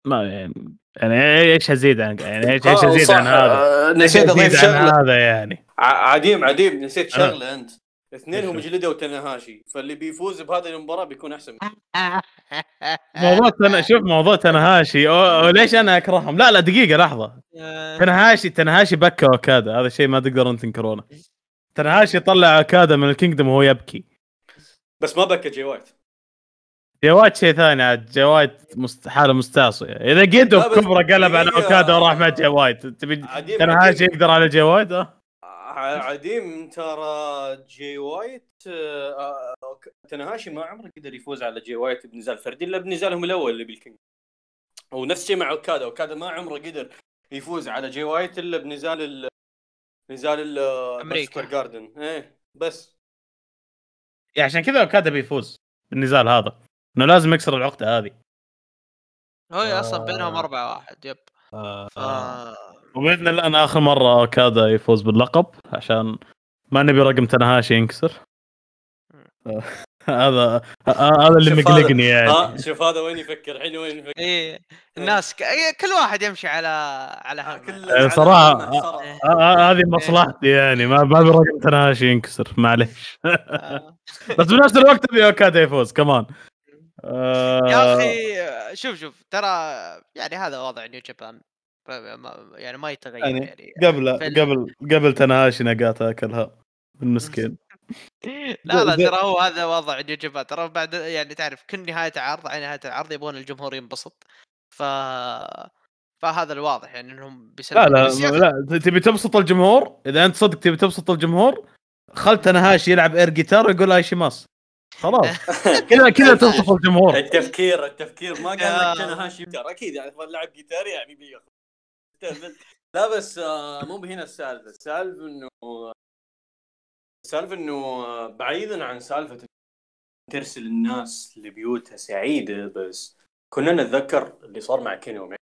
ما يعني يعني إيش ازيد عن يعني إيش إيش آه، ازيد صح، عن هذا؟ آه، نسيت اضيف شغلة. هذا يعني؟ ع- عديم عديم نسيت أنا- شغلة أنت. اثنينهم؟ جلدوا تنهاشي فاللي بيفوز بهذه المباراة بيكون أحسن. موضوع تنا... شوف موضوع تنهاشي. أو... أو ليش أنا أكرههم؟ لا لا دقيقة لحظة. آه، تنهاشي تنهاشي بكى أوكادا. هذا شيء ما تقدرون تنكرونه. تنهاشي طلع أوكادا من الكينجدوم وهو يبكي. بس ما بكى جي وايت. جواد شيء ثاني عاد جواد مست... حالة مستعصية. إذا بس كبره قلب على. اوكادا وراح مع جواد. تبي تنهاشي عديم, يقدر على جواد؟ ع- عديم ترى جي وايت آه، آه، أوك- تنهاشي ما عمره قدر يفوز على جي وايت بنزال فردي إلا بنزالهم الأول اللي بال King. ونفس الشيء مع أوكادا. أوكادا ما عمره قدر يفوز على جي وايت إلا بنزال ال... نزال ال Garden إيه بس. يعني عشان كذا أوكادا بيفوز بالنزال هذا. إنه لازم يكسر العقدة هذه هو أصلا آه. بينهم أربعة واحد يب آه. ف... وبإذن الله أنا آخر مرة اوكادا يفوز باللقب عشان ما نبي رقم تنهاشي ينكسر آه، [laughs] هذا آه، هذا اللي مقلقني يعني ها شوف هذا وين يفكر الحين وين يفكر إيه الناس ك... إيه، كل واحد يمشي على على آه، هم كل آه، صراحة، على- صراحة. آه، آه، هذه مصلحتي يعني ما ما أبي رقم تنهاشي ينكسر معليش آه. [laughs] بس بنفس الوقت أبي اوكادا يفوز كمان آه، يا أخي شوف شوف ترى يعني هذا وضع نيو جابان يعني ما يتغير يعني يعني قبل في ال- قبل قبل تنهاشي نقاط أكلها المسكين [laughs] لا لا ترى هو هذا وضع نيو جابان ترى بعد يعني تعرف كل نهاية عرض على نهاية العرض يبغون الجمهور ينبسط ف فهذا الواضح يعني إنهم لا لا لا تبي تبسط الجمهور؟ إذا أنت صدق تبي تبسط الجمهور خل تنهاشي يلعب air guitar ويقول 愛してます خلاص. [laughs] كذا كذا تبسط الجمهور. التفكير التفكير ما قال لك تنهاشي جيتار أكيد يعني لاعب جيتار يعني بياخذ لا بس آه، مو بهنا السالفة. السالفة انه السالفة إنه آه، بعيدا عن سالفة ترسل الناس لبيوتها سعيدة بس كنا نتذكر اللي صار مع كيني أوميجا.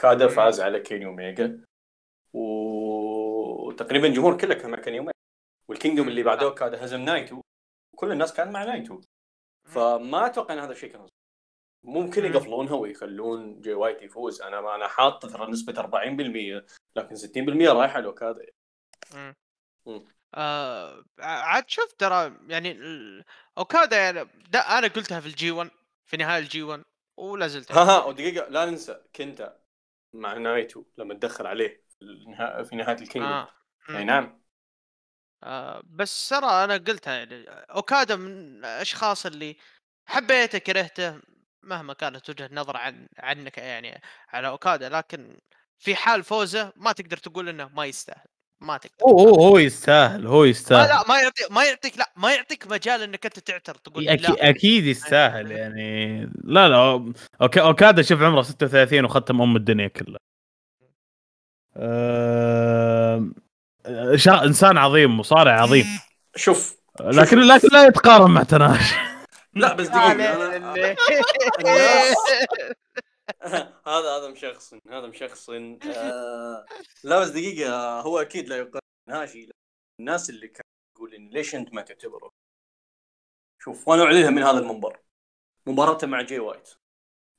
اوكادا فاز على كيني أوميجا. وتقريبا الجمهور كله كان مع كيني أوميجا. والكينجدوم اللي بعده اوكادا هزم نايتو كل الناس كانت مع نايتو فما أتوقع إن هذا الشيء كان ممكن مم. يقفلونها ويخلون جي وايت يفوز أنا أنا حاط ترى نسبة 40% لكن 60% رايحه لاوكادا مم. مم. آه عاد شوف ترى يعني اوكادا يعني ده أنا قلتها في الجي 1 في نهاية الجي 1 ولا زلت ها ها ودقيقة لا ننسى كنتا مع نايتو لما تدخل عليه في نهاية الكينجدوم آه. أي. نعم آه بس ترى أنا قلتها يعني أوكادا من الاشخاص اللي حبيته كرهته مهما كانت وجهة نظر عن عنك يعني على أوكادا لكن في حال فوزه ما تقدر تقول إنه ما يستاهل ما تقدر. هو هو هو يستاهل هو يستاهل. لا ما يعطيك ما يعطيك لا ما يعطيك مجال إنك أنت تعتر تقول أكيد, لا. أكيد يستاهل يعني. لا لا أوكي أوكادا شوف عمره 36 وختم أم الدنيا كلها. أه... شا... إنسان عظيم مصارع عظيم. شوف لكن لكن لا يتقارن مع تناش. [laughs] لا بس دقيقة أنا... الناس [laughs] هذا هذا مشخصن هذا مشخصن آه... لا بس دقيقة هو أكيد لا يقارن ناشي الناس اللي كانوا يقول إن ليش أنت ما تعتبره؟ شوف وأنا أعلنها من هذا المنبر. مباراته مع جي وايت.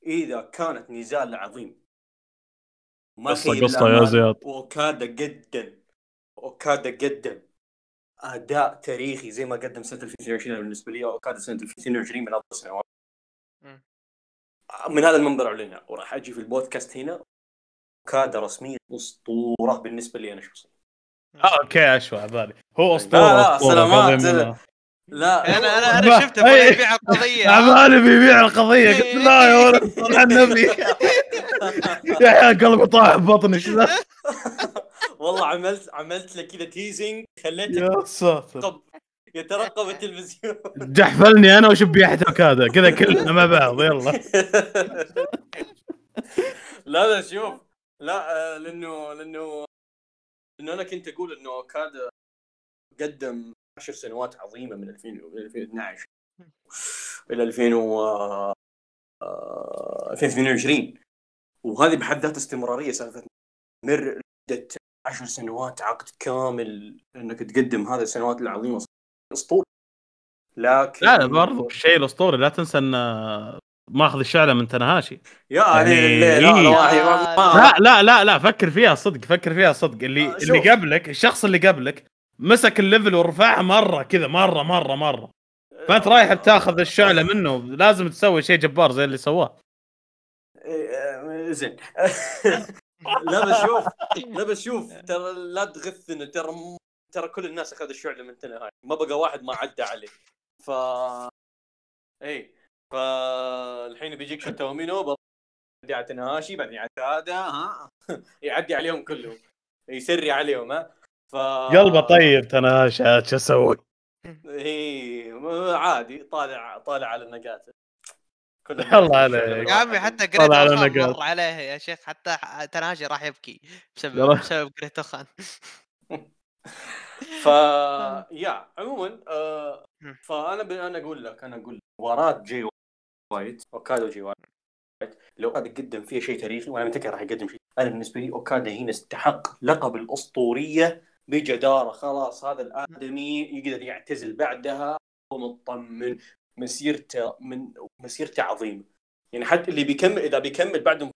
إذا كانت نزال عظيم. ما قصة خيب قصة يا زياد. اوكادا قدم أوكادا قدم أداء تاريخي زي ما قدم سنة 2022 بالنسبة لي أوكادا سنة 2022 من افضل السنوات. من هذا المنبر اعلنها وراح أجي في البودكاست هنا. أوكادا رسميا أسطورة بالنسبة لي أنا شخصيا. آه okay أشوى على بالي هو أسطورة لا، أسطورة، سلامات. لا أنا أنا أنا شفته بغى إيه. يبيع القضية. على بالي بيبيع القضية. قلت لا يا ولد النبي. [laughs] يا عيال قلبي طاح ذا؟ [laughs] والله عملت عملت له كذا teasing خليته يا ساتر. يترقب التلفزيون. جحفلني أنا وشبيحة اوكادا كذا كلنا مع بعض يلا. [laughs] لا لا شوف. لا آه، لأنه لأنه لأنه أنا كنت أقول إنه اوكادا قدم 10 سنوات عظيمة من 2000 من 2012 إلى 2000 و آه، 2022 وهذه بحد ذاتها استمرارية سالفة مر مدة عشر سنوات عقد كامل إنك تقدم هذه السنوات العظيمه اسطوري لكن لا لا برضو الشيء الأسطوري. لا تنسى إن ماخذ الشعلة من تنهاشي. يا يعني لا إيه. لا ما- لا لا لا لا فكر فيها صدق فكر فيها صدق. اللي آه،. اللي قبلك الشخص اللي قبلك مسك الليفل ورفعها مرة كذا مرة مرة مرة. فأنت رايح بتاخذ الشعلة منه لازم تسوي شيء جبار زي اللي سواه. إيه، زين. [laughs] لا بس شوف [laughs] لا بس شوف ترى لا تغثنا ترى م- ترى كل الناس أخذ الشعله من تنهاي ما بقى واحد ما عدى عليه. ف اي فالحين بيجيك شوتا اومينو يعدي على تنهاشي بعدين يعدي هذا ها؟ [laughs] يعدي عليهم كلهم. يسري عليهم ها؟ ف قلبه طيب تنهاشي شو أسوي؟ اي عادي طالع طالع على النقاط. كل [laughs] الله عليك. يا عمي حتى جريت على اوخان. مر عليه يا شيخ حتى تناجي راح يبكي بسبب. بسبب جريت اوخان [laughs] ف [laughs] يا عموما آه. فأنا ب... أنا أقول لك أنا أقول لك مباراه جي وايت اوكادا وجي وايت لو اوكادا قدم فيها شيء تاريخي وأنا متأكد راح يقدم شيء أنا بالنسبة لي اوكادا هنا استحق لقب الأسطورية بجدارة خلاص هذا الآدمي يقدر يعتزل بعدها ومطمن مسيرته من مسيرته عظيمة. يعني حتى اللي بيكمل إذا بيكمل بعدهم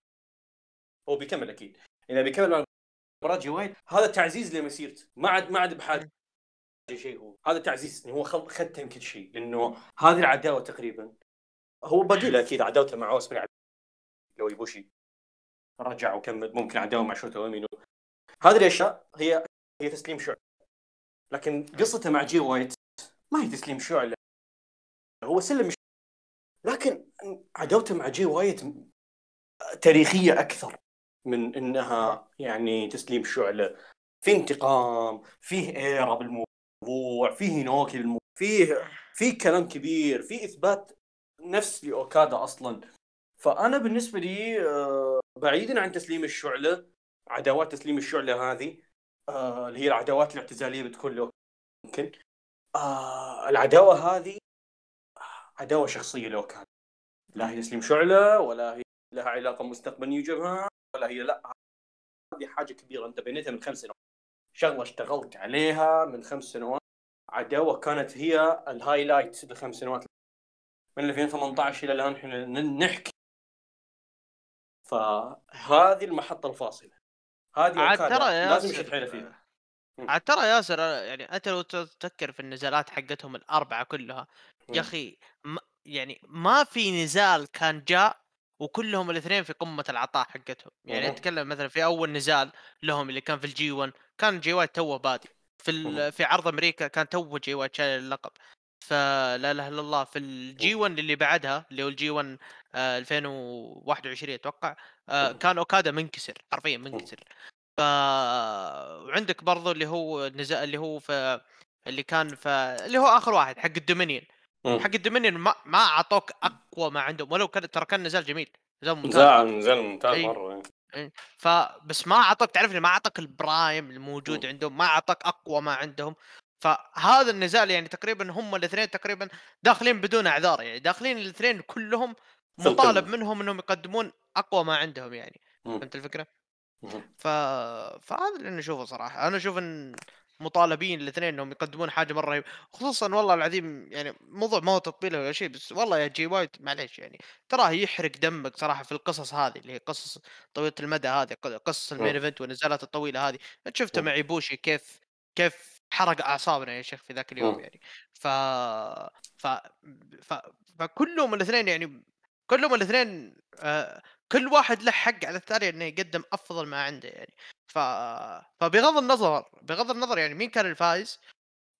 هو بيكمل أكيد. إذا بيكمل بعد مباراة جي وايت هذا تعزيز لمسيرته. ما عاد ما عاد بحاجة شيء هو. هذا تعزيز إنه هو ختم كل شيء لأنه هذه العداوة تقريبا. هو باقي له أكيد عداوته مع أوسبري لو يبوشي رجع وكمل ممكن عداوة مع شوتا اومينو هذه الأشياء هي هي تسليم شعله لكن قصته مع جي وايت ما هي تسليم شعله هو سلم ش- لكن عداوته مع جي وايت تاريخية أكثر من إنها يعني تسليم شعلة. في انتقام فيه era بالموضوع فيه اينوكي بالموضوع فيه في كلام كبير في إثبات نفس لأوكادا أصلا. فأنا بالنسبة لي آه، بعيدا عن تسليم الشعلة عداوات تسليم الشعلة هذه آه، اللي هي العداوات الاعتزالية بتكون له ممكن. آه، العداوة هذه عداوة شخصية لاوكادا لا هي تسليم شعلة ولا هي لها علاقة مستقبل نيو جابان ولا هي لا. هذه حاجة كبيرة. أنت بنيتها من خمس سنوات. شغلة اشتغلت عليها من خمس سنوات. عداوة كانت هي ال highlight الخمس سنوات. من 2018 إلى الآن إحنا نحكي. فهذه المحطة الفاصلة. هذه عاد ترى لازم يشد حيله فيها. عاد ترى ياسر يعني أنت لو تفكر في النزالات حقتهم الأربعة كلها. يا أخي ما يعني ما في نزال كان جاء وكلهم الاثنين في قمة العطاء حقتهم. يعني. أتكلم مثلا في أول نزال لهم اللي كان في الجي 1 كان جي وايت توه بادي في في عرض أمريكا كان توه جي وايت شايل اللقب. فلا إله إلا الله في الجي 1 اللي بعدها اللي هو الجي 1 آه 2021 أتوقع آه. كان أوكادا منكسر حرفيا منكسر. ف وعندك برضو اللي هو النزال اللي هو في اللي كان في اللي هو آخر واحد حق الدومينيون. حق الدومينيون ما ما أعطوك أقوى ما عندهم ولو كان ترى كان نزال جميل نزال ممتاز نزال ممتاز أي. مرة فبس ما اعطاك تعرف ما اعطاك ال prime الموجود مم. عندهم ما اعطاك أقوى ما عندهم فهذا النزال يعني تقريبا هم الاثنين تقريبا داخلين بدون أعذار يعني داخلين الاثنين كلهم مطالب. منهم إنهم يقدمون أقوى ما عندهم يعني. فهمت الفكرة؟ ف... فهذا اللي أنا أشوفه صراحة أنا أشوف إن مطالبين الاثنين إنهم يقدمون حاجة مرة رهيبه خصوصا والله العظيم يعني موضوع ما هو تطبيل ولا شيء بس والله يا جي وايت معليش يعني تراه يحرق دمك صراحة في القصص هذه اللي هي قصص طويلة المدى هذه قصص ال main مم. event والنزالات الطويلة هذه أنت شفته مم. مع ايبوشي كيف كيف حرق أعصابنا يا شيخ في ذاك اليوم مم. يعني ف... ف... ف... فكلهم الاثنين يعني كلهم الاثنين آه كل واحد له حق على الثاني إنه يقدم أفضل ما عنده يعني. ف... فبغض النظر بغض النظر يعني مين كان الفايز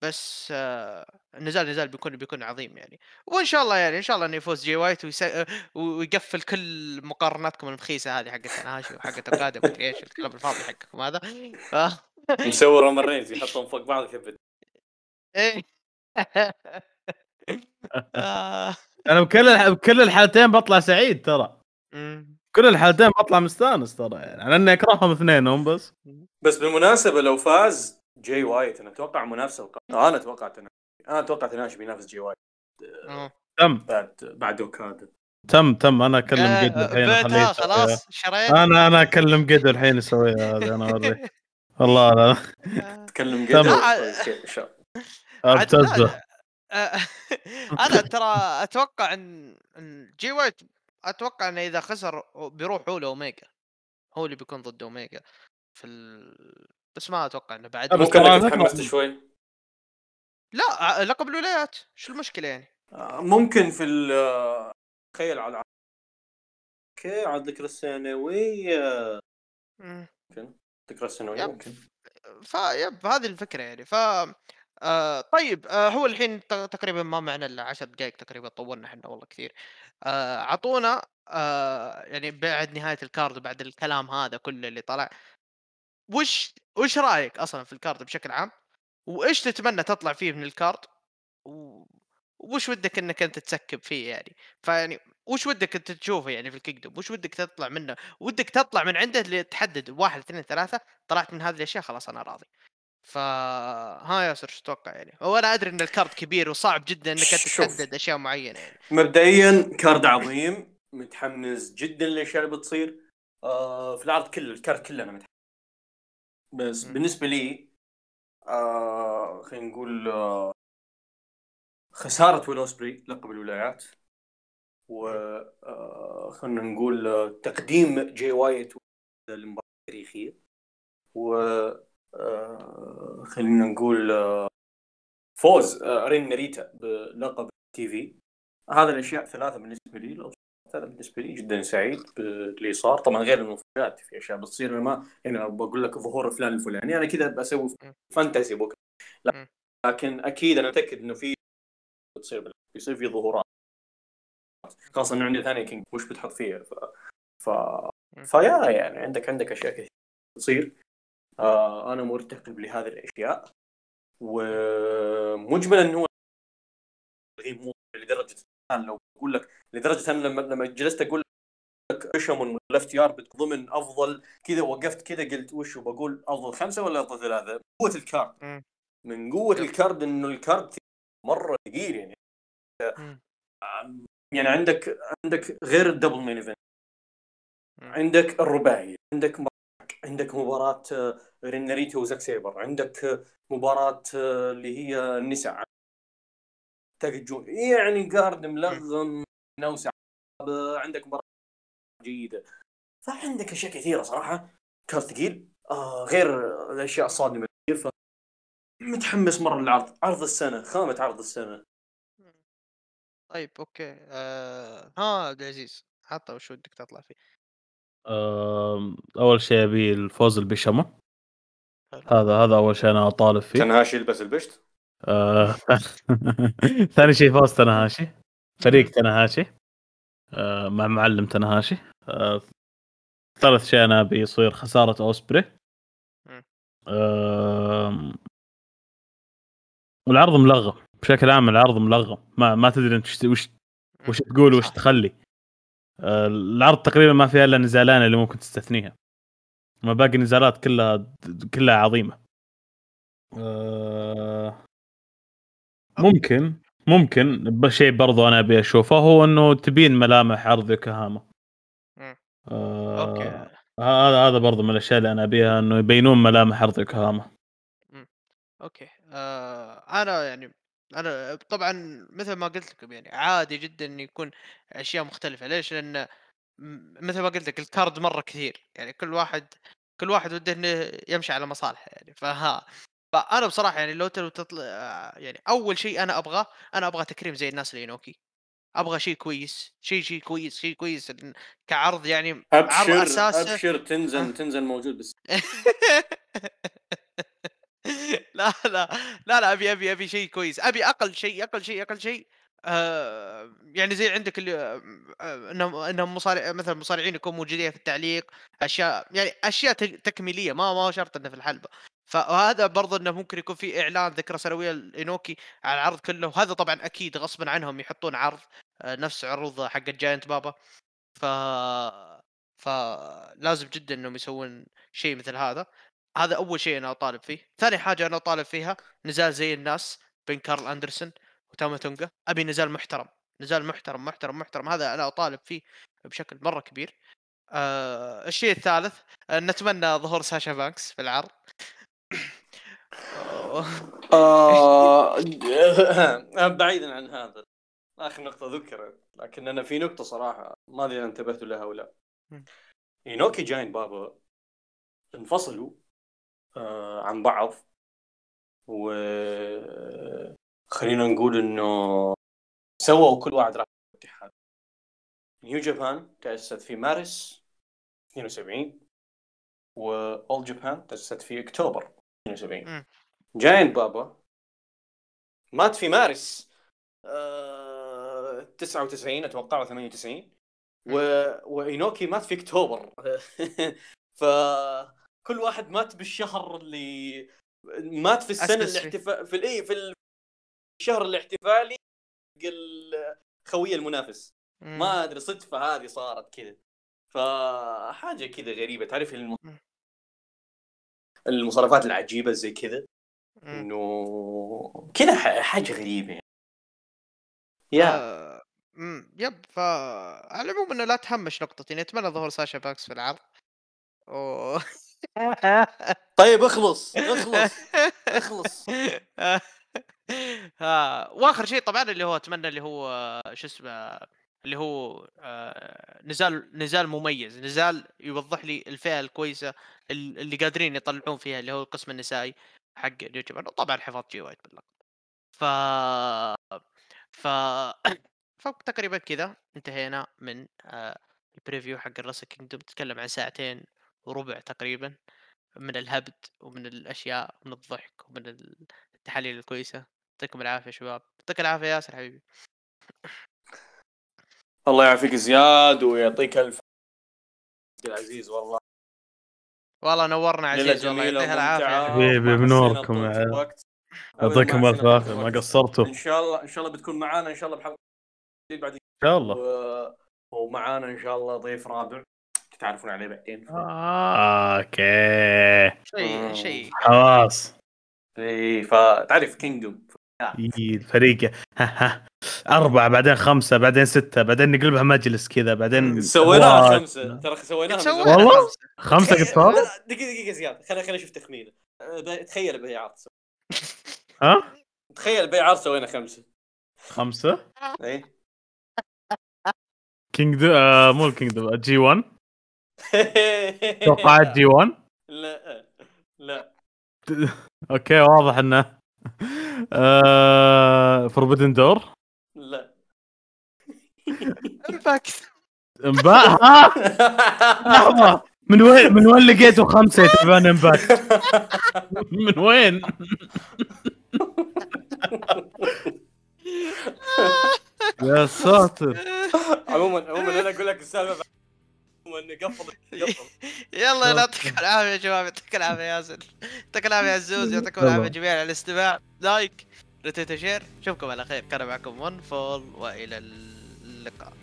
بس آه النزال نزال بيكون بيكون عظيم يعني. وإن شاء الله يعني إن شاء الله إنه يفوز جي وايت ويس... ويقفل كل مقارناتكم المخيسه هذه حقت تنهاشي وحقت القادم مدري إيش الكلام الفاضي حقكم هذا. ف... [laughs] مسوي رومان رينز يحطهم فوق بعض كذا إيه. [laughs] آه. أنا بكل الح... بكل الحالتين بطلع سعيد ترى. كل الحالتين بطلع مستانس ترى يعني على إني أكرههم اثنينهم بس. بس بالمناسبة لو فاز جاي وايت أنا أتوقع منافسه القادمه أنا أتوقع أنا أتوقع تنهاشي بينافس جاي وايت. أوه. تم. بعد بعد أوكادا. تم تم. أنا أكلم آه، قد الحين بعتها أخليه يسويها. خلاص شريت. أنا أنا أكلم قد الحين يسويها هذه أنا اوري والله لا. تكلم الله عاد لا، ابتزه آه، [laughs] أنا ترى أتوقع ان جي وايت أتوقع إنه إذا خسر بيروح هو لأوميجا هو اللي بيكون ضد أوميجا في ال... بس ما أتوقع إنه بعد ممكن تحمست شوي لا لقب الولايات شو المشكلة يعني؟ آه، ممكن في ال تخيل على okay على الذكرى السنويه مم. الذكرى السنويه yep. ممكن ف yep هذه الفكرة يعني ف آه طيب آه هو الحين تقريبا ما معنا إلا 10 دقائق تقريبا طولنا إحنا والله كثير آه أعطونا آه يعني بعد نهاية ال card وبعد الكلام هذا كله اللي طلع وش وش رأيك أصلا في ال card بشكل عام؟ وإيش تتمنى تطلع فيه من ال card؟ وش ودك إنك أنت تسكب فيه يعني؟ فيعني وش ودك أنت تشوفه يعني في الكينجدوم؟ وش ودك تطلع منه؟ ودك تطلع من عنده اللي تحدد واحد اثنين ثلاثة طلعت من هذه الأشياء خلاص أنا راضي. ف ها ياسر شو تتوقع يعني؟ هو أنا أدري إن ال card كبير وصعب جدا إنك. تحدد أشياء معينة يعني. مبدئيا card عظيم متحمس جدا للأشياء اللي بتصير آه في العرض كله ال card كله أنا متحمس بس مم. بالنسبة لي آه خلينا نقول آه خسارة ويل اوسبري لقب الولايات و آه خلينا نقول آه تقديم جي وايت للمباراة التاريخية و خلينا نقول آه فوز آه رين ناريتا بلقب TV. هذا الأشياء ثلاثة بالنسبة لي. لو هذا بالنسبة لي جدا سعيد باللي صار طبعا غير المفاجات في أشياء بتصير ما يعني بقول لك ظهور فلان الفلاني. أنا كذا بسوي بوك م. لكن أكيد أنا متأكد إنه في بتصير بيصير في ظهورات. خاصة إنه عندي ثانية كينج وش بتحط فيها ف ف. فيا يعني عندك عندك أشياء كثير تصير آه أنا مرتقب لهذه الأشياء ومجملا انه هو مو لدرجة الان لو أقول لك لدرجة أنا لما لما جلست أقول لك بيشمون ولفت يارد ضمن أفضل كذا وقفت كذا قلت وش بقول أفضل خمسة ولا أفضل ثلاثة؟ قوة الكارد. من قوة. الكارد إنه الكارد مرة ثقيل يعني مم. يعني عندك عندك غير ال double main event. عندك الرباعي عندك. عندك مباراة آه، رين ناريتا وزاك سيبر عندك آه، مباراة آه، اللي هي النساء. يعني card ملغم نوسع عندك مباراة جيدة. فعندك أشياء كثيرة صراحة. card ثقيل آه غير الأشياء الصادمة ف متحمس مرة للعرض. عرض السنة خامة عرض السنة. طيب okay. آه... ها عبد العزيز حتى وش ودك تطلع فيه؟ آم، أول شيء أبي الفوز البيشمون. هذا هذا أول شيء أنا أطالب فيه. تنهاشي يلبس البشت؟ آه، [laughs] ثاني شيء فوز تنهاشي. فريق تنهاشي. آه، مع معلم تنهاشي. آه، ثالث شيء أنا أبي يصير خسارة أوسبري. مم. آم، والعرض ملغم. بشكل عام العرض ملغم. ما ما تدري أنت وش وش, وش تقول وش. تخلي. العرض تقريبا ما فيها إلا نزالان اللي ممكن تستثنيها. ما باقي نزالات كلها كلها عظيمة. آه، ممكن ممكن شيء برضو أنا أبي أشوفه هو إنه تبين ملامح عرض يوكوهاما. آه، okay. هذا هذا برضو من الأشياء اللي أنا أبيها إنه يبينون ملامح عرض يوكوهاما okay. آه أنا يعني أنا طبعا مثل ما قلت لكم يعني عادي جدا إن يكون أشياء مختلفة. ليش؟ لأن مثل ما قلت لك ال card مرة كثير. يعني كل واحد كل واحد وده إنه يمشي على مصالحه يعني. فها. فأنا بصراحة يعني لو تطلع يعني أول شيء أنا أبغاه أنا أبغى تكريم زي الناس اللي ينوكي. أبغى شيء كويس شيء شيء كويس شيء كويس. كعرض يعني عرض أبشر أساسه. أبشر تنزن آه. تنزن موجود بس [laughs] [laughs] [laughs] [laughs] لا لا لا لا أبي أبي أبي شيء كويس. أبي أقل شيء أقل شيء أقل شيء آه يعني زي عندك اللي آه إنهم إنهم مصارع مثلا مصارعين يكونوا موجودين في التعليق أشياء يعني أشياء تك- تكميلية ما ما شرط إنه في الحلبة. فهذا برضه إنه ممكن يكون في إعلان ذكرى سنوية لإنوكي على العرض كله. وهذا طبعا أكيد غصبا عنهم يحطون عرض آه نفس عروض حق جاينت بابا ف فلازم جدا إنهم يسوون شيء مثل هذا. هذا أول شيء أنا أطالب فيه. ثاني حاجة أنا أطالب فيها نزال زي الناس بين كارل أندرسون وتاما تونجا أبي نزال محترم نزال محترم محترم محترم. هذا أنا أطالب فيه بشكل مرة كبير. آه الشيء الثالث آه نتمنى ظهور ساشا بانكس في العرض. آه، [laughs] بعيدا عن هذا. آخر نقطة ذكرت لكن أنا في نقطة صراحة ما أدري إذا انتبهتوا لها أو لا. مم. إينوكي جاينت بابا انفصلوا عن بعض. و خلينا نقول إنه سووا كل واحد راح الاتحاد نيو جابان تأسست في مارس 72 وأول جابان تأسست في أكتوبر 72 مم. جاينت بابا. مات في مارس آه 99 أتوقع أو 98 و... وإينوكي مات في أكتوبر. [laughs] فكل واحد مات بالشهر اللي مات في السنة. الاحتفال في الاي في الشهر الاحتفالي حق الخويه المنافس. ما أدري صدفة هذه صارت كذا. فحاجه كذا غريبة. تعرف الم... مم. المصارفات العجيبة زي كذا؟ مم. إنه كذا حاجة غريبة. يعني. يا. آه، مم، يب. فعلى العموم إنه لا تهمش نقطتي. يعني اتمنى ظهور ساشا باكس في العرض. و... [laughs] [laughs] طيب اخلص اخلص اخلص. [laughs] ها واخر شيء طبعا اللي هو أتمنى اللي هو شو اسمه اللي هو آه، نزال نزال مميز نزال يوضح لي الفئة الكويسة ال- اللي قادرين يطلعون فيها اللي هو القسم النسائي حق New Japan وطبعا حفاظ Jay White باللقب ف ف [coughs] فتقريبا كذا انتهينا من آه، ال preview حق ال Wrestle Kingdom تتكلم عن ساعتين وربع تقريبا من الهبد ومن الأشياء ومن الضحك ومن ال- التحاليل الكويسة. يعطيكم العافية يا شباب. يعطيك العافية ياسر حبيبي. الله يعافيك زياد ويعطيك ألف عبد العزيز والله. والله نورنا عزيز والله يعطيها العافية. حبيبي، بنوركم. يعطيكم ألف عافية. ما. قصرتوا. إن شاء الله إن شاء الله بتكون معانا إن شاء الله بحلقة بعد إن شاء الله. و... ومعانا إن شاء الله ضيف رابع. تتعرفون عليه بعدين آه، أوكي شيء. شيء حواس اي فتعرف كينجدوم الفريق ها ها أربعة بعدين خمسة بعدين ستة بعدين نقلبها مجلس كذا بعدين [laughs] سويناها. خمسة ترى سويناها. والله؟ خمسة. خمسة قد لا، صار؟ لا، دقيقة دقيقة زياد خليني خليني أشوف تخمينه أه، تخيل بيعار ها؟ تخيل بيعار سوينا خمسة خمسة اي كينج آه مو الكينج جي 1 توقعات [laughs] جي 1 لا لا. [laughs] أوكي واضح إنه. آه فوربدن دور لا. [laughs] امباكت امبا ها؟ لحظة. من وين من وين لقيتوا خمسة يتابعون امباكت؟ من وين؟ يا ساتر. عموما عموما أنا أقول لك السالفة عموما قفل. [laughs] قفل. يلا يعطيكم العافية يا شباب يعطيك العافية ياسر يعطيك العافية يا عزوز. يعطيكم العافية جميعا على الاستماع like retweet share اشوفكم على خير. كان معكم One Fall وإلى اللقاء.